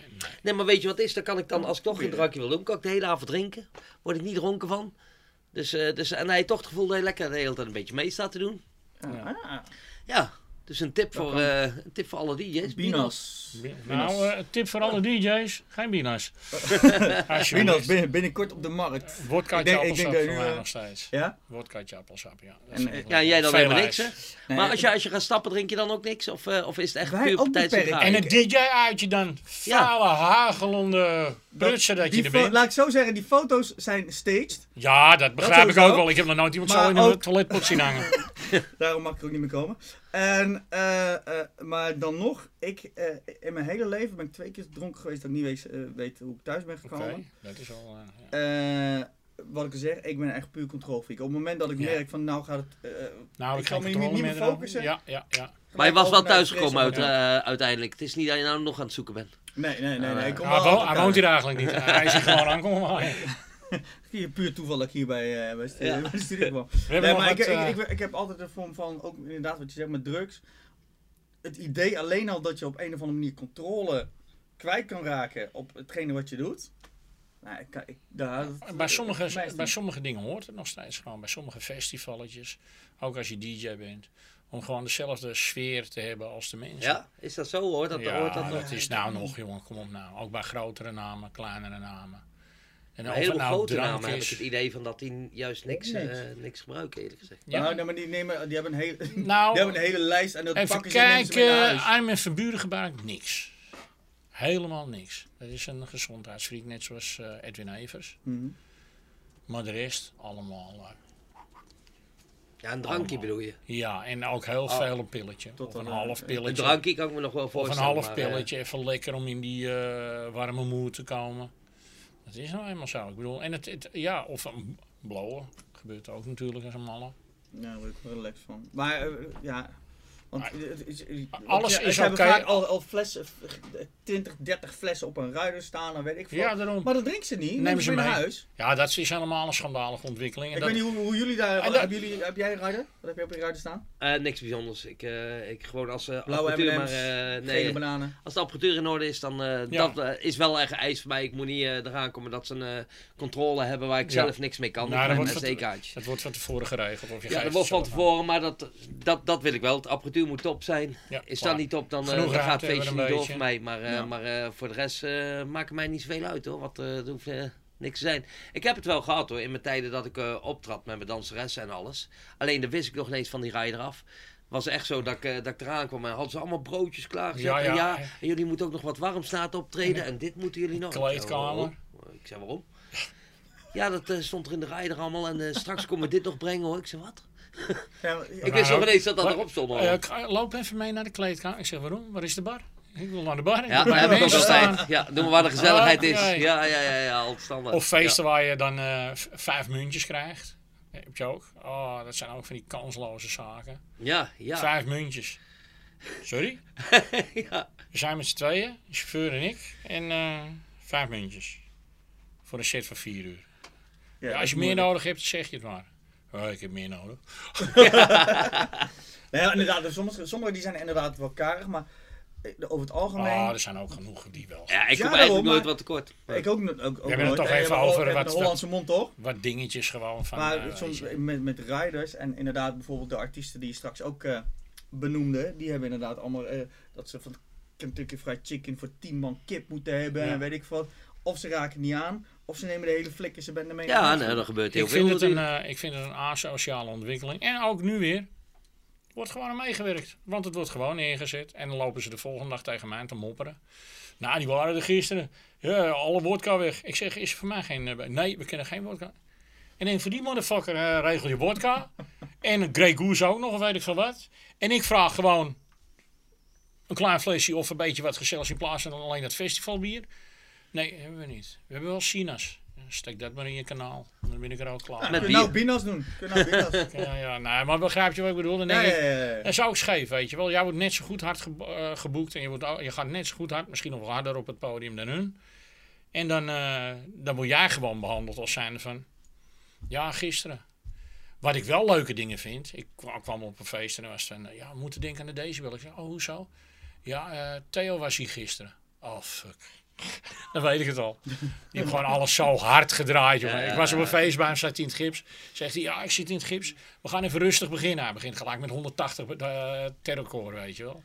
Nee, maar weet je wat is? Dan kan ik dan, als ik toch geen Bier. drankje wil doen, kan ik de hele avond drinken. Word ik niet dronken van. Dus, eh, dus, en hij heeft toch het gevoel dat je lekker de hele tijd een beetje mee staat te doen. Ja. Dus een tip, voor, eh, een tip voor alle DJ's. Binas. Nou, eh, tip voor alle DJ's: geen binas. Binas binnen- binnenkort op de markt. Denk- ik appelsap voor nu, mij eh, nog steeds. Ja? Wodkaatje appelsap, ja. Dat En, eh, Ja, jij dan helemaal niks, hè? Nee, maar als je, als je gaat stappen, drink je dan ook niks? Of, eh, of is het echt Wij puur tijdens? En een DJ-uitje dan. Vuile, hagelende prutsen dat je er bent. Laat ik zo zeggen, die foto's zijn staged. Ja, dat begrijp ik ook wel. Ik heb nog nooit iemand Maar zo in een toiletpot zien hangen. Daarom mag ik er ook niet meer komen. En, eh, eh, maar dan nog, ik, eh, in mijn hele leven ben ik twee keer dronken geweest dat ik niet weet, weet hoe ik thuis ben Oké, gekomen. dat is al... ja. Eh, wat ik al zeg, ik ben echt puur controlfreak. Op het moment dat ik Ja. merk van nou gaat het... Nou, Ik ga me niet meer focussen. Ja, ja, ja. Maar je was wel uit, stress, eh, uiteindelijk. Het is niet dat je nou nog aan het zoeken bent. Nee, nee, nee. nee. Ik kom Hij, thuis. woont hier eigenlijk niet. Hij is hier gewoon aankomen puur toeval dat ik hier bij, eh bij, Ja. bij de kwam. Nee, maar wat, ik, eh, ik, ik, ik heb altijd een vorm van, ook inderdaad wat je zegt met drugs. Het idee alleen al dat je op een of andere manier controle kwijt kan raken op hetgene wat je doet. Nou, ik, ik, daar, dat- bij, sommige, bij sommige dingen hoort het nog steeds gewoon. Bij sommige festivaletjes, ook als je DJ bent. Om gewoon dezelfde sfeer te hebben als de mensen. Ja, is dat zo hoor? Dat, ja, hoort dat dat, nog? is nou nog, jongen. Kom op nou. Ook bij grotere namen, kleinere namen. En Een heleboel nou grote heb ik is. het idee van dat die juist niks, niks. eh, niks gebruiken, eerlijk gezegd. Ja. Nou, nee, maar die, nemen, die, hebben een hele, die Nou, hebben een hele lijst en dat even kijken. Arm en Verburen gebruikt niks. Helemaal niks. Dat is een gezondheidsfreak, net zoals eh, Edwin Evers. Mhm. Maar de rest allemaal. eh, Ja, een drankje Allemaal. bedoel je. ja, en ook heel Oh. veel een pilletje. Tot of een een, half eh, Een pilletje. drankje kan ik me nog wel Of een voorstellen. half maar, pilletje, even lekker om in die eh, warme moed te komen. Dat is nou eenmaal zo. Ik bedoel, en het, het- ja, of een blowen. Gebeurt ook natuurlijk als een malle. Ja, daar word ik relaxed van. Maar eh, ja, want het Alles is oké. vaak al, al flessen, eh, 20, 30 flessen op een ruider staan, dan weet ik veel. Ja, daarom. Maar dat drinken ze niet. Nemen ze ze mee naar huis. Ja, dat is helemaal een schandalige ontwikkeling. En Ik dat, weet niet hoe, hoe jullie daar. Dat- hebben jullie, heb jij een ruider? Wat heb je op je ruider staan? eh, niks bijzonders. Ik, eh, ik gewoon als uh, Blauwe apparatuur maar... Eh, nee, bananen. als de apparatuur in orde is, dan uh, Ja. dat is wel echt eis voor mij. Ik moet niet eh, eraan komen dat ze een controle hebben waar ik Ja. zelf niks mee kan. Nou, dat wordt een van- SD-kaartje. dat wordt van tevoren geregeld. Of je Ja, dat wordt het van tevoren, maar dat, dat, dat wil ik wel. De apparatuur moet top zijn. Ja, Is dat niet top, dan, eh, dan gaat het feestje niet door voor mij. Maar, eh, Ja. maar eh, voor de rest maakt het mij niet zoveel uit hoor. Want eh, er hoeft niks te zijn. Ik heb het wel gehad hoor, in mijn tijden dat ik optrad met mijn danseressen en alles. Alleen dan wist ik nog ineens van die rij eraf. was echt zo dat ik, dat ik eraan kwam en hadden ze allemaal broodjes klaargezet. Ja, En, ja. ja, en jullie moeten ook nog wat warm staat optreden en dit moeten jullie nog. Kleedkamer. waarom? Ik zei waarom? Ja, dat stond er in de rij er allemaal en straks komen we dit nog brengen hoor. Ik zei wat? Ja, maar- Ik wist nog ineens dat dat erop stond. loop even mee naar de kleedkamer. Ik zeg, waarom? Waar is de bar? Ik wil naar de bar. Ja, wil dat bij heb de ik ook altijd. Ja, doen we waar de gezelligheid is. Ja, ja, ja, ja, altijd standaard. Of feesten waar je dan eh, vijf muntjes krijgt. Heb je ook? Oh, dat zijn ook van die kansloze zaken. Ja, ja. Vijf muntjes. Sorry? ja. We zijn met z'n tweeën, de chauffeur en ik. En eh, vijf muntjes. Voor een set van vier uur. Ja, als je meer nodig hebt, zeg je het maar. Oh, ik heb meer nodig. Nou inderdaad, dus sommige, sommige die zijn inderdaad wel karig, maar eh, over het algemeen... Ah, er zijn ook genoeg die wel. Ja, ik Ja, kom daarom, eigenlijk nooit wat tekort. Ik ook, ook, ook hebben het toch even we over wat- de Hollandse mond toch? Wat dingetjes gewoon van... Maar eh, soms met, met riders en inderdaad bijvoorbeeld de artiesten die je straks ook eh, benoemde, die hebben inderdaad allemaal eh, dat ze van Kentucky Fried Chicken voor 10 man kip moeten hebben Ja. en weet ik wat. Of ze raken niet aan, of ze nemen de hele flikker, ze benden mee. Ja, nou, dat gebeurt heel Ik veel vind, het een, eh, ik vind het een asociale ontwikkeling. En ook nu weer. Er wordt gewoon aan meegewerkt. Want het wordt gewoon neergezet. En dan lopen ze de volgende dag tegen mij aan te mopperen. Nou, die waren er gisteren. Ja, alle wodka weg. Ik zeg, is er voor mij geen... eh, nee, we kennen geen wodka. En dan voor die motherfucker eh, regel je wodka. en een Grey Goose ook nog, of weet ik veel wat. En ik vraag gewoon een klein flesje of een beetje wat gezelligs in plaats van alleen dat festivalbier. Nee, hebben we niet. We hebben wel Sina's. Steek dat maar in je kanaal. Dan ben ik er ook klaar. Met Kun je nou binas doen? Kun je nou binas? Ja, ja, nee, maar begrijp je wat ik bedoel? Dan ja, denk ja, ik, ja, ja. dat is ook scheef, weet je wel. Jij wordt net zo goed hard eh, geboekt en je, wordt, je gaat net zo goed hard, misschien nog wel harder op het podium dan hun. En dan, eh, dan word jij gewoon behandeld als zijnde van, ja, gisteren. Wat ik wel leuke dingen vind, ik kwa- kwam op een feest en er was van, ja, we moeten denken aan de decibel. Ik zei, oh, hoezo? Ja, eh, Theo was hier gisteren. Oh, fuck. Dan weet ik het al. Die heeft gewoon alles zo hard gedraaid. Jongen. Ik was op een feest bij hem, zat hij in het gips. Zegt hij, ja, ik zit in het gips. We gaan even rustig beginnen. Hij begint gelijk met 180 uh, terrorcore, weet je wel.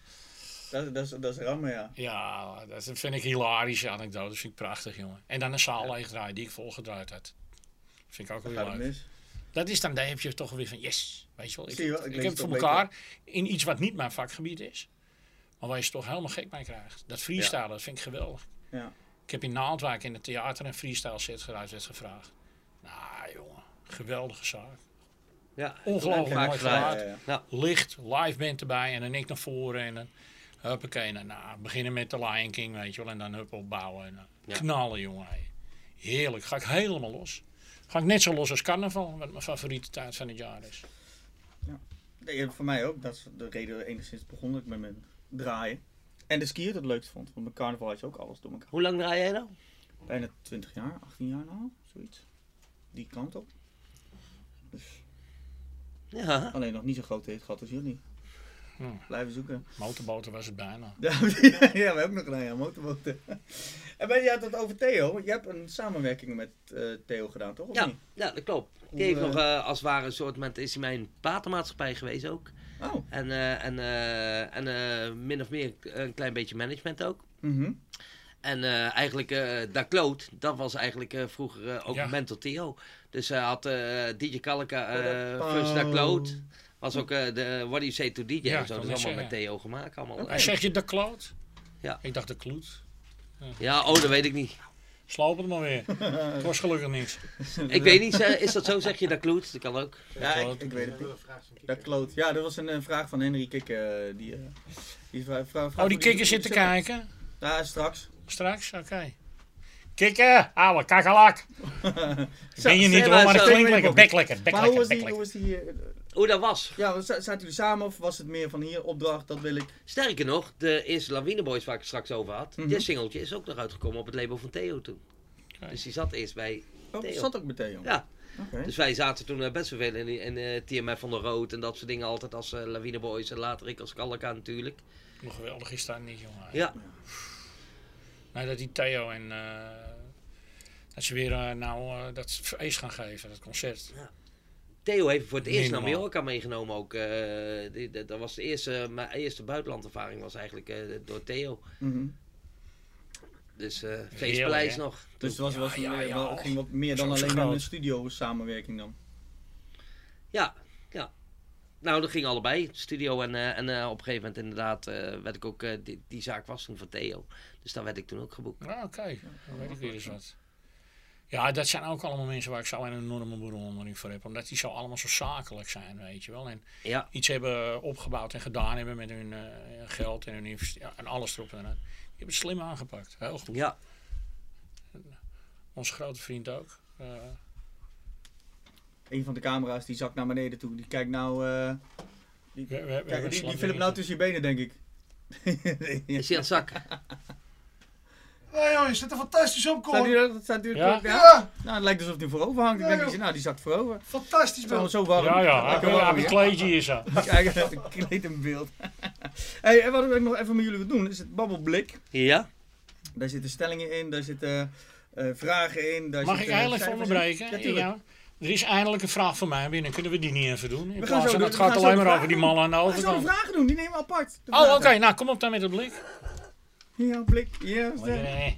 Dat, dat, is, dat is rammen, ja. Ja, dat vind ik hilarische anekdote. Dat vind ik prachtig, jongen. En dan een zaal leegdraaien die ik volgedraaid had. Vind ik ook het leuk. mis. Dat is dan, daar heb je toch weer van, yes. Weet je wel, ik, Zie je wel, ik heb het voor elkaar in iets wat niet mijn vakgebied is. Maar waar je ze toch helemaal gek mee krijgt. Dat freestyle, dat vind ik geweldig. Ja. Ik heb in Naaldwijk in het theater een freestyle set gedraaid, werd gevraagd. Nou, jongen, geweldige zaak. Ja, Ongelooflijk mooi gedaan. Ja, ja. Licht, live band erbij en dan ik naar voren en dan huppakee. Nou, nou, beginnen met de Lion King, weet je wel, en dan hup opbouwen. En dan Ja. knallen, jongen. Heerlijk, ga ik helemaal los. Ga ik net zo los als carnaval, wat mijn favoriete tijd van het jaar is. Nee, voor mij ook. Dat is de reden enigszins begon ik met mijn draaien. En de dat het leukst vond. Want mijn carnaval is ook alles door elkaar. Hoe lang draai jij nou? Bijna 20 jaar, 18 jaar nou, zoiets. Die kant op. Dus Ja. alleen nog niet zo'n grote hit gehad als jullie. Hm. Blijven zoeken. Motorboten was het bijna. Ja, ja, we hebben ook nog gedaan, ja, motorboten. En ben je had het over Theo. Je hebt een samenwerking met eh, Theo gedaan, toch? Of Ja, niet? ja, dat klopt. Die heeft eh, nog eh, als het ware een soort moment is hij mijn platenmaatschappij geweest ook. Oh. En, eh, en, eh, en eh, min of meer een klein beetje management ook. Mhm. En eh, eigenlijk, eh Da Kloot, dat was eigenlijk eh, vroeger ook Ja. Mental Theo. Dus hij had eh, DJ Kalka eh Oh. first Da Kloot. Was ook eh, de What Do You Say to DJ Ja, en zo. Dat wou is allemaal met Theo gemaakt. Allemaal. En zeg je de kloot? Ja. Ik dacht de kloet. Ja, oh, dat weet ik niet. Sloop het maar weer. het was gelukkig niks. Ik weet niet, is dat zo? Zeg je Da Kloot? Dat kan ook. Ja, ik, ik weet het niet. Dat kloot. Ja, dat was een, eh, vraag van Henry Kikker. eh, die, eh, die vra- vra- vraag Oh, die kikker zit te kijken. Ja, straks. Straks? Oké. Kikker, ouwe kakkelak. Ben je niet hoor, maar dat klinkt lekker. Bek lekker, bek Maar hoe was lekker, die, bek hoe lekker. was die Hoe dat was. ja, za- zaten jullie samen of was het meer van hier opdracht, dat wil ik? Sterker nog, de eerste Lawine Boys waar ik het straks over had. Mhm. Dit singeltje is ook nog uitgekomen op het label van Theo toen. Oké. Dus die zat eerst bij Oh, Theo. zat ook met Theo. Ja, Oké. dus wij zaten toen eh, best wel veel in, in eh, TMF van de Rood en dat soort dingen altijd als eh Lawine Boys en later ik als Kalka natuurlijk. Hoe geweldig is dat niet, jongen. Ja, Nou, dat die Theo en... eh, dat ze weer nou dat feest gaan geven, dat concert. Theo heeft voor het eerst naar. Mallorca meegenomen ook. eh, die- dat dat was de eerste, mijn eerste buitenlandervaring was eigenlijk eh, door Theo. Mhm. Dus eh feestpaleis nog. Dus het was, was ging wat meer dan alleen groot. een studio samenwerking dan. Ja, ja. Nou, dat ging allebei. Studio en, eh, en eh, op een gegeven moment inderdaad eh, werd ik ook, eh, die, die zaak was toen van Theo. Dus daar werd ik toen ook geboekt. Ja, oké. Dan weet ik weer eens wat. Ja, dat zijn ook allemaal mensen waar ik zo een enorme bewondering voor heb. Omdat die zo allemaal zo zakelijk zijn, weet je wel. En Ja, iets hebben opgebouwd en gedaan hebben met hun eh, geld en hun. Ja, en alles erop en eraan. Die hebben het slim aangepakt. Heel goed. ja. Onze grote vriend ook. Eh, een van de camera's die zakt naar beneden toe. Die kijkt nou... eh, die, We- we- we kijk, die, die Philip nou tussen je benen, denk ik. Is hij aan het zakken? Ja, joh, je zit er fantastisch op, Staat Cor. die, dat staat natuurlijk... Ja? Ja? Ja, Nou, het lijkt alsof hij voorover hangt. Ik denk, dat je- nou, die zakt voorover. fantastisch, man. zo warm. Ja, ja, hij warm een hier. kleedje is er. Kijk, een kleed in beeld. hey, en wat ik nog even met jullie wil doen, is het babbelblik. Ja? Daar zitten stellingen in, daar zitten eh, vragen in. Daar Mag ik zitten heel even cijfers in. onderbreken? Ja. Er is eindelijk een vraag voor mij binnen. Kunnen we die niet even doen? In gaan plaats zo van het we gaat gaan alleen maar over die mannen aan de We gaan zo de overkant. vragen doen, die nemen we apart. Oh, oké. Nou, kom op dan met het blik. Ja, blik. Ja, is de- Eh,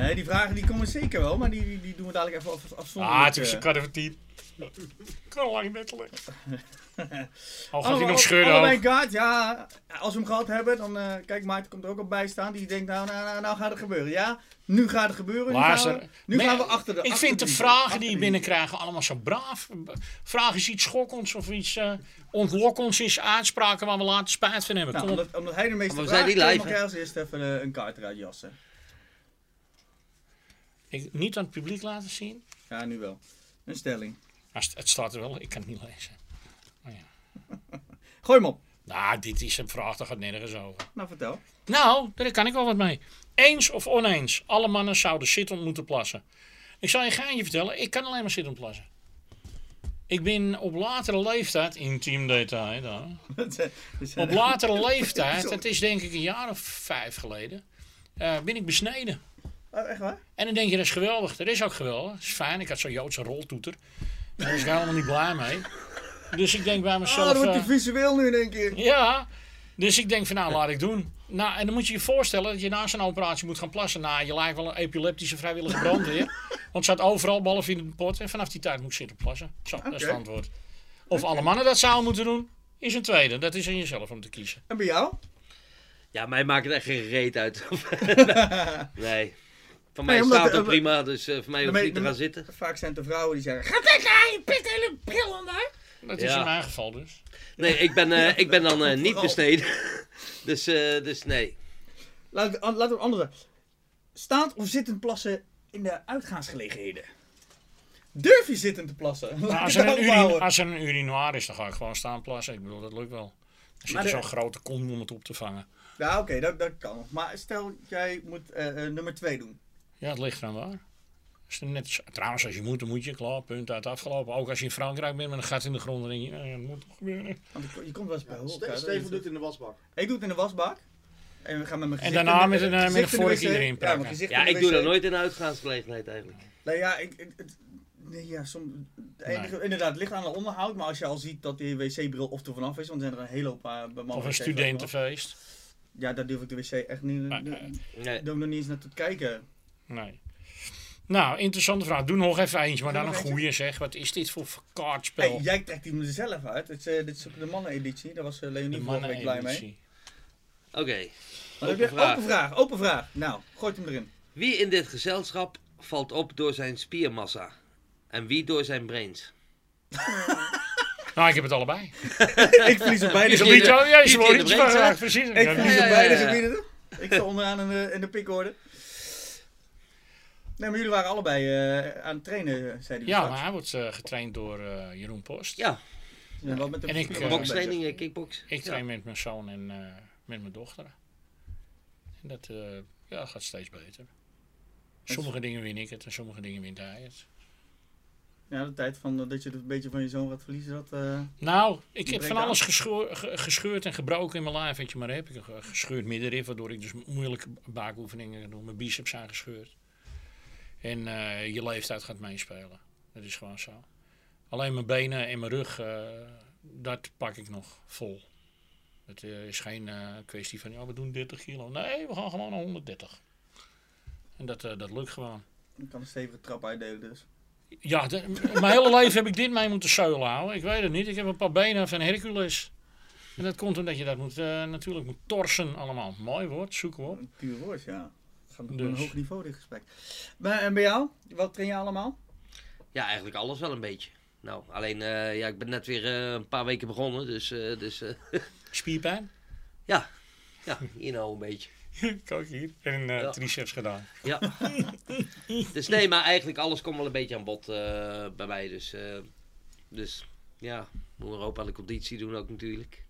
Nee, die vragen die komen zeker wel, maar die, die, doen we dadelijk even af, afzonderlijk. Ah, het is een kwart over tien. Ik kan lang liggen. Al gaat hij nog Allebei ook. een kaart, ja. Als we hem gehad hebben, dan... eh, kijk, Maarten komt er ook al bij staan. Die denkt, nou, nou, nou, nou gaat het gebeuren. Ja, nu gaat het gebeuren. Nu, Luister, gaan we, nu maar gaan we achter de... Ik achter vind de vragen achter die je die- binnenkrijgen allemaal zo braaf. Vraag is iets schokkends of iets eh ontlokkends is uitspraken waar we later spijt van hebben. Nou, op. omdat, omdat hij de meeste Maar we vragen live, mag jij als eerste even eh, een kaart eruit jassen. Ik, niet aan het publiek laten zien. Ja, nu wel. Een stelling. Maar het staat er wel, ik kan het niet lezen. Gooi hem op. Nou, dit is een vraag, daar gaat nergens over. Nou, vertel. Nou, daar kan ik wel wat mee. Eens of oneens, alle mannen zouden zittend moeten plassen. Ik zal je een geintje vertellen, ik kan alleen maar zittend plassen. Ik ben op latere leeftijd, intiem detail dan, Dat dat op latere leeftijd, het is denk ik een jaar of vijf geleden, eh, ben ik besneden. Oh, echt waar? En dan denk je, dat is geweldig. Dat is ook geweldig. Dat is fijn. Ik had zo'n Joodse roltoeter. Daar was ik helemaal niet blij mee. Dus ik denk bij Ah, mezelf... dat wordt eh, te visueel nu in één keer. ja, dus ik denk van nou, laat ik doen. Nou, en dan moet je je voorstellen dat je na zo'n operatie moet gaan plassen. Nou, je lijkt wel een epileptische vrijwillige brandweer. Want het staat overal, behalve in de pot. En vanaf die tijd moet ik zitten plassen. Zo, dat is het antwoord. Of alle mannen dat zouden moeten doen, is een tweede. Dat is aan jezelf om te kiezen. En bij jou? Ja, mij maakt het echt geen reet uit. nee. Van Nee, mij omdat- staat het prima, dus eh, voor mij hoeft niet te gaan zitten. Vaak zijn het de vrouwen die zeggen... Ga weg, je pist hele bril onder. Dat is Ja. in mijn geval dus. Nee, ik ben, eh, ik ben dan eh, niet besneden. dus, eh, dus nee. Laten we, laten we andere. Staand of zittend plassen in de uitgaansgelegenheden? Durf je zittend te plassen? Maar als, Laat er een urine, als er een urinoir is, dan ga ik gewoon staan plassen. Ik bedoel, dat lukt wel. Er zit Maar er de- zo'n grote kom om het op te vangen. Ja, oké, dat, dat kan. Maar stel, jij moet eh, eh, nummer 2 doen. Ja, het ligt eraan waar. Er net, trouwens, als je moet, dan moet je. Klaar, punt uit afgelopen. Ook als je in Frankrijk bent met een gat in de grond, dan denk je, dat moet toch gebeuren. Want je, je komt wel eens bij dat Steven is- doet het in de wasbak. Ik doe het in de wasbak. En we gaan met mijn En gezicht daarna in de- met een, eh, met gezicht een in de vork iedereen Ja, gezicht Ja, de ik doe dat nooit in een uitgaansgelegenheid eigenlijk. Nee, ja, ik, ik- het, nee, ja, som, inderdaad, het ligt aan de onderhoud. Maar als je al ziet dat die wc-bril of er vanaf is, want er zijn er een hele hoop uh, Of een studentenfeest. Ja, daar durf ik de wc echt niet. Maar, Daar eh, Nee. ik nog niet eens naar te kijken. Nee. Nou, interessante vraag. Doe nog even eentje, maar Doe dan een goeie zeg. Wat is dit voor kaartspel? Hey, jij trekt die er zelf uit. Het eh, dit is ook de manneneditie. Daar was eh, Leonie vorige week blij mee. Oké. Je Open vraag. open vraag, open vraag. Nou, gooi hem erin. Wie in dit gezelschap valt op door zijn spiermassa? En wie door zijn brains? Nou, ik heb het allebei. ik verlies op beide oh, ja, precies. Ik verlies op beide gebieden. Ik sta onderaan in de, in de pickorde. Nee, maar jullie waren allebei eh, aan het trainen, zeiden jullie Ja, straks. maar hij wordt eh, getraind door eh, Jeroen Post. Ja, Ja, wat met de En ik, kickbox. Ik train met mijn zoon en eh, met mijn dochter. En dat eh, ja, gaat steeds beter. Sommige dingen win ik het en sommige dingen wint hij het. Ja, de tijd van, dat je het een beetje van je zoon gaat verliezen, dat... eh, Nou, ik heb van alles geschoor- ge- gescheurd en gebroken in mijn lijf. Weet je, maar heb ik een ge- gescheurd middenrif, waardoor ik dus moeilijke baakoefeningen doe. Mijn biceps zijn gescheurd. En eh, je leeftijd gaat meespelen. Dat is gewoon zo. Alleen mijn benen en mijn rug, eh, dat pak ik nog vol. Het eh, is geen kwestie van, ja, we doen 30 kilo. Nee, we gaan gewoon naar 130. En dat, dat lukt gewoon. ik kan een stevige trap uitdelen dus. Ja, de- mijn hele leven heb ik dit mee moeten zeulen houden. Ik weet het niet. Ik heb een paar benen van Hercules. En dat komt omdat je dat moet, natuurlijk moet torsen allemaal. Mooi woord, zoeken we op. Een puur woord, ja. Gaat op Dus. een hoog niveau dit gesprek. Maar, en bij jou? Wat train je allemaal? Ja, eigenlijk alles wel een beetje. Nou, alleen, eh, ja, ik ben net weer eh, een paar weken begonnen, dus, eh, dus eh, Spierpijn? ja, hier nou een beetje. Kijk hier. En Ja. triceps gedaan. Ja. dus nee, maar eigenlijk alles komt wel een beetje aan bod eh, bij mij. Dus eh, Dus ja, moet er ook aan de conditie doen ook natuurlijk.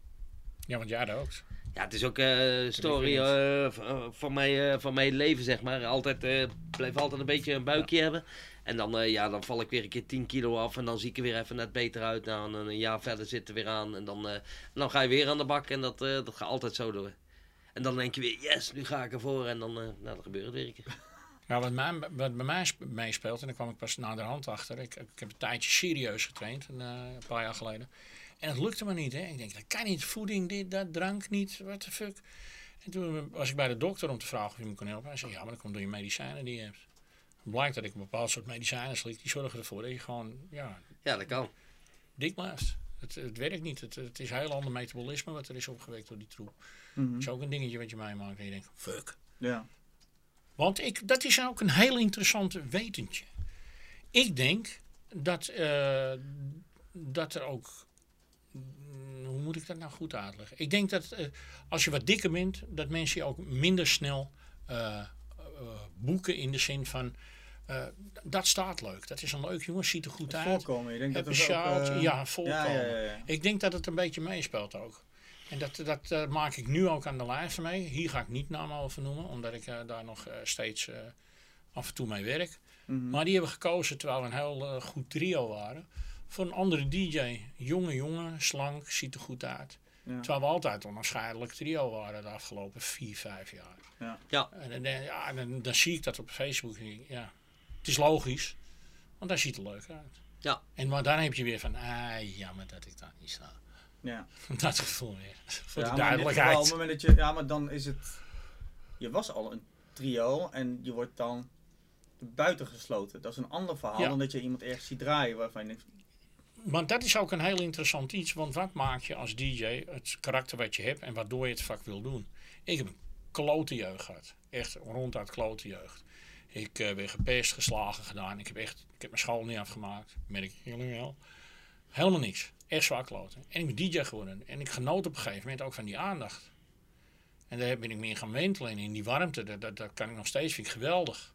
Ja, want jij ook. Ja, het is ook een story eh, v- eh, van, mijn, eh, van mijn leven, zeg maar. Altijd, blijf altijd een beetje een buikje hebben. En dan, ja, dan val ik weer een keer 10 kilo af. En dan zie ik er weer even net beter uit. Nou, en dan een jaar verder zit er weer aan. En dan, dan ga je weer aan de bak. En dat, dat gaat altijd zo door. En dan denk je weer, yes, nu ga ik ervoor. En dan, nou, dan gebeurt het weer een keer. Nou, wat, mij, wat bij mij sp- meespeelt, en daar kwam ik pas na de hand achter. Ik, ik heb een tijdje serieus getraind, een, een paar jaar geleden. En het lukte me niet. Hè. Ik denk, dat kan niet. Voeding, dit, dat, drank niet. What the fuck. En toen was ik bij de dokter om te vragen of hij me kon helpen. Hij zei, ja, maar dat komt door je medicijnen die je hebt. Het blijkt dat ik een bepaald soort medicijnen slik. Die zorgen ervoor dat je gewoon ja, Ja, dat kan. dik blijft. Het, het werkt niet. Het, het is heel ander metabolisme wat er is opgewekt door die troep. Mhm. Dat is ook een dingetje wat je meemaakt. En je denkt, fuck. Ja. Want ik, dat is ook een heel interessant wetentje. Ik denk dat, eh, dat er ook. Hoe moet ik dat nou goed uitleggen? Ik denk dat eh, als je wat dikker bent, dat mensen je ook minder snel eh, eh, boeken in de zin van. dat staat leuk. Dat is een leuk jongen, ziet er goed Het uit. voorkomen. Ik denk Heb dat het ook, ja, voorkomen. Ja, ja, ja, ja. Ik denk dat het een beetje meespeelt ook. En dat, dat maak ik nu ook aan de lijf mee. Hier ga ik niet namen over noemen, omdat ik daar nog steeds af en toe mee werk. Mhm. Maar die hebben gekozen, terwijl we een heel goed trio waren, voor een andere DJ. Jonge jongen, slank, ziet er goed uit. Ja. Terwijl we altijd een onscheidelijk trio waren de afgelopen vier, vijf jaar. Ja. Ja. En, ja, en dan, dan zie ik dat op Facebook. en denk ik, ja, het is logisch, want daar ziet het leuk uit. Ja. En maar dan heb je weer van, ah, jammer dat ik daar niet sta. Ja. Dat gevoel weer. Voor Ja, de maar geval, duidelijkheid. op het moment dat je, ja, maar dan is het. Je was al een trio en je wordt dan buitengesloten. Dat is een ander verhaal Ja. dan dat je iemand ergens ziet draaien waarvan je denkt. Want dat is ook een heel interessant iets. Want wat maak je als DJ, het karakter wat je hebt en waardoor je het vak wil doen? Ik heb een klote jeugd gehad. Echt ronduit klote jeugd. Ik eh ben gepest, geslagen gedaan. Ik heb echt, ik heb mijn school niet afgemaakt. Merk jullie wel. Helemaal niks. Echt zwaar kloten. En ik ben DJ geworden. En ik genoot op een gegeven moment ook van die aandacht. En daar ben ik meer gaan wentelen. En in die warmte, dat, dat, dat kan ik nog steeds, vind ik geweldig.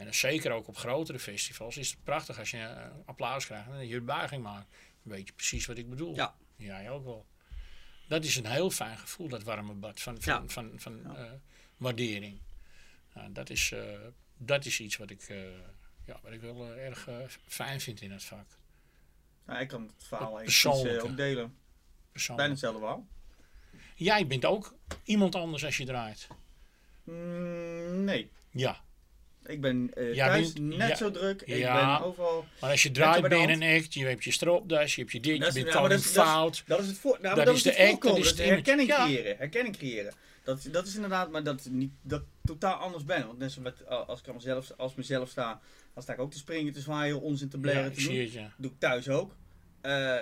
En zeker ook op grotere festivals is het prachtig als je eh, applaus krijgt en je een buiging maakt. Weet je precies wat ik bedoel. Ja. Jij ook wel. Dat is een heel fijn gevoel, dat warme bad van, van, Ja. van, van, eh, waardering. Nou, dat, is, eh, dat is iets wat ik, eh, ja, wat ik wel erg fijn vind in het vak. Nou, ik kan het verhaal eh, ook delen. Bijna hetzelfde verhaal. Jij bent ook iemand anders als je draait. Mm, nee. Ja, Ik ben eh, thuis bent- net ja. zo druk. Ik Ja. ben overal. maar als je draait ben je een act, je hebt je stropdas, je hebt je dit, Dat je bent gewoon dat fout. Dat is het voor. Nou, Dat dat is de act, dat is de herkenning creëren. Herkenning creëren. Dat, dat is inderdaad, maar dat, niet, dat ik totaal anders ben. Want net zo met, eh, als ik aan mezelf, als mezelf sta, dan sta ik ook te springen, te zwaaien, onzin te blaren, te doen. het, doe ik thuis ook.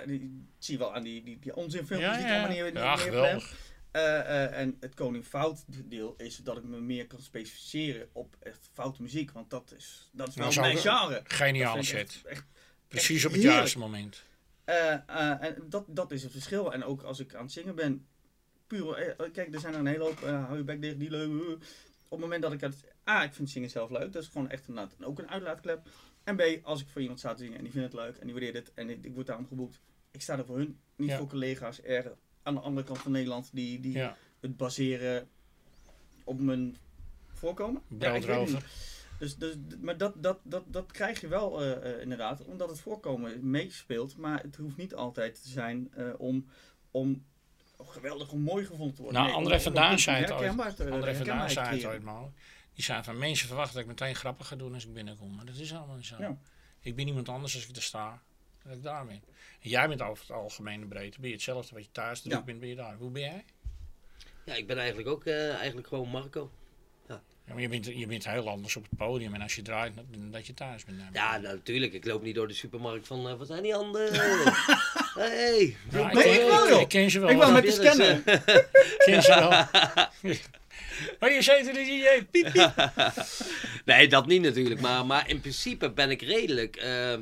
Die, die zie je wel aan die, die, die onzinfilmpjes die ik allemaal ja. neer, Eh, eh, en het koning fout deel is dat ik me meer kan specificeren op echt foute muziek. Want dat is, dat is wel Nou, zou mijn genre. Geniale set. echt- echt- Precies op het juiste moment. eh, en dat, dat is het verschil. En ook als ik aan het zingen ben, puur, kijk, er zijn er een hele hoop, hou je bek dicht, die leuk. Op het moment dat ik het, A, ik vind zingen zelf leuk, dat is gewoon echt inderdaad ook een uitlaatklep. En B, als ik voor iemand sta te zingen en die vindt het leuk en die waardeert het en ik, ik word daarom geboekt, ik sta er voor hun, niet Ja. voor collega's er aan de andere kant van Nederland die, die Ja, het baseren op mijn voorkomen. Broodrover. Dus, dus, maar dat, dat, dat, dat krijg je wel eh, eh, inderdaad, omdat het voorkomen meespeelt. Maar het hoeft niet altijd te zijn eh, om, om geweldig of mooi gevonden te worden. Nou, André om- van om Duin een zei het ooit. André van Duin herkenbaarheid zei het creëren. ooit maar. Die zei van mensen verwachten dat ik meteen grappen ga doen als ik binnenkom. Maar dat is allemaal niet zo. Ja. Ik ben iemand anders als ik er sta. Dat ik daar ben. En jij bent over het algemene breedte. Ben je hetzelfde wat je thuis druk Ja. bent, ben je daar. Hoe ben jij? Ja, ik ben eigenlijk ook eh, eigenlijk gewoon Marco. Ja, maar je, bent, je bent heel anders op het podium. En als je draait, dan dat je thuis bent. Ja, nou, natuurlijk. Ik loop niet door de supermarkt van, eh, wat zijn die handen? hey, Ja, Nee, ik wel, joh. Ik ken ze wel. Ik wou hoor. met de Ja, dus, scanner. Ik ken ze wel. Maar je zei die DJ, piep, piep. Nee, dat niet natuurlijk. Maar, maar in principe ben ik redelijk eh,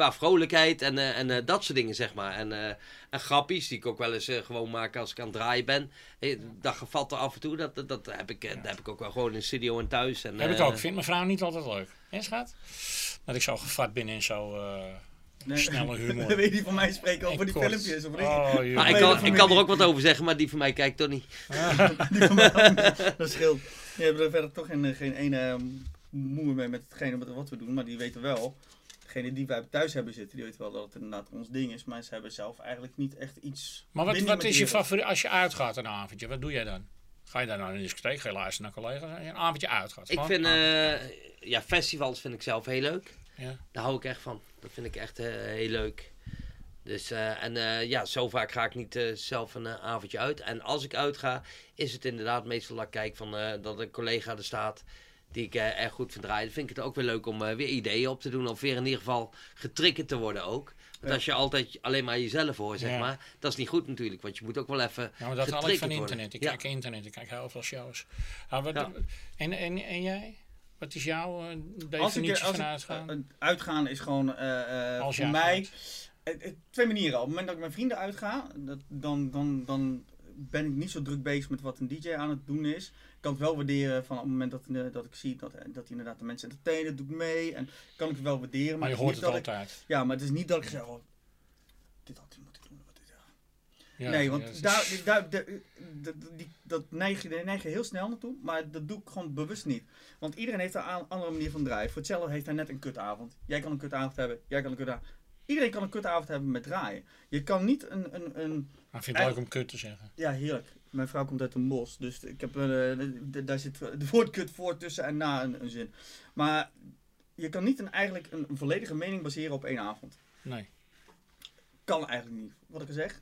qua vrolijkheid en, eh, en eh, dat soort dingen, zeg maar. En, eh, en grappies die ik ook wel eens gewoon maak als ik aan het draaien ben. Dat gevat er af en toe. Dat, dat, dat heb ik, dat heb ik ook wel gewoon in de studio en thuis. En, heb ik ook. Vindt mijn vrouw niet altijd leuk. Hè, schat? Dat ik zo gevat ben en zo... eh, Nee. Snelle humor. Weet je die van mij spreken over die filmpjes? Of? Oh, ik kan, ik kan er ook wat over zeggen, maar die van mij kijkt toch niet. Die van mij ook niet. dat scheelt. Die hebben er verder toch geen, geen ene ehm, moeite mee met hetgene wat- wat we doen, maar die weten wel. Degene die wij thuis hebben zitten, die weten wel dat het inderdaad ons ding is, maar ze hebben zelf eigenlijk niet echt iets. Maar wat, wat is je favoriet als je uitgaat een avondje? Wat doe jij dan? Ga je dan naar een discotheek? Ga je luisteren naar collega's? Een avondje uitgaat? Ik vind, eh, ja, festivals vind ik zelf heel leuk. Ja. Daar hou ik echt van. Dat vind ik echt eh, heel leuk. Dus, eh, en eh, ja, zo vaak ga ik niet eh, zelf een avondje uit. En als ik uitga, is het inderdaad meestal dat ik kijk van, eh, dat een collega er staat die ik eh, erg goed vind draaien. Dan vind ik het ook weer leuk om eh, weer ideeën op te doen. Of weer in ieder geval getriggerd te worden ook. Want Ja. als je altijd alleen maar jezelf hoort, zeg Ja. maar, dat is niet goed natuurlijk. Want je moet ook wel even Ja, maar dat haal ik van worden. internet. Ik Ja. kijk internet, ik kijk heel veel shows. Ah, wat, Ja. en, en, en jij? Wat is jouw eh, Als definitie ik, als van ik, uitgaan? eh, uitgaan is gewoon eh, eh, Als je voor mij twee manieren. Op het moment dat ik met vrienden uitga, dat, dan, dan, dan ben ik niet zo druk bezig met wat een DJ aan het doen is. Ik kan het wel waarderen van op het moment dat, eh, dat ik zie dat, dat hij inderdaad de mensen entertainen, doet mee. En kan ik het wel waarderen. maar je hoort het dat ik- altijd. ja, maar het is niet dat ik zeg, oh, dit had hij moeten doen. Wat dit, ja. Ja, nee, want daar, daar, daar- dat- die, dat neig je, neig je heel snel naartoe, maar dat doe ik gewoon bewust niet. Want iedereen heeft een andere manier van draaien. Voor hetzelfde heeft hij net een kutavond. Jij kan een kutavond hebben, jij kan een kutavond Iedereen kan een kutavond hebben met draaien. Je kan niet een, een, een Maar vind het leuk om kut te zeggen. ja, heerlijk. Mijn vrouw komt uit een bos, dus ik heb, d- daar zit de woord kut voor tussen en na een, een zin. Maar je kan niet een, eigenlijk een, een volledige mening baseren op één avond. Nee. Kan eigenlijk niet. Wat ik al zeg,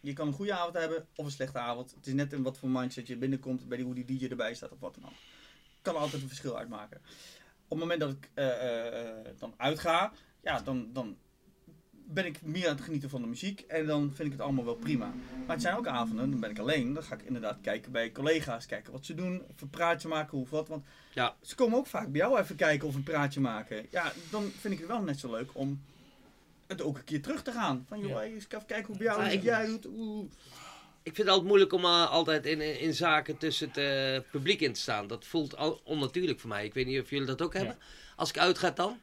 je kan een goede avond hebben of een slechte avond. Het is net in wat voor mindset je binnenkomt, bij die, hoe die DJ erbij staat of wat dan ook. Kan altijd een verschil uitmaken. Op het moment dat ik eh, eh, dan uitga, ja, dan, dan ben ik meer aan het genieten van de muziek en dan vind ik het allemaal wel prima. Maar het zijn ook avonden, dan ben ik alleen. Dan ga ik inderdaad kijken bij collega's, kijken wat ze doen, of een praatje maken of wat. Want Ja. ze komen ook vaak bij jou even kijken of een praatje maken. Ja, dan vind ik het wel net zo leuk om het ook een keer terug te gaan. Van joh, eens even kijken hoe bij jou Ja, is, jij doet. Oeh. Ik vind het altijd moeilijk om eh, altijd in, in in zaken tussen het eh, publiek in te staan. Dat voelt al onnatuurlijk voor mij. Ik weet niet of jullie dat ook hebben. Als ik uitga dan,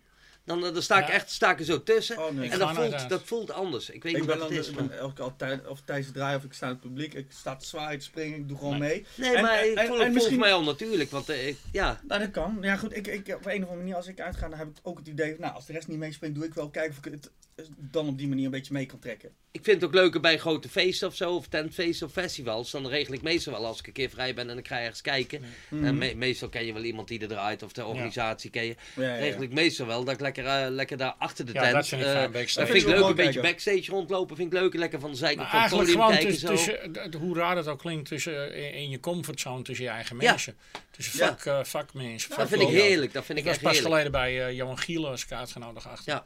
dan, dan sta ik Ja. echt sta ik er zo tussen. Oh, nee. Ik en dat voelt, dat voelt anders. Ik weet Ik niet ben wat het is. maar- elke altijd, of tijdens het draaien of ik sta in het publiek, ik sta te zwaaien, springen, ik doe gewoon Nee. mee. Nee, En- maar en- ik en- voel, en het voelt misschien- mij onnatuurlijk. Want eh, ik- ja, Nou, dat kan. Ja, goed, ik, ik, op een of andere manier, als ik uitga, dan heb ik ook het idee, nou, als de rest niet meespringt, doe ik wel kijken of ik het dan op die manier een beetje mee kan trekken. ik vind het ook leuker bij grote feesten of zo, of tentfeesten of festivals. Dan regel ik meestal wel als ik een keer vrij ben en ik ga ergens kijken. Mhm. En me- meestal ken je wel iemand die er draait of de organisatie ken je. Ja, ja, ja. Regel ik meestal wel dat ik lekker, eh, lekker daar achter de Ja, tent. dat vind ik eh, fijn, backstage. dat vind ik Dat leuk, een beetje backstage rondlopen. Vind ik leuk, lekker van de zijkant van het eigenlijk podium gewoon kijken. tussen, hoe raar dat ook klinkt, tussen, eh, in, in je comfortzone tussen je eigen Ja. mensen. Tussen Ja. vak, eh, vakmensen. dat vind ik heerlijk. Dat vind Ik ik, was echt pas heerlijk. geleden bij eh, Johan Gielen als ik uitgenodigd achter. Ja.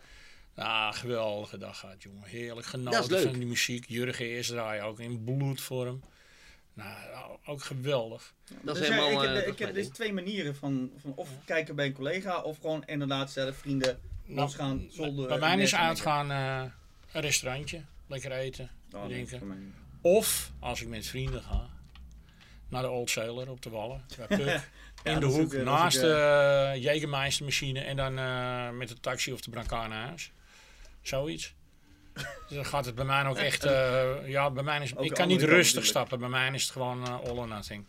Ja, geweldige dag gehad, jongen. Heerlijk Dat is genoten van die muziek. Jurgen eerst draaien ook in bloedvorm. Nou, ook geweldig. Dat is Dus ja, helemaal. ik, eh, heb, ik dus twee manieren van, van of kijken bij een collega of gewoon inderdaad zelf vrienden losgaan Nou, zonder... bij mij is uitgaan eh, een restaurantje. Lekker eten, Oh, drinken. Of, als ik met vrienden ga, naar de Old Sailor op de Wallen. Bij Puk. Ja, in de hoek, ook, eh, naast de ook, uh, Jägermeister machine. En dan eh, met de taxi of de brancard naar huis. Zoiets. Dus dan gaat het bij mij ook echt... eh, ja, bij mij is, Ook ik kan niet rustig natuurlijk. stappen. Bij mij is het gewoon eh, all or nothing.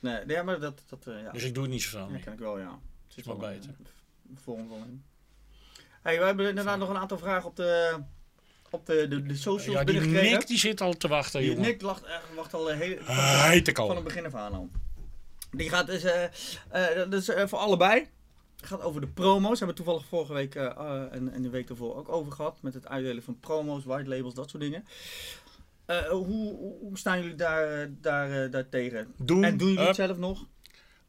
Nee, ja, maar dat... dat eh, ja. Dus ik doe het niet zoveel Ja, meer. kan ik wel, ja. Het Is wel beter. vorm van. Hey, we hebben inderdaad nog een aantal vragen op de, op de, de, de socials Ja, die. Nick die zit al te wachten, Die jongen. Nick lacht, wacht al een hele, heet ik van al. het begin af aan al. Die gaat dus, dat is voor allebei. Het gaat over de promo's. Hebben we toevallig vorige week eh, eh, en, en de week daarvoor ook over gehad. Met het uitdelen van promo's, white labels, dat soort dingen. Eh, hoe, hoe staan jullie daar, daar, daar tegen? Doen, En doen jullie het zelf nog?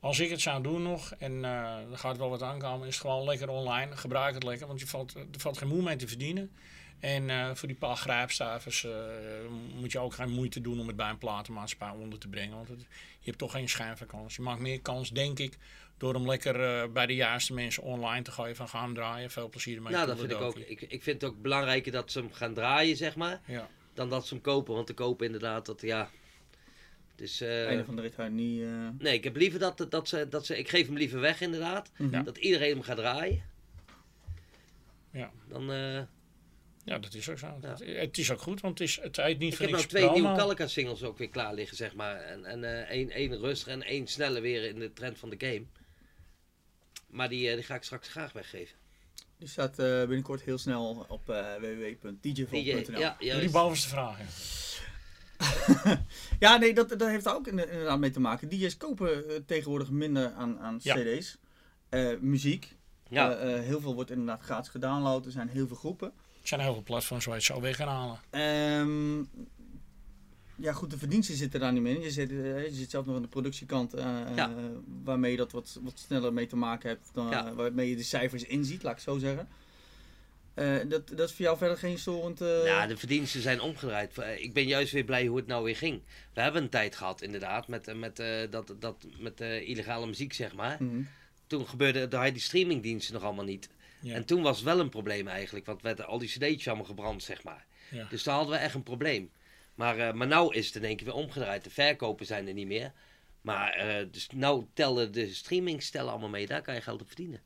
Als ik het zou doen nog, en eh er gaat wel wat aankomen, is het gewoon lekker online. Gebruik het lekker, want je valt, er valt geen moe mee te verdienen. En eh, voor die paar grijpstavers eh, moet je ook geen moeite doen om het bij een platenmaatschappij onder te brengen. Want het- je hebt toch geen schijn van kans. Je maakt meer kans, denk ik, door hem lekker eh, bij de juiste mensen online te gooien van ga hem draaien. Veel plezier ermee. Nou, dat vind ik ook. Ik, ik vind het ook belangrijker dat ze hem gaan draaien, zeg maar. Ja. Dan dat ze hem kopen. Want te kopen inderdaad, dat ja. Dus, eh, Einde van de rit niet... eh, nee, ik heb liever dat, dat, ze, dat ze. Ik geef hem liever weg, inderdaad. mhm. Ja. Dat iedereen hem gaat draaien. Ja. Dan, eh, Ja, dat is ook zo. Het, het is ook goed, want het is het heet niet Ik voor heb nou twee nieuwe Kalika singles ook weer klaar liggen, zeg maar. En, en eh, één, één rustig en één sneller weer in de trend van de game. Maar die, eh, die ga ik straks graag weggeven. Die staat eh, binnenkort heel snel op eh www.djvolk.nl. DJ, ja, die bovenste vraag. ja. Ja, nee, dat, dat heeft daar ook inderdaad mee te maken. DJ's kopen eh, tegenwoordig minder aan, aan Ja. CD's. Eh, muziek. Ja. Eh, heel veel wordt inderdaad gratis gedownload. Er zijn heel veel groepen. Er zijn heel veel platforms waar je het zo weg kan halen. Ehm, ja, goed, de verdiensten zitten daar niet meer in. Je zit, je zit zelf nog aan de productiekant, Ja. waarmee je dat wat, wat sneller mee te maken hebt. Dan, waarmee je de cijfers inziet, laat ik het zo zeggen. Eh, dat, dat is voor jou verder geen storend... eh, Ja, de verdiensten zijn omgedraaid. Eh, Ik ben juist weer blij hoe het nou weer ging. We hebben een tijd gehad, inderdaad, met, met, eh, dat, dat, met eh, illegale muziek, zeg maar. mhm. Toen gebeurde daar die streamingdiensten nog allemaal niet. Ja. En toen was het wel een probleem eigenlijk, want werden al die cd'tjes allemaal gebrand, zeg maar. Ja. Dus daar hadden we echt een probleem. Maar, eh maar nou is het in één keer weer omgedraaid. De verkopen zijn er niet meer. Maar eh, dus nou tellen de streamings tellen allemaal mee. Daar kan je geld op verdienen.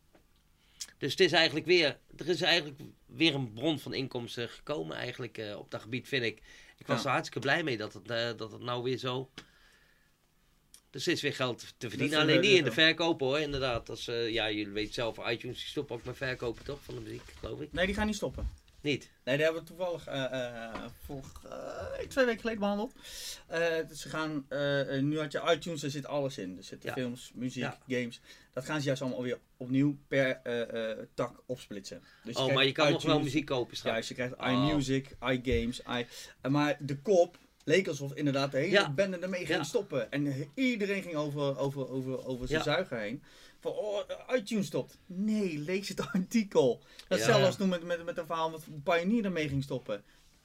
Dus het is eigenlijk weer, er is eigenlijk weer een bron van inkomsten gekomen eigenlijk eh, op dat gebied, vind ik. Ik was Ja. er hartstikke blij mee dat het, eh, dat het nou weer zo... Dus er is weer geld te verdienen. Alleen niet in de verkopen hoor, inderdaad. Is, eh, ja, jullie weten zelf, iTunes die stoppen ook met verkopen toch, van de muziek, geloof ik. Nee, die gaan niet stoppen. Niet? Nee, die hebben we toevallig eh eh vorig, eh, twee weken geleden behandeld. Eh, dus ze gaan, nu had je iTunes, daar zit alles in. Er zitten Ja. films, muziek, Ja. games. Dat gaan ze juist allemaal weer opnieuw per tak opsplitsen. Dus oh, maar je kan nog wel iTunes- muziek kopen straks. Juist, je krijgt Oh. iMusic, iGames, i... maar de kop leek alsof inderdaad de hele Ja. bende ermee ging Ja. stoppen. En iedereen ging over, over, over, over zijn Ja. zuiger heen. Van, oh, iTunes stopt. Nee, lees het artikel. Ja. als toen met, met, met een verhaal wat Pioneer ermee ging stoppen.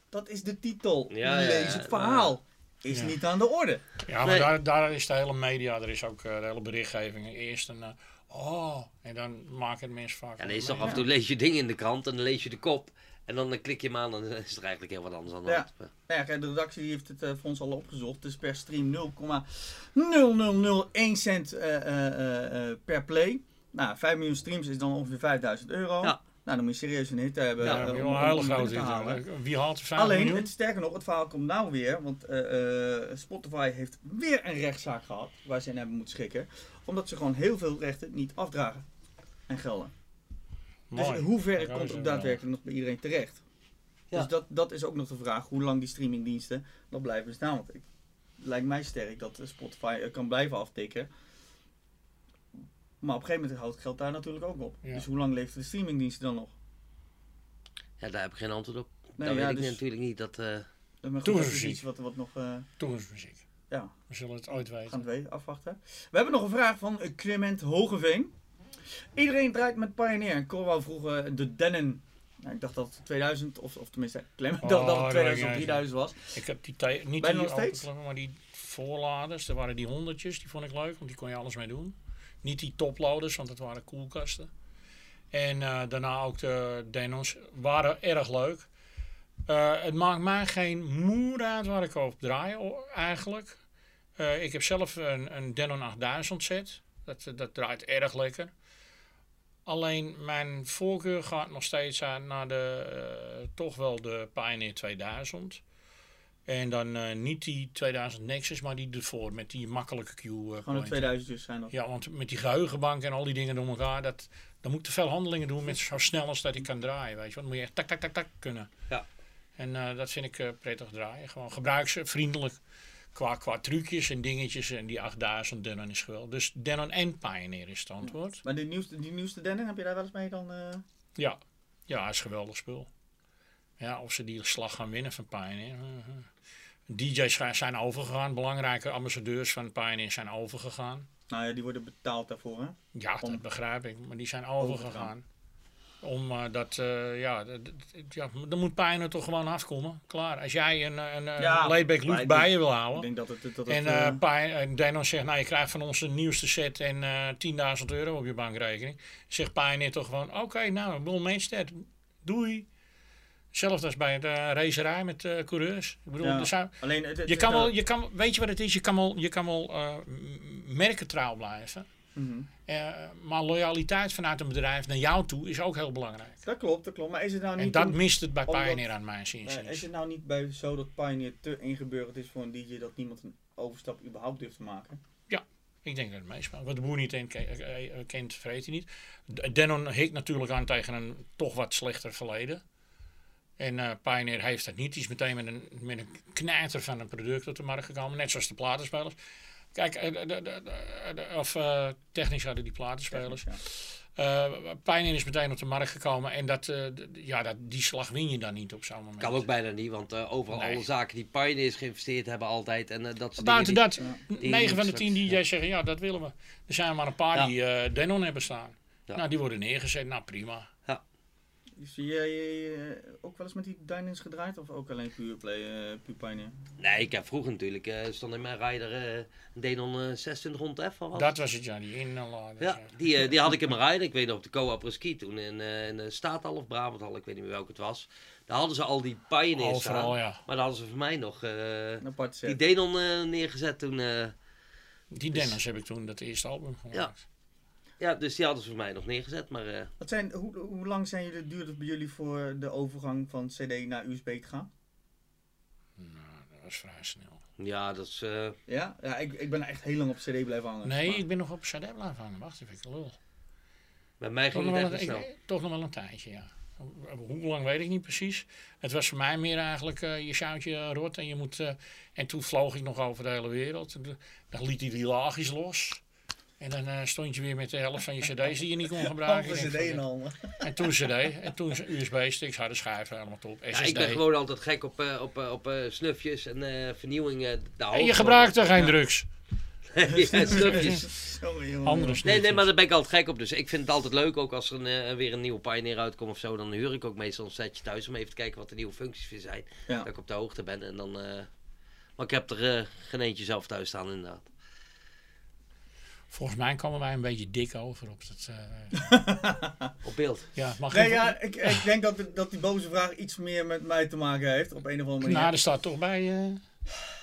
Dat is de titel. Ja, lees ja. het verhaal. Is Ja. niet aan de orde. Ja, maar Nee. daar, daar is de hele media, er is ook eh, de hele berichtgeving. Eerst een, eh, oh, en dan maken mensen vaak... Nee, is toch af en toe lees je dingen in de krant en dan lees je de kop. En dan eh, klik je hem aan en dan is er eigenlijk heel wat anders aan de Ja. hand. Maar- Nou ja, kijk, de redactie heeft het eh, voor ons al opgezocht. Dus per stream 0,0001 cent eh, eh, eh, eh, per play. Nou, 5 miljoen streams is dan ongeveer 5000 euro. Ja. Nou, dan moet je serieus een hit hebben. Ja, dan om- om- een hele om grote binnen te halen. Wie haalt er 5 Alleen, miljoen? het, sterker nog, het verhaal komt nou weer. Want eh, eh, Spotify heeft weer een rechtszaak gehad. Waar ze in hebben moeten schikken. Omdat ze gewoon heel veel rechten niet afdragen. En gelden. Dus in hoeverre Dan komt het daadwerkelijk nog bij iedereen terecht? Ja. Dus dat, dat is ook nog de vraag. Hoe lang die streamingdiensten nog blijven bestaan. Want ik, het lijkt mij sterk dat Spotify eh, kan blijven aftikken. Maar op een gegeven moment houdt het geld daar natuurlijk ook op. Ja. Dus hoe lang leeft de streamingdiensten dan nog? Ja, daar heb ik geen antwoord op. Nee, dat ja, weet ik dus- natuurlijk niet. Dat, eh, is muziek. iets wat, wat nog... eh, Toekomstmuziek. ja, We zullen het ooit We weten. gaan het weten, afwachten. We hebben nog een vraag van Clement Hogeveen. Iedereen draait met Pioneer. En Corwal vroeg eh, de Denon. Nou, ik dacht dat het 2000, of, of tenminste, Oh, dacht dat het dat 2000 of weet ik 3000 was. Ik heb die tijd, niet die nog steeds? openklippen, maar die voorladers. Er waren die honderdjes, die vond ik leuk, want die kon je alles mee doen. Niet die toploaders, want het waren koelkasten. En eh, daarna ook de Denons waren erg leuk. Eh, het maakt mij geen moer uit waar ik op draai eigenlijk. Eh, ik heb zelf een, een Denon 8000 set. Dat, dat draait erg lekker. Alleen mijn voorkeur gaat nog steeds aan naar de, eh, toch wel de Pioneer 2000. En dan eh, niet die 2000 Nexus, maar die ervoor met die makkelijke Q. eh, Gewoon de point. 2000 dus zijn dat. Ja, want met die geheugenbank en al die dingen door elkaar, dat, dan moet ik te veel handelingen doen met zo snel als dat ik kan draaien. Weet je, want dan moet je echt tak, tak, tak, tak kunnen. Ja. En eh, dat vind ik eh, prettig draaien. Gewoon gebruiksvriendelijk qua, qua trucjes en dingetjes. En die 8000 Denon is geweldig. Dus Denon en Pioneer is het antwoord. Maar die nieuwste, die nieuwste Denon, heb je daar wel eens mee dan? eh? Ja, ja, is een geweldig spul. Ja, of ze die slag gaan winnen van Pioneer. DJ's zijn overgegaan. Belangrijke ambassadeurs van Pioneer zijn overgegaan. Nou ja, die worden betaald daarvoor, hè? Ja, Om- dat begrijp ik. Maar die zijn overgegaan. Eh, dat, eh, ja, ja, dan moet Pioneer toch gewoon afkomen. Klaar. Als jij een, een, een Ja, ik bij je wil Ik houden. denk dat het... Dat het En eh, eh Pi- en Denon zegt, nou je krijgt van ons de nieuwste set en eh 10.000 euro op je bankrekening. Zegt Pioneer toch gewoon, oké nou, Bull Mainstead, doei. Hetzelfde als bij de uh, racerij met eh, coureurs. Ik bedoel, ja. zijn, Alleen, het, het je kan wel, je kan, weet je wat het is? Je kan wel, je kan wel eh, m- merkentrouw blijven. Mhm. Eh, maar loyaliteit vanuit een bedrijf naar jou toe is ook heel belangrijk. Dat klopt, dat klopt. Maar is het nou niet... En dat een- mist het bij omdat- Pioneer aan mijn zin. Nee, is het nou niet bij zo dat Pioneer te ingeburgerd is voor een DJ dat niemand een overstap überhaupt durft te maken? Ik denk dat het meespeelt. Wat de boer niet kent, eh, eh, kent vreet hij niet. Denon hikt natuurlijk aan tegen een toch wat slechter verleden. En eh Pioneer heeft dat niet. Die is meteen met een, met een knijter van een product op de markt gekomen. Net zoals de platenspelers. Kijk, eh, de, de, de- de- of eh, technisch hadden die platenspelers. Ja. Eh Pioneer is meteen op de markt gekomen. En dat, eh, ja, dat, die slag win je dan niet op zo'n moment. Kan ook bijna niet, want eh, overal Nee. alle zaken die Pioneers geïnvesteerd hebben altijd. En dat Buiten dat, die 9 van de straks- 10 DJ's zeggen ja, dat willen we. Er zijn maar een paar Ja. die eh, Denon hebben staan. Ja. Nou, die worden neergezet. Nou, prima. Zie jij eh, ook wel eens met die Dynans gedraaid of ook alleen puur play, puur Pioneer? die- Nee, ik heb vroeger natuurlijk, eh, stond in mijn rider eh, een Denon eh 2600 F. of wat? Dat was het, ja, die inladen. Ja, die, die had ik in mijn rider. Ik weet nog op de Coa Preski toen in, eh in de Staathal of Brabanthal, ik weet niet meer welke het was. Daar hadden ze al die Pioneers staan. Overal, ja. Maar daar hadden ze voor mij nog eh, die. Denon neergezet toen. eh, Die Dennis heb ik toen dat eerste album gemaakt. ja, dus die hadden ze voor mij nog neergezet. Maar eh, Wat zijn, hoe, hoe lang zijn jullie, duurde het bij jullie voor de overgang van CD naar USB te gaan? Nou, dat was vrij snel. ja, dat is... eh, Ja, ja ik, ik ben echt heel lang op CD blijven hangen. Nee, Maar- ik ben nog op CD blijven hangen. Wacht even, ik lul. bij mij Toch ging nog, het wel echt snel. ik- toch nog wel een tijdje, ja. Hoe lang weet ik niet precies. Het was voor mij meer eigenlijk eh, je zoutje rot en je moet... eh, en toen vloog ik nog over de hele wereld. Dan liet hij die laagjes los. En dan eh, stond je weer met de helft van je cd's die je niet kon gebruiken. CD denk en van, al. En toen cd. En toen USB-sticks, harde schijven, helemaal top. SSD. Ja, ik ben gewoon altijd gek op, eh, op, eh, op eh, snufjes en eh vernieuwingen. en je gebruikt er geen Ja. drugs. ja, snufjes. Sorry, jongen. Andere Nee, snoepjes. nee, maar daar ben ik altijd gek op. Dus ik vind het altijd leuk, ook als er een, eh, weer een nieuwe Pioneer uitkomt of zo. Dan huur ik ook meestal een setje thuis om even te kijken wat de nieuwe functies weer zijn. Ja. Dat ik op de hoogte ben. En dan, eh, maar ik heb er geen eentje zelf thuis staan inderdaad. Volgens mij komen wij een beetje dik over op dat... eh, Op beeld. ja, mag Nee, ik- ja, ik, ik denk dat, dat die boze vraag iets meer met mij te maken heeft. Op een of andere manier. Nou, er staat toch bij eh,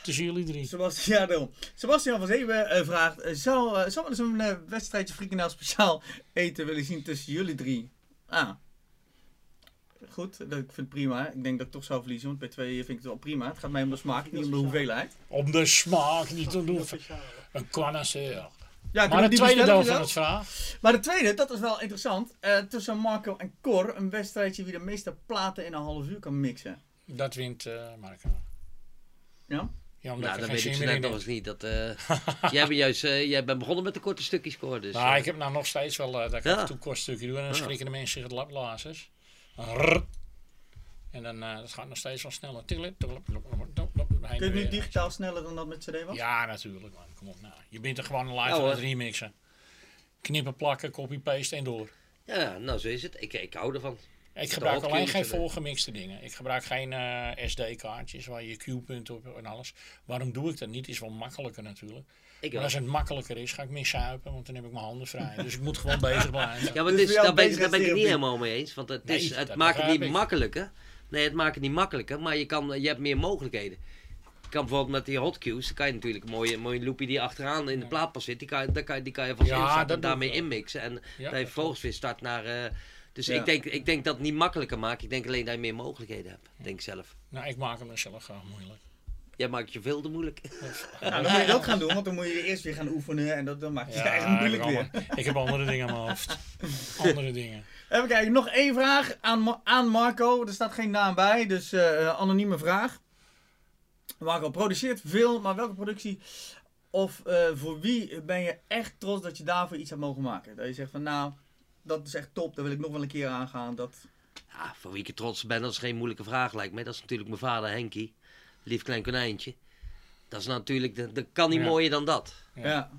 tussen jullie drie. Sebastian, ja, daarom. Sebastian van Zeven eh, vraagt: Zou, zou wel eens een wedstrijdje frikandel speciaal eten willen zien tussen jullie drie? Ah. Goed, dat, ik vind het prima. Ik denk dat ik toch zou verliezen, want bij twee vind ik het wel prima. Het gaat mij om de smaak, niet om de hoeveelheid. Om de smaak niet te doen. Een connoisseur. Ja, Maar de tweede deel van het vraag. Maar de tweede, dat is wel interessant. Eh, tussen Marco en Cor, een wedstrijdje wie de meeste platen in een half uur kan mixen. Dat wint eh Marco. Ja? Ja, omdat Nou, ik dat geen weet ik zo net nog eens niet. Dat, eh, jij, bent juist, eh, jij bent begonnen met de korte stukjes score. Dus, Nou, ik heb nou nog steeds wel eh, dat ik Ja. af en toe een kort stukje doe. En dan Ja. schrikken de mensen zich het laplazers. En dan eh, dat gaat nog steeds wel sneller. Kun je nu weer. digitaal sneller dan dat met CD was? Ja, natuurlijk man. Kom op nou. Je bent er gewoon live aan het remixen. Knippen, plakken, copy-paste en door. Ja, nou zo is het. Ik, ik hou ervan. Ik gebruik alleen geen er. volgemixte dingen. Ik gebruik geen eh, SD-kaartjes waar je Q-punten op en alles. Waarom doe ik dat niet? Is wel makkelijker natuurlijk. Ik Maar als het makkelijker is, ga ik meer suipen, want dan heb ik mijn handen vrij. Dus ik moet gewoon bezig blijven. Ja, maar Dus is, jou daar, ben ik, daar ben ik het niet helemaal mee eens. Want het, Nee, is, het maakt het niet ik. makkelijker. Nee, het maakt het niet makkelijker. Maar je, kan, je hebt meer mogelijkheden. Je kan bijvoorbeeld met die hotcues, dan kan je natuurlijk een mooie, mooie loopie die achteraan in de plaat pas zit. Die kan, je- daar kan, je- die kan je vast Ja, en daarmee inmixen. En Ja, dat je vervolgens weer start naar... eh, dus Ja. ik, denk, ik denk dat het niet makkelijker maakt. Ik denk alleen dat je meer mogelijkheden hebt. Denk ik zelf. Nou, ik maak hem mezelf gewoon moeilijk. Jij maakt je veel te moeilijk. Nou, dan moet je dat gaan doen, want dan moet je eerst weer gaan oefenen en dat, dan maakt het eigenlijk moeilijk ik, heb weer. allemaal- ik heb andere dingen aan mijn hoofd. Andere dingen. Even kijken, nog één vraag aan, aan Marco. Er staat geen naam bij, dus eh, anonieme vraag. Marco produceert veel, maar welke productie of eh, voor wie ben je echt trots dat je daarvoor iets hebt mogen maken? Dat je zegt van nou, dat is echt top, daar wil ik nog wel een keer aangaan. Dat... Ja, voor wie ik trots op ben, dat is geen moeilijke vraag lijkt mij. Dat is natuurlijk mijn vader Henkie. Lief klein konijntje. Dat is natuurlijk, dat, dat kan niet Ja. mooier dan dat. Ja. Ja.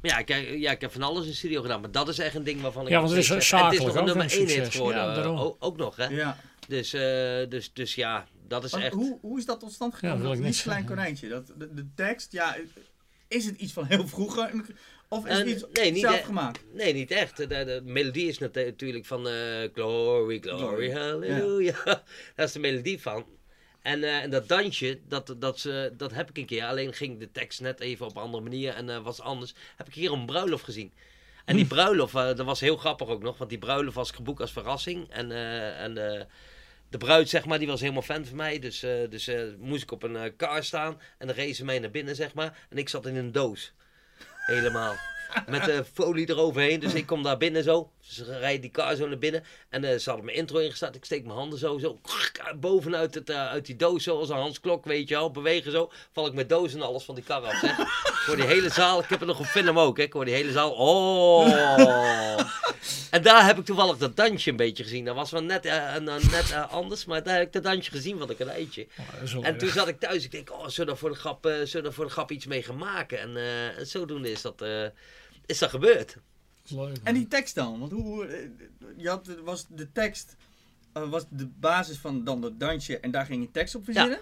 Maar ja, ik, ja, ik heb van alles in studio gedaan. Maar dat is echt een ding waarvan ik Ja, want het is Het is nog een ook nummer een 1 hit geworden. Ja, eh, ook, ook nog, hè. ja. Dus, eh, dus, dus ja, dat is Want echt... hoe, hoe is dat tot stand gekomen? Dat niet klein konijntje. Dat, de, de tekst, ja, is het iets van heel vroeger? Of is het Eh, iets nee, niet zelf e- gemaakt? Nee, niet echt. De, de melodie is nat- natuurlijk van eh, Glory, Glory. Hallelujah. Daar is de melodie van. En, eh, en dat dansje, dat, dat, ze, dat heb ik een keer. Alleen ging de tekst net even op een andere manier en eh, was anders. Heb ik hier een bruiloft gezien. En die bruiloft, eh, dat was heel grappig ook nog. Want die bruiloft was geboekt als verrassing. En, en de bruid, zeg maar, die was helemaal fan van mij. Dus, dus moest ik op een car staan. En dan reed ze mij naar binnen, zeg maar. En ik zat in een doos. Helemaal. Met de folie eroverheen. Dus ik kom daar binnen zo. Ze rijden die car zo naar binnen. En eh, ze hadden mijn intro ingestart. Ik steek mijn handen zo, zo bovenuit het, eh, uit die doos. Zoals een Hans Klok, weet je wel. Bewegen zo. Val ik met doos en alles van die kar af. Zeg. Ik hoor die hele zaal. Ik heb er nog op film ook. Hè. Ik hoor die hele zaal. Oh. En daar heb ik toevallig dat dansje een beetje gezien. Dat was wel net, een- een- net anders. Maar daar heb ik dat dansje gezien van een konijntje. Oh, En toen zat ik thuis. Ik denk, oh, zullen we er voor de grap, zullen we er voor de grap iets mee gaan maken? En en zodoende is dat, is dat gebeurd. Leuk. En die tekst dan? Want hoe, eh, je had, was de tekst eh, was de basis van dan dat dansje en daar ging je tekst op verzinnen?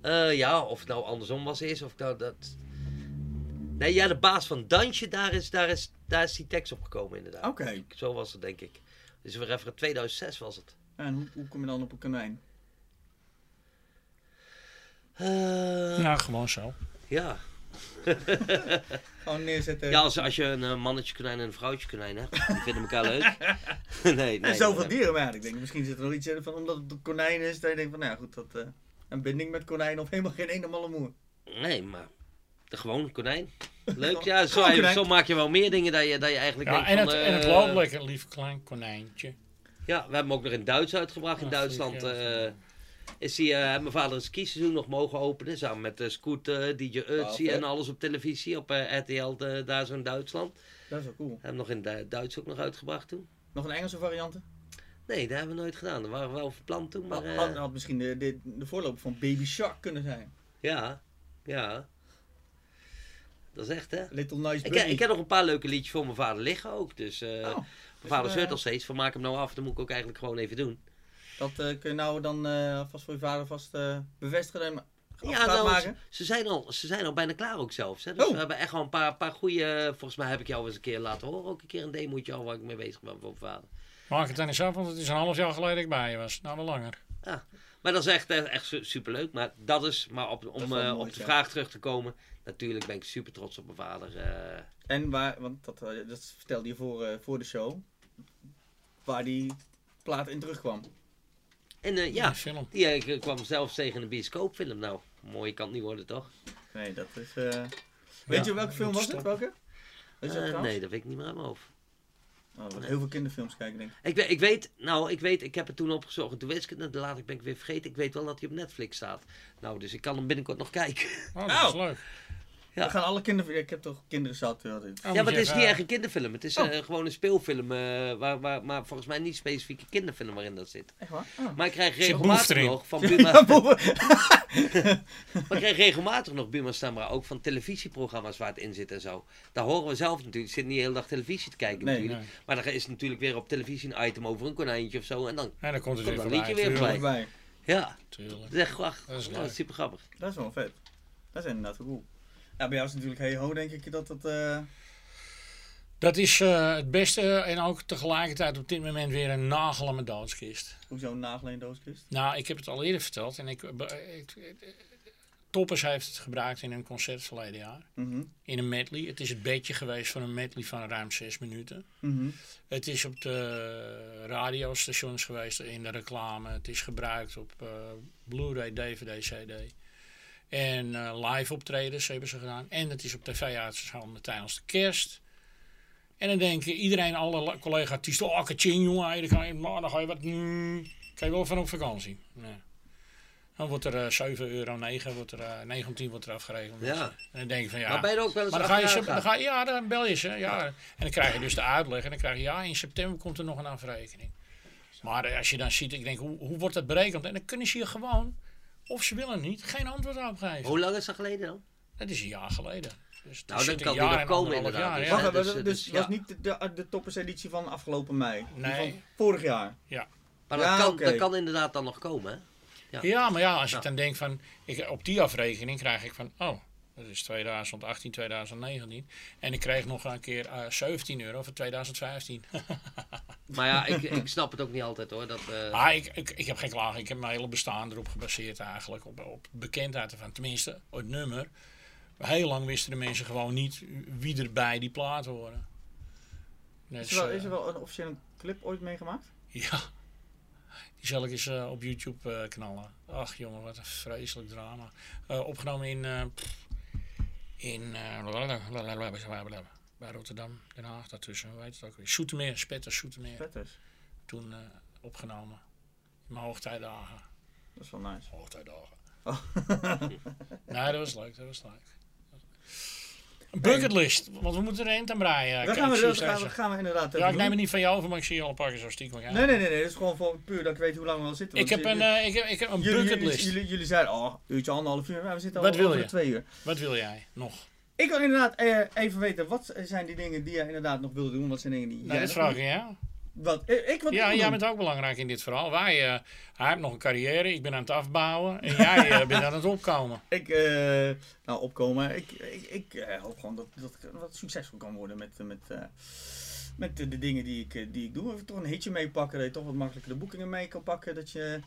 Eh, ja, of het nou andersom was is, of nou dat... Nee, ja, de baas van Dansje, daar is, daar is, daar is die tekst op gekomen inderdaad. Oké. Zo was het, denk ik. Dus we even 2006 was het. En hoe, hoe kom je dan op een konijn? Eh, Ja, gewoon zo. ja. Gewoon neerzetten. ja, als, als je een eh, mannetje konijn en een vrouwtje konijn hebt, die vinden elkaar leuk. nee, nee. en zoveel nee. dieren, maar ik denk misschien zit er nog iets in van omdat het een konijn is, dat je denkt van nou ja, goed, dat eh, een binding met konijn of helemaal geen ene malle moer. Nee, maar de gewone konijn. Leuk, Gewoon- ja. Zo, konijn. zo maak je wel meer dingen dat je, dat je eigenlijk Ja, denkt en van... het, en het eh, loopt lekker, lief klein konijntje. Ja, we hebben hem ook nog in Duits uitgebracht. In Duitsland ja. Eh, is hij, eh, mijn vader een skiseizoen nog mogen openen. Samen met uh, Scooter, DJ Ötzi vet. en alles op televisie. Op eh, RTL eh, daar zo in Duitsland. Dat is wel cool. Hebben nog in Du- Duits ook nog uitgebracht toen. Nog een Engelse variant? Nee, dat hebben we nooit gedaan. Dat waren we wel verpland toen. Maar eh, had, had misschien de, de, de voorloper van Baby Shark kunnen zijn. ja, ja. Dat is echt hè. Little Nice Ik, Bunny. heb- ik heb nog een paar leuke liedjes voor mijn vader liggen ook. Dus eh, Oh, mijn vader eh, zeurt al steeds van maak hem nou af. Dat moet ik ook eigenlijk gewoon even doen. Dat eh, kun je nou dan eh, vast voor je vader vast eh, bevestigen Ja, nou, maken. ze, ze zijn al, ze zijn al bijna klaar ook zelfs. Hè? Dus Oh. we hebben echt wel een paar, paar goede... Volgens mij heb ik jou eens een keer laten horen. Ook een keer een demootje al waar ik mee bezig ben voor mijn vader. Maak het eens af, want het is een half jaar geleden dat ik bij je was. Nou, wel langer. Maar dat is echt, echt, echt su- superleuk. Maar dat is... Maar op, om eh, op de ja. vraag terug te komen... Natuurlijk ben ik super trots op mijn vader. eh. En waar, want dat, dat vertelde je voor, eh, voor de show, waar die plaat in terugkwam. En eh, ja, film. die eh, kwam zelfs tegen een bioscoopfilm. Nou, mooi kan het niet worden, toch? Nee, dat is... eh, Weet je welke film was het? Welke? Dat Eh, nee, dat weet ik niet meer uit mijn hoofd. Oh, was heel veel kinderfilms kijken, denk ik. Ik, weet- ik weet, nou, ik weet, ik heb het toen opgezocht. en Toen wist ik het, later ben ik weer vergeten. Ik weet wel dat hij op Netflix staat. Nou, dus ik kan hem binnenkort nog kijken. Oh, dat is Nou. leuk. Ja. We gaan alle kinderen... Ik heb toch kinderen zat. Ja, Oh, ja, maar het is niet echt een kinderfilm. Het is Oh. eh, gewoon een speelfilm. eh, waar, waar, maar volgens mij niet specifiek een kinderfilm waarin dat zit. Echt waar? Oh. Maar ik krijg regelmatig nog van Buma. Ja, maar ik krijg regelmatig nog Buma Stamra ook van televisieprogramma's waar het in zit en zo. Daar horen we zelf natuurlijk. Ik zit niet de hele dag televisie te kijken Nee, natuurlijk. Nee. Maar er is natuurlijk weer op televisie een item over een konijntje of zo. En dan, En dan komt het Komt weer dat voorbij. liedje weer voorbij. Bij. ja, Tuurlijk. dat is echt. Dat is Ja, leuk. super grappig. Dat is wel vet. Dat is inderdaad cool. Ja, bij jou is het natuurlijk hey ho, denk ik dat dat... eh, Dat is eh, het beste en ook tegelijkertijd op dit moment weer een nagel aan mijn doodskist. Hoezo een nagel dooskist? Nou, ik heb het al eerder verteld en ik- Toppers heeft het gebruikt in een concert verleden jaar. Mhm. In een medley. Het is het bedje geweest van een medley van ruim zes minuten. Mhm. Het is op de radiostations geweest in de reclame. Het is gebruikt op eh, Blu-ray, DVD, CD. En eh, live optredens hebben ze gedaan. En het is op tv uitgezonden tijdens de kerst. En dan denken iedereen, alle collega-artiesten, oh, kaching jongen, dan, ga je, maar dan ga je wat, mm, kan je wel van op vakantie. Nee. Dan wordt er eh 7 euro 9, wordt er, eh 19 wordt er afgerekend. Ja. En dan denk je van ja. Maar ben je er ook wel eens Maar dan ga je, ze- dan ga je, ja, dan bel je ze. Ja. En dan krijg je dus de uitleg. En dan krijg je, ja, in september komt er nog een afrekening. Maar eh, als je dan ziet, ik denk, hoe, hoe wordt dat berekend? En dan kunnen ze je gewoon, of ze willen niet, geen antwoord op geven. Hoe lang is dat geleden dan? Dat is een jaar geleden. Dus Nou, een kan die jaar nog en komen inderdaad. jaar, Dus ja. Wacht even, dus, was niet de, de, de topperseditie van afgelopen mei. Die Nee. van vorig jaar. Maar Ja, dat, kan, dat kan inderdaad dan nog komen, hè? Ja. Ja, maar ja, als Ja. ik dan denk van, ik, op die afrekening krijg ik van, oh, Dat is 2018, 2019. En ik kreeg nog een keer eh 17 euro voor 2015. Maar ja, ik, ik snap het ook niet altijd hoor. Dat, eh, Ah, ik, ik, ik heb geen klagen. Ik heb mijn hele bestaan erop gebaseerd eigenlijk. Op, op bekendheid ervan. Tenminste, het nummer. Heel lang wisten de mensen gewoon niet wie er bij die plaat horen. Dus, Is er, wel, eh, is er wel een officiële clip ooit meegemaakt? Ja. Die zal ik eens eh, op YouTube eh, knallen. Ach jongen, wat een vreselijk drama. Eh, opgenomen in... eh, pff, in eh, bij Rotterdam, Den Haag, daartussen. Heet het ook weer? Soetermeer, Spetter, Soetermeer. Vetters. Toen eh, opgenomen. In mijn hoogtijdagen. Dat is wel nice. Hoogtijdagen. Oh. nee, dat was leuk, dat was leuk. Een bucketlist, want we moeten er een aan breien. Dan Kijk, gaan we, je dat gaan, we, gaan inderdaad Ja, ik neem het niet van jou over, maar ik zie je al een paar keer zo stiekem. Ja. Nee, nee, nee, nee. Dat is gewoon voor, puur dat ik weet hoe lang we al zitten. Ik heb een, eh, ik heb, ik heb een jullie, bucketlist. jullie, jullie zeiden, oh, uurtje, anderhalf uur. Maar we zitten al wil over je? twee uur. Wat wil jij nog? Ik wil inderdaad eh, even weten, wat zijn die dingen die jij inderdaad nog wilde doen? Wat zijn dingen die jij nog vraag wil ik ja. Wat, ik wat Ja, jij bent ook belangrijk in dit verhaal. Wij, eh, hij heeft nog een carrière, ik ben aan het afbouwen en jij eh, bent aan het opkomen. Ik, eh, nou, opkomen. Ik, ik, ik hoop gewoon dat, dat wat succesvol kan worden met, met, met de, de dingen die ik, die ik doe. Even toch een hitje meepakken, dat je toch wat makkelijker de boekingen mee kan pakken. Dat je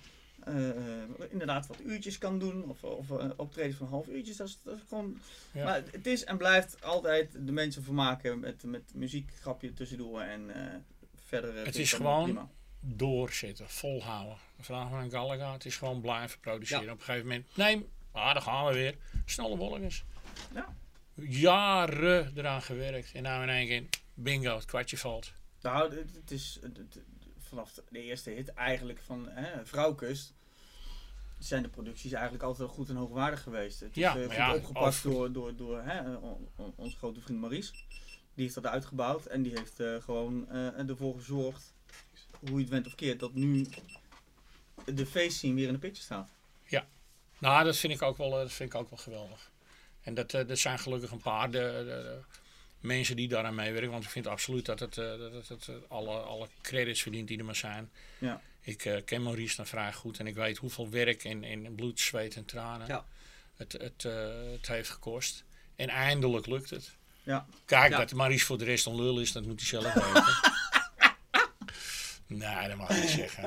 inderdaad wat uurtjes kan doen. Of, of optredens van half uurtjes. Dat is, dat is gewoon... Ja. Maar het is en blijft altijd de mensen vermaken met, met muziek, grapje tussendoor. En verder eh, is het allemaal gewoon- prima. Doorzetten, volhouden. Vraag aan Gallagher, het is gewoon blijven produceren. Ja. Op een gegeven moment, nee, ah, daar gaan we weer. Snelle wolkjes. Ja. Jaren eraan gewerkt en nou in één keer, bingo, het kwartje valt. Nou, het, is vanaf de eerste hit eigenlijk van hè, Vrouwkust zijn de producties eigenlijk altijd wel goed en hoogwaardig geweest. Het Ja, is eh, goed ja, opgepakt over- door, door, door hè, on- on- onze grote vriend Maurice. Die heeft dat uitgebouwd en die heeft eh, gewoon eh, ervoor gezorgd, hoe je het went of keert, dat nu de feestscene weer in de picture staat. Nou, dat vind ik ook wel, eh, dat vind ik ook wel geweldig. En dat, eh, er zijn gelukkig een paar de, de- de mensen die daaraan meewerken. Want ik vind absoluut dat het, eh, dat het, het, eh, alle, alle credits verdient die er maar zijn. Ja. Ik eh, ken Maurice dan vrij goed en ik weet hoeveel werk en, en bloed, zweet en tranen Ja. het, het, eh, het heeft gekost. En eindelijk lukt het. Ja. Kijk, Ja. dat Maurice voor de rest een lul is, dat moet hij zelf weten. nee, dat mag ik niet zeggen.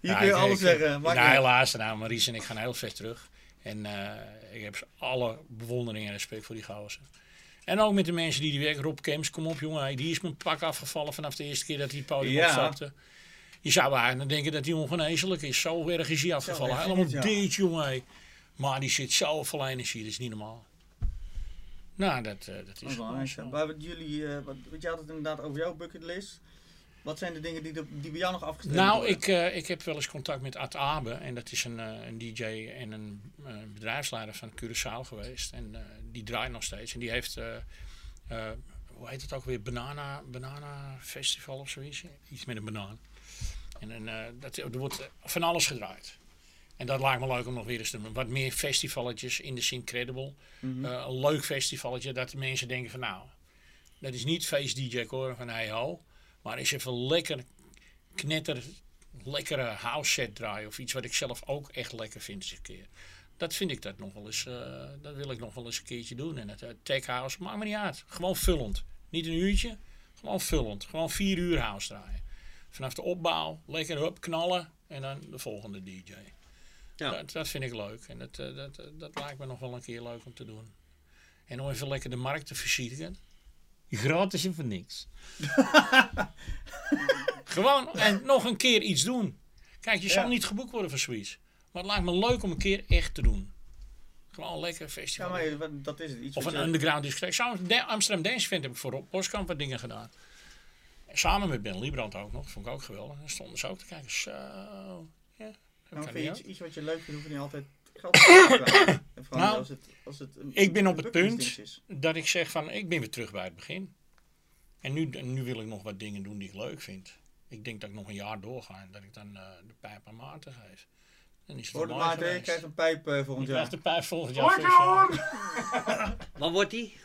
Hier Ja, kun je ik- alles ik- zeggen. Nou, helaas. Nou, Maries en ik gaan heel ver terug. En eh, ik heb alle bewondering en respect voor die gozer. En ook met de mensen die die werken. Rob Kems, kom op jongen. Die is mijn pak afgevallen vanaf de eerste keer dat hij het podium Ja. opstapte. Je zou eigenlijk denken dat hij ongeneeslijk is. Zo erg is hij afgevallen. Helemaal dit jongen. Maar die zit zo vol energie. Dat is niet normaal. Nou, dat, eh, dat is wel ja. Maar wat jullie, eh, wat, wat je had het inderdaad over jouw bucketlist. Wat zijn de dingen die, de- die bij jou nog afgestemd Nou, worden? ik, eh, ik heb wel eens contact met Art Abe. En dat is een, een DJ en een bedrijfsleider van Curaçao geweest. En die draait nog steeds. En die heeft, hoe heet het ook weer? Banana, banana Festival of zoiets. Iets met een banaan. En, eh, dat, er wordt van alles gedraaid. En dat lijkt me leuk om nog weer eens te doen. Wat meer festivaletjes in de Syncredible. Mhm. Eh, een leuk festivalletje dat de mensen denken van nou, dat is niet feest DJ Koren van hey ho. Maar is even lekker knetter, lekkere house set draaien. Of iets wat ik zelf ook echt lekker vind eens een keer. Dat vind ik dat nog wel eens, eh, dat wil ik nog wel eens een keertje doen. En het eh, tech house, maakt me niet uit. Gewoon vullend. Niet een uurtje, gewoon vullend. Gewoon vier uur house draaien. Vanaf de opbouw, lekker up, knallen. En dan de volgende DJ. Ja. Dat, dat vind ik leuk. En dat, eh, dat, eh, dat lijkt me nog wel een keer leuk om te doen. En om even lekker de markt te versieren. Gratis en voor niks. Gewoon en nog een keer iets doen. Kijk, je zal Ja. niet geboekt worden voor zoiets. Maar het lijkt me leuk om een keer echt te doen. Gewoon lekker Ja, festival. maar wat- dat is het. Iets of een underground discotheek. Amsterdam Dance Event heb ik voor op Boskamp wat dingen gedaan. Samen met Ben Liebrand ook nog. Vond ik ook geweldig. Dan stonden ze ook te kijken. Zo. Dat Nou, vind je iets, iets wat je leuk vindt, hoef je niet altijd geld te vragen. En vooral Nou, als het, als het een, ik ben op een het punt dat ik zeg van ik ben weer terug bij het begin. En nu, nu wil ik nog wat dingen doen die ik leuk vind. Ik denk dat ik nog een jaar doorga en dat ik dan eh, de pijp aan Maarten geef. Dan is het Hoor Maarten, je krijgt een pijp eh, Je volgend krijgt jaar. de pijp volgend jaar. Je hoor. hoor? Wat wordt die?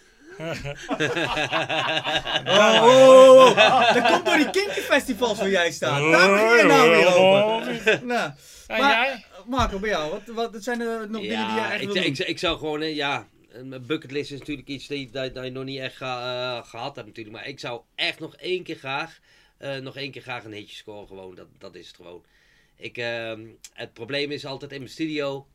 Oh, oh, oh. Dat komt door die kinky festivals waar jij staat. Daar begin je nou weer over. Nou, En maar, jij? Marco, bij jou, wat, wat zijn er nog dingen die jij echt ik, wil ik, doen? ik zou gewoon, ja, een bucketlist is natuurlijk iets die, dat, dat je nog niet echt ga- eh, gehad hebt natuurlijk. Maar ik zou echt nog één keer graag, eh, nog één keer graag een hitje scoren gewoon. Dat, dat is het gewoon. Ik, ehm, het probleem is altijd in mijn studio.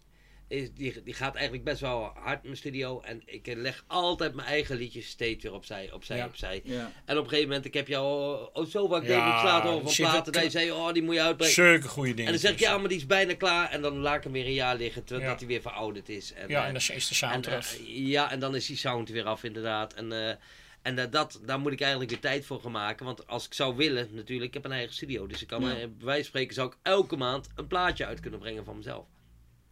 Is, die, die gaat eigenlijk best wel hard in mijn studio. En ik leg altijd mijn eigen liedjes steeds weer opzij, opzij, Ja. opzij. Ja. En op een gegeven moment, ik heb jou oh, zo vaak Ja, tegen laten horen van platen. Dat je zei, oh die moet je uitbrengen. Zulke goede dingen. En dan zeg ik, ja, maar die is bijna klaar. En dan laat ik hem weer een jaar liggen, terwijl Ja. dat hij weer verouderd is. En, Ja, eh, en dan is de en, sound eh, eraf. ja, en dan is die sound weer af, inderdaad. En, eh, en dat, daar moet ik eigenlijk weer tijd voor gaan maken. Want als ik zou willen, natuurlijk, ik heb een eigen studio. Dus ik kan, Ja. bij wijze van spreken, zou ik elke maand een plaatje uit kunnen brengen van mezelf.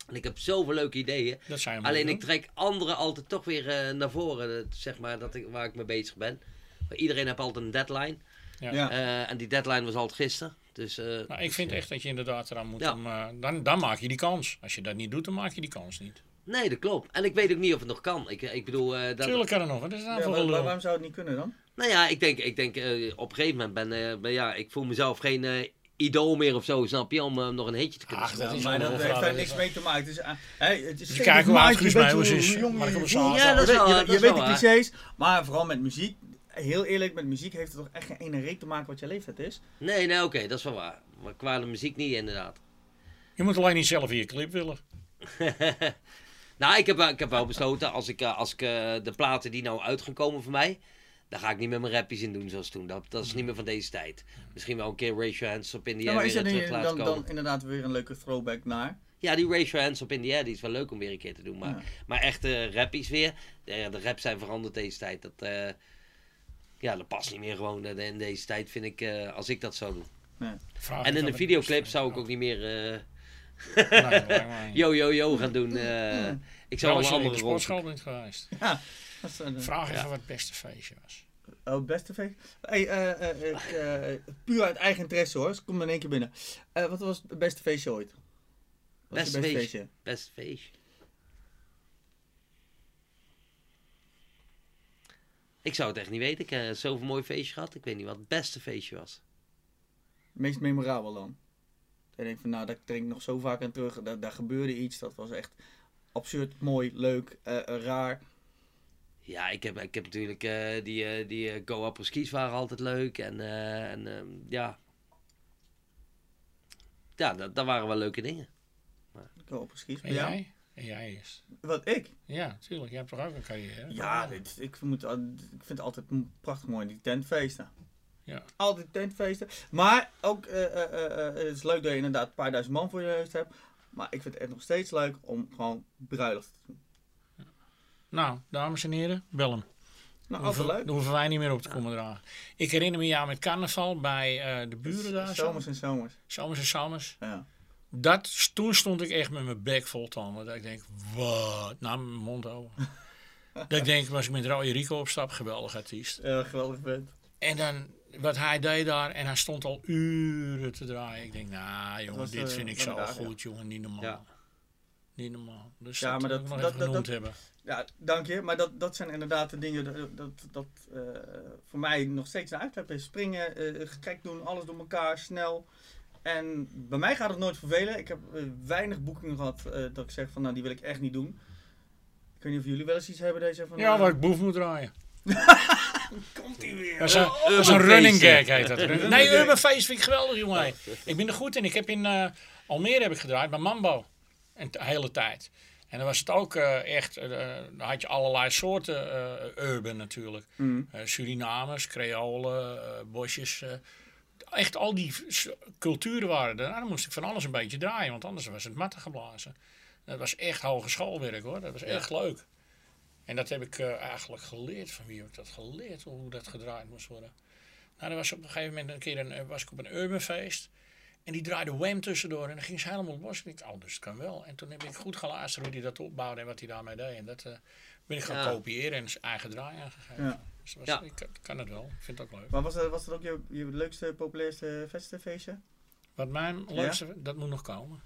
En ik heb zoveel leuke ideeën. Dat zijn we Alleen doen. ik trek anderen altijd toch weer eh, naar voren, eh, zeg maar, dat ik, waar ik mee bezig ben. Maar iedereen heeft altijd een deadline. Ja. Ja. Eh, en die deadline was altijd gisteren. Dus, eh, Nou, ik vind echt dat je inderdaad eraan moet. Ja. Om, eh, dan, dan maak je die kans. Als je dat niet doet, dan maak je die kans niet. Nee, dat klopt. En ik weet ook niet of het nog kan. Ik, ik bedoel, eh, dat, Tuurlijk kan er nog. Wat is dat Ja, waar- waarom zou het niet kunnen dan? Nou ja, ik denk, ik denk eh, op een gegeven moment ben, eh, ben ja, ik voel mezelf geen eh, idool meer of zo, snap je, om eh, nog een hitje te kunnen Ach, dat spelen. is maar dat heeft daar niks mee te maken. Het is, uh, hey, het is je kijkt hoe oud Guus Meeuwis is, je. Ja, dat is wel, weet- je de clichés, maar vooral met muziek. Heel eerlijk, met muziek heeft het toch echt geen ene reet te maken wat je leeftijd is. Nee, nee, oké, dat is wel waar. Maar qua de muziek niet, inderdaad. Je moet alleen niet zelf in je clip willen. Nou, ik heb, wel- ik heb wel besloten, als ik, eh, als ik de platen die nou uit gaan komen voor mij, dan ga ik niet met mijn rappies in doen zoals toen. Dat, dat is niet meer van deze tijd. Misschien wel een keer Raise Your Hands Up in the Ja, Air maar is weer er terug laten dan, komen. dan inderdaad weer een leuke throwback naar? Ja, die Raise Your Hands Up in the Air, die is wel leuk om weer een keer te doen. Maar, Ja. maar echte rappies weer, de, de raps zijn veranderd deze tijd. Dat, eh, ja, dat past niet meer gewoon eh, in deze tijd, vind ik, eh, als ik dat zou doen. Vraag En in de videoclip zou ik ook niet meer eh, Nee, nee, nee, nee. yo yo yo gaan doen. eh. ik zou Wel wel als een je in de andere rol geweest. Ja. Vraag even Ja. wat het beste feestje was. Oh, beste feest. Hey, eh, eh, ik, eh, puur uit eigen interesse hoor, dus ik kom er in één keer binnen. Wat was het beste feestje ooit? Wat Beste je feestje. Best feestje. Ik zou het echt niet weten. Ik heb zoveel mooi feestje gehad. Ik weet niet wat het beste feestje was. Meest memorabel dan? Ik denk van, nou, daar denk ik nog zo vaak aan terug. Daar, daar gebeurde iets, dat was echt absurd, mooi, leuk, raar. Ja, ik heb, ik heb natuurlijk eh, die, eh, die eh, Go Up skis waren altijd leuk. En, eh, en ehm, ja. Ja, dat, dat waren wel leuke dingen. Ik hoop precies. En Ja. jij? En jij eerst. Wat ik? Ja, tuurlijk. Je hebt toch ook een carrière? Ja, dit, ik, moet, al- ik vind het altijd prachtig mooi, die tentfeesten. Ja. Altijd tentfeesten. Maar ook, eh, eh, eh, eh, het is leuk dat je inderdaad een paar duizend man voor je neus hebt. Maar ik vind het echt nog steeds leuk om gewoon bruiloft te doen. Nou, dames en heren, bel hem. Nou, Dan hoeven, leuk. dan hoeven wij niet meer op te komen dragen. Ik herinner me ja met carnaval bij eh, de buren daar. zo. Zomers en zomers. Zomers en zomers. Ja. Dat, toen stond ik echt met mijn bek vol tanden. Dat ik denk, wat? Nou, mijn mond open. dat ik denk, als ik met Roy Rico opstap, geweldig artiest. Ja, geweldig bent. En dan, wat hij deed daar, en hij stond al uren te draaien. Ik denk, nou jongen, was, dit eh, vind ik zo dag, goed, jongen, niet normaal. Ja. Niet normaal. Dus Ja, dat, maar dat- nog dat- dat- hebben. Ja, dank je. Maar dat, dat zijn inderdaad de dingen dat, dat, dat eh, voor mij nog steeds een uitlaat is. Springen, eh, gek doen, alles door elkaar, snel. En bij mij gaat het nooit vervelen. Ik heb eh, weinig boekingen gehad eh, dat ik zeg van nou die wil ik echt niet doen. Ik weet niet of jullie wel eens iets hebben deze van... Ja, waar ik boef moet draaien. Komt ie weer. Dat is een, dat is een running gag, heet dat. Nee. Urban Feest vind ik geweldig, jongen. Ik ben er goed in. Ik heb in eh, Almere heb ik gedraaid bij Mambo. En de hele tijd. En dan was het ook eh, echt, eh, dan had je allerlei soorten eh, urban natuurlijk. Mm. Eh, Surinamers, Creolen, eh, bosjes. eh, echt al die culturen waren er. Nou, dan moest ik van alles een beetje draaien, want anders was het matten geblazen. Dat was echt hogeschoolwerk hoor. Dat was echt leuk. En dat heb ik eh, eigenlijk geleerd. Van wie heb ik dat geleerd? Hoe dat gedraaid moest worden. Nou, er was op een gegeven moment een keer een, eh, was ik op een urban feest. En die draaide Wham tussendoor. En dan ging ze helemaal los. En ik dacht, oh, dus het kan wel. En toen heb ik goed geluisterd hoe hij dat opbouwde en wat hij daarmee deed. En dat eh, ben ik gaan Ja. kopiëren en zijn eigen draai aangegeven. Ja. Dus dat was, Ja. ik kan, kan het wel. Ik vind het ook leuk. Maar was dat, was dat ook je, je leukste, populairste, vetste feestje? Wat mijn leukste, dat moet nog komen.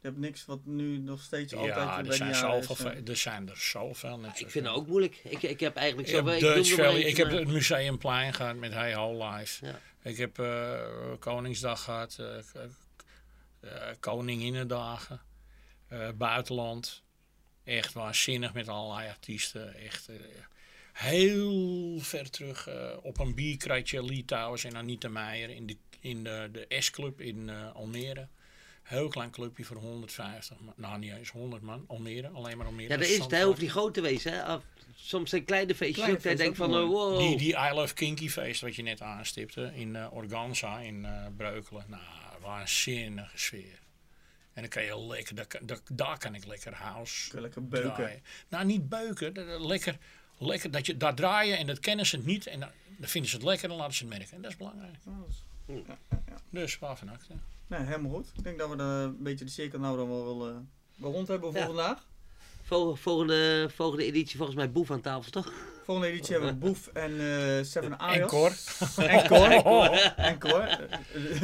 Je hebt niks wat nu nog steeds altijd ja, bij er zijn, zoveel, is, eh, er zijn er zoveel. Net Ik vind het ook moeilijk. Ik, ik heb eigenlijk Ik heb, zoveel... ik ik eentje, heb het Museumplein gehad met Hey Ho Live. Ja. Ik heb eh, Koningsdag gehad, eh, eh, Koninginnedagen, buitenland. Echt waanzinnig met allerlei artiesten. Echt heel ver terug op een bierkratje. Lee Towers en Anita Meijer in de, in de, de S-club in Almere. Heel klein clubje voor 150 man. Nou, niet eens 100 man. Almere, alleen maar Almere. Ja, dat is het. Hij Zandvoort. hoeft niet groot te wezen. Hè. Af- Soms zijn kleine feestjes Kleine ook. dat feestjes van, eh, wow. Die, die I Love Kinky feest wat je net aanstipte in eh, Organza in eh, Breukelen. Nou, waanzinnige sfeer. En dan kan je lekker, daar, kan- daar, daar kan ik lekker house Lekker beuken. draaien. Nou, niet beuken, dat- dat- lekker, lekker dat je daar draaien en dat kennen ze het niet. En dan, dan vinden ze het lekker en dan laten ze het merken. En dat is belangrijk. Dus waarvan acte. Nee, helemaal goed. Ik denk dat we de, een beetje de cirkel nou dan wel, eh, wel rond hebben voor Ja. vandaag. Vol- Volgende, volgende editie volgens mij Boef aan tafel, toch? Volgende editie hebben we Boef en eh Seven Ayos. En Cor. En Cor. En Cor.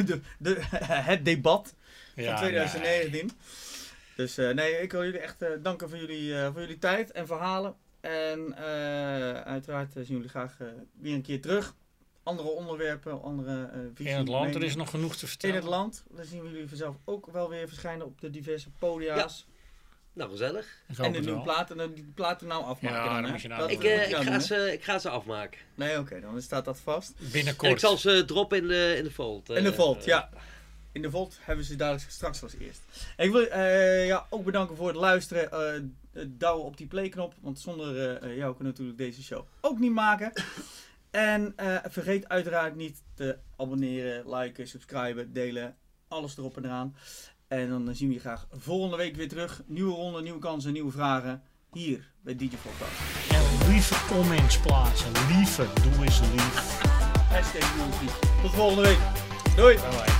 De, de, het debat van Ja, 2019. Dus eh, nee, ik wil jullie echt eh, danken voor jullie, eh, voor jullie tijd en verhalen. En eh, uiteraard zien jullie graag weer een keer terug. Andere onderwerpen, andere eh visies. In het land, er is nog genoeg te In vertellen. het land. Dan zien we jullie vanzelf ook wel weer verschijnen op de diverse podia's. Nou, gezellig. En de nieuwe platen, en die platen nou afmaken. Ja, dan, hè? nou Dat. Ik, eh, ik, ga ze, ik ga ze afmaken. Nee, oké, dan staat dat vast. En ik Binnenkort. zal ze droppen in de, in de Volt. In de eh, Volt, eh, ja. In de Volt hebben ze dadelijk straks als eerst. En ik wil eh, ja, ook bedanken voor het luisteren. eh, douwen op die playknop. Want zonder eh, eh, jou kunnen we natuurlijk deze show ook niet maken. En eh, vergeet uiteraard niet te abonneren, liken, subscriben, delen. Alles erop en eraan. En dan zien we je graag volgende week weer terug. Nieuwe ronde, nieuwe kansen, nieuwe vragen. Hier bij DJ Podcast. En lieve comments plaatsen. Lieve, doe eens lief. Hashtag. Tot volgende week. Doei. Bye bye.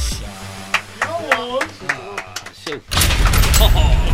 Zo. Zo.